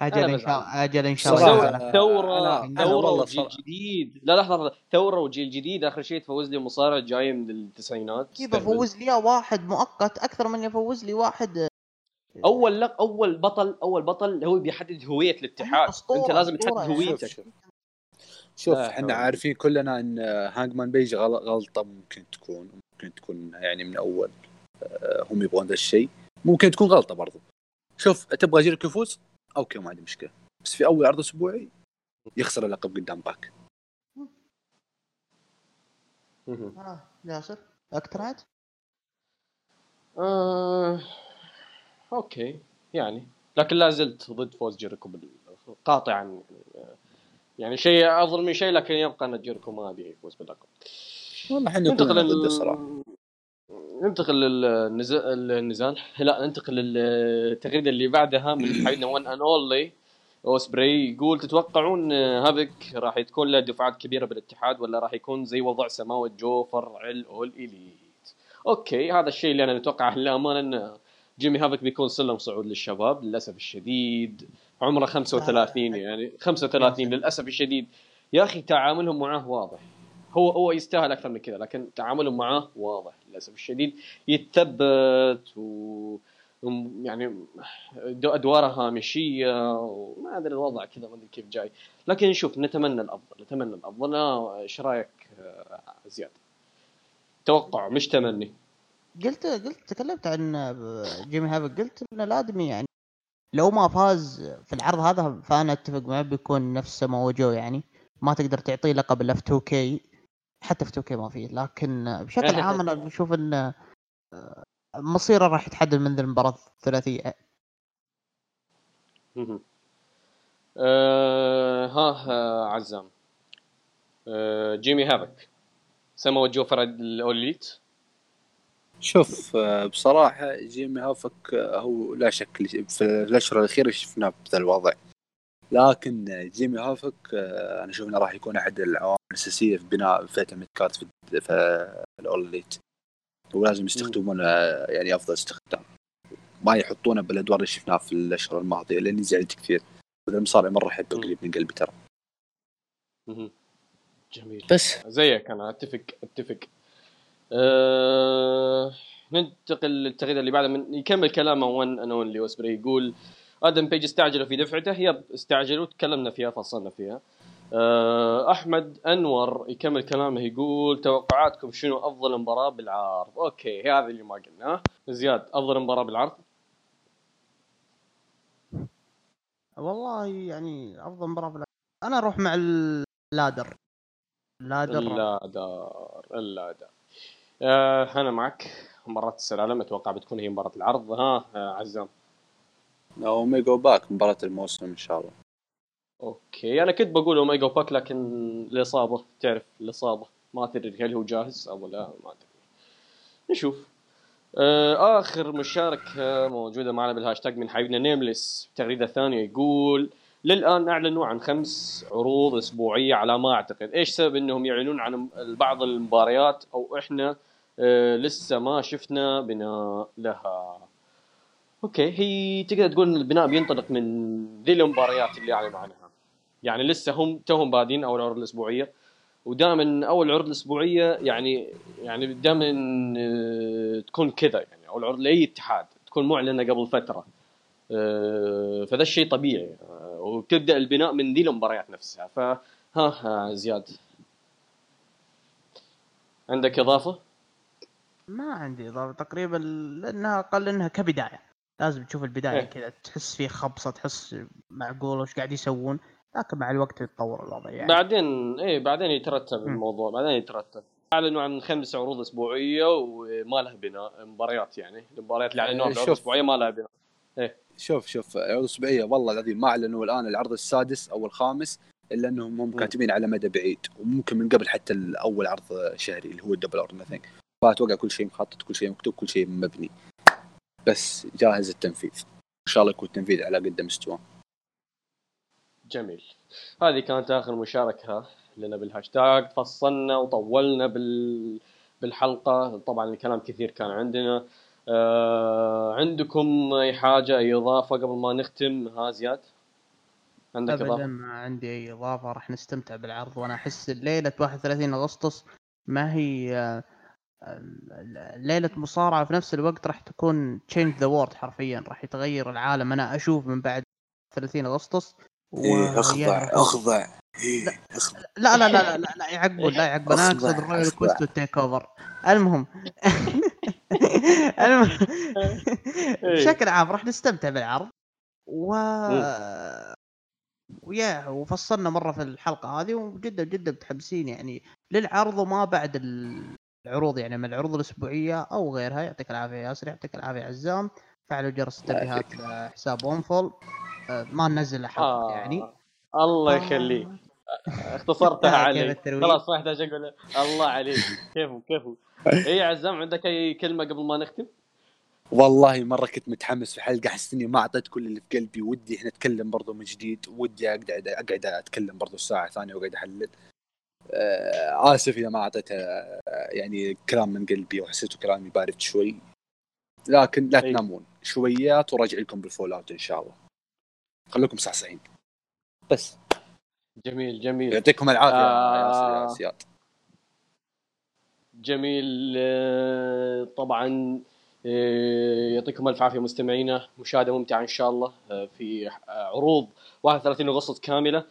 أجل إن شاء أجل إن شاء الله. ثوره ثورة وجيل جديد. لا لحظة ثورة وجيل جديد. آخر شيء تفوز لي مصارع جاي من التسعينات. كيف أفوز لي؟ واحد مؤقت. أكثر من يفوز لي واحد. أول لق أول بطل أول بطل هو بيحدد هوية الاتحاد. أنت لازم تحدد هويتك. شوف. إحنا عارفين كلنا إن هانجمان بيج غلطة. ممكن تكون ممكن تكون يعني من أول آه، هم يبغون ذا الشيء. ممكن تكون غلطة برضو. شوف تبغى جيريكو يفوز؟ أوكي ما عندي مشكلة. بس في أول عرض أسبوعي يخسر اللقب قدام باك. آه ياسر اقتنعت؟ آه... أوكي يعني. لكن لا زلت ضد فوز جيريكو قاطعا يعني شيء افضل من شيء لكن يبقى أن جيريكو ما ابي يفوز باللقب. والله إحنا كلنا ضد الصراحه ننتقل للنزال. لا ننتقل للتغريده اللي بعدها من حبيبنا One and Only اوسبري يقول تتوقعون هافك راح تكون له دفعات كبيرة بالاتحاد ولا راح يكون زي وضع سماوة جو فرع الأول اليت أوكي هذا الشيء اللي أنا نتوقعه للأمانة إن جيمي هافك بيكون سلم صعود للشباب للأسف الشديد. عمره 35 يعني 35 للأسف الشديد. يا أخي تعاملهم معاه واضح. هو هو يستاهل أكثر من كذا لكن تعاملهم معاه واضح للأسف الشديد. يتثبت و يعني أدواره هامشية وما أدري الوضع كذا ما أدري كيف جاي. لكن شوف نتمنى الأفضل نتمنى الأفضل. إيش رأيك زياد؟ توقع مش تمني. قلت قلت تكلمت عن جيمي هافك قلت انه لازم يعني لو ما فاز في العرض هذا فأنا أتفق معه بيكون نفس جو يعني. ما تقدر تعطيه لقب الا في 2 كي حتى في 2 كي ما فيه لكن بشكل عام أنا بشوف إن مصيره راح يتحدد من المباراة الثلاثية. أه ها عزام. أه جيمي هافك سمو جو فرد الأوليت. شوف بصراحة جيمي هافك هو لا شك في الأشهر الأخيرة شفناه بذا الوضع. لكن جيمي هافك أنا أشوف أنه راح يكون أحد العوامل الأساسية في بناء فئة ال midcard في, في ال All Elite ولازم يستخدمونه يعني أفضل استخدام. ما يحطونه بالأدوار اللي شفناها في الأشهر الماضية لأني زعلت كثير. هذا المصارع مرة أحبه قريب من قلبي ترى. جميل. بس. زيك أنا أتفق أتفق. أه... ننتقل للتغريده اللي بعدها من يكمل كلامه One and Only اوسبري يقول آدم بيج استعجلوا في دفعته هي استعجلوا تكلمنا فيها فصلنا فيها. أه أحمد أنور يكمل كلامه يقول توقعاتكم شنو أفضل مباراة بالعرض؟ أوكي هذا اللي ما قلناه زياد أفضل مباراة بالعرض؟ والله يعني أفضل مباراة بالعرض. أنا أروح مع ال ladder. ال ladder. ال ladder ال ladder. آه أنا معك. مباراة السلالم أتوقع بتكون هي مباراة العرض. ها آه عزام. اوميجا باك مباراة الموسم ان شاء الله أوكي أنا كنت بقول اوميجا باك لكن الإصابة تعرف الإصابة. ما تدري هل هو جاهز أو لا ما ادري نشوف. آه آخر مشاركة موجودة معنا بالهاشتاج من حبيبنا نيمليس تغريدة ثانية يقول للآن أعلنوا عن خمس عروض أسبوعية على ما أعتقد، إيش سبب إنهم يعلنون عن بعض المباريات أو إحنا آه لسه ما شفنا بناء لها. أوكي هي تقدر تقول إن البناء بينطلق من ذي المباريات اللي اعلنوا عنها. يعني لسه هم توهم بادين أول عروض الأسبوعية ودائما أول عروض الأسبوعية يعني يعني دائما آه تكون كذا يعني أو العروض لأي اتحاد تكون معلنة قبل فترة. آه فذا الشيء طبيعي وتبدأ البناء من ذي المباريات نفسها فها زياد عندك إضافة؟ ما عندي إضافة تقريبا لأنها أقل إنها كبداية لازم تشوف البداية إيه؟ كذا تحس في خبصة تحس معقول وش قاعد يسوون لكن مع الوقت يتطور الوضع يعني. بعدين إيه بعدين يترتب م. الموضوع بعدين يترتب. أعلنوا عن خمس عروض أسبوعية وما لها بناء مباريات يعني. المباريات اللي أعلنوها عروض اسبوعيه ما لها بناء. إيه. شوف شوف عروض أسبوعية والله العظيم ما أعلنوا الآن العرض السادس أو الخامس إلا إنهم هم كاتبين على مدى بعيد وممكن من قبل حتى الأول عرض شهري اللي هو ال Double or Nothing فأتوقع كل شيء مخطط كل شيء مكتوب كل شيء مبني. بس جاهز التنفيذ. إن شاء الله يكون التنفيذ على قد مستوى جميل. هذه كانت آخر مشاركة لنا بالهاشتاج فصلنا وطولنا بال بالحلقة. طبعا الكلام كثير كان عندنا. آه عندكم أي حاجة أي إضافة قبل ما نختم؟ ها زياد؟ عندك ابدا ما عندي أي إضافة. راح نستمتع بالعرض. وأنا أحس ليله 31 أغسطس ما هي آه، ليلة مصارعة في نفس الوقت راح تكون change the world حرفيا راح يتغير العالم. أنا أشوف من بعد 30 أغسطس إيه أخضع أخضع. إيه لا لا لا لا لا, يعقبون لا يعقبون أنا أقصد ال Royal Quest وال TakeOver. المهم المهم بشكل عام راح نستمتع بالعرض و ويا وفصلنا مرة في الحلقة هذه وجدا جدا متحمسين يعني للعرض وما بعد العروض يعني من العروض الأسبوعية أو غيرها يعطيك العافية ياسر يعطيك العافية عزام. فعلوا جرس التنبيهات لحساب اونفول آه، ما ننزل حلقه آه. يعني. الله يخليك. اختصرتها علي. خلاص ما يحتاج أقول الله عليك. كيفو كيفو. اي عزام عندك أي كلمة قبل ما نختم؟ والله مرة كنت متحمس في حلقة أحس إني ما أعطيت كل اللي في قلبي ودي إحنا نتكلم برضو من جديد ودي أقعد أقعد أتكلم برضو ساعة ثانية وأقعد أحلل. آه آسف إذا ما أعطيت آه يعني كلام من قلبي وحسيته كلامي بارد شوي. لكن لا تنامون شويات وراجع لكم بال fallout إن شاء الله. خليكم صحصحين بس. جميل جميل. يعطيكم العافية. آه يا سياد. جميل. آه، طبعا آه، يعطيكم ألف عافية مستمعينا. مشاهدة ممتعة إن شاء الله آه، في عروض 31 اغسطس كاملة.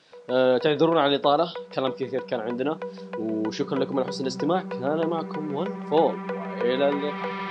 تعذرونا على الإطالة. كلام كثير كان عندنا. وشكرا لكم على حسن الاستماع. كان معكم ون فول والى اللقاء.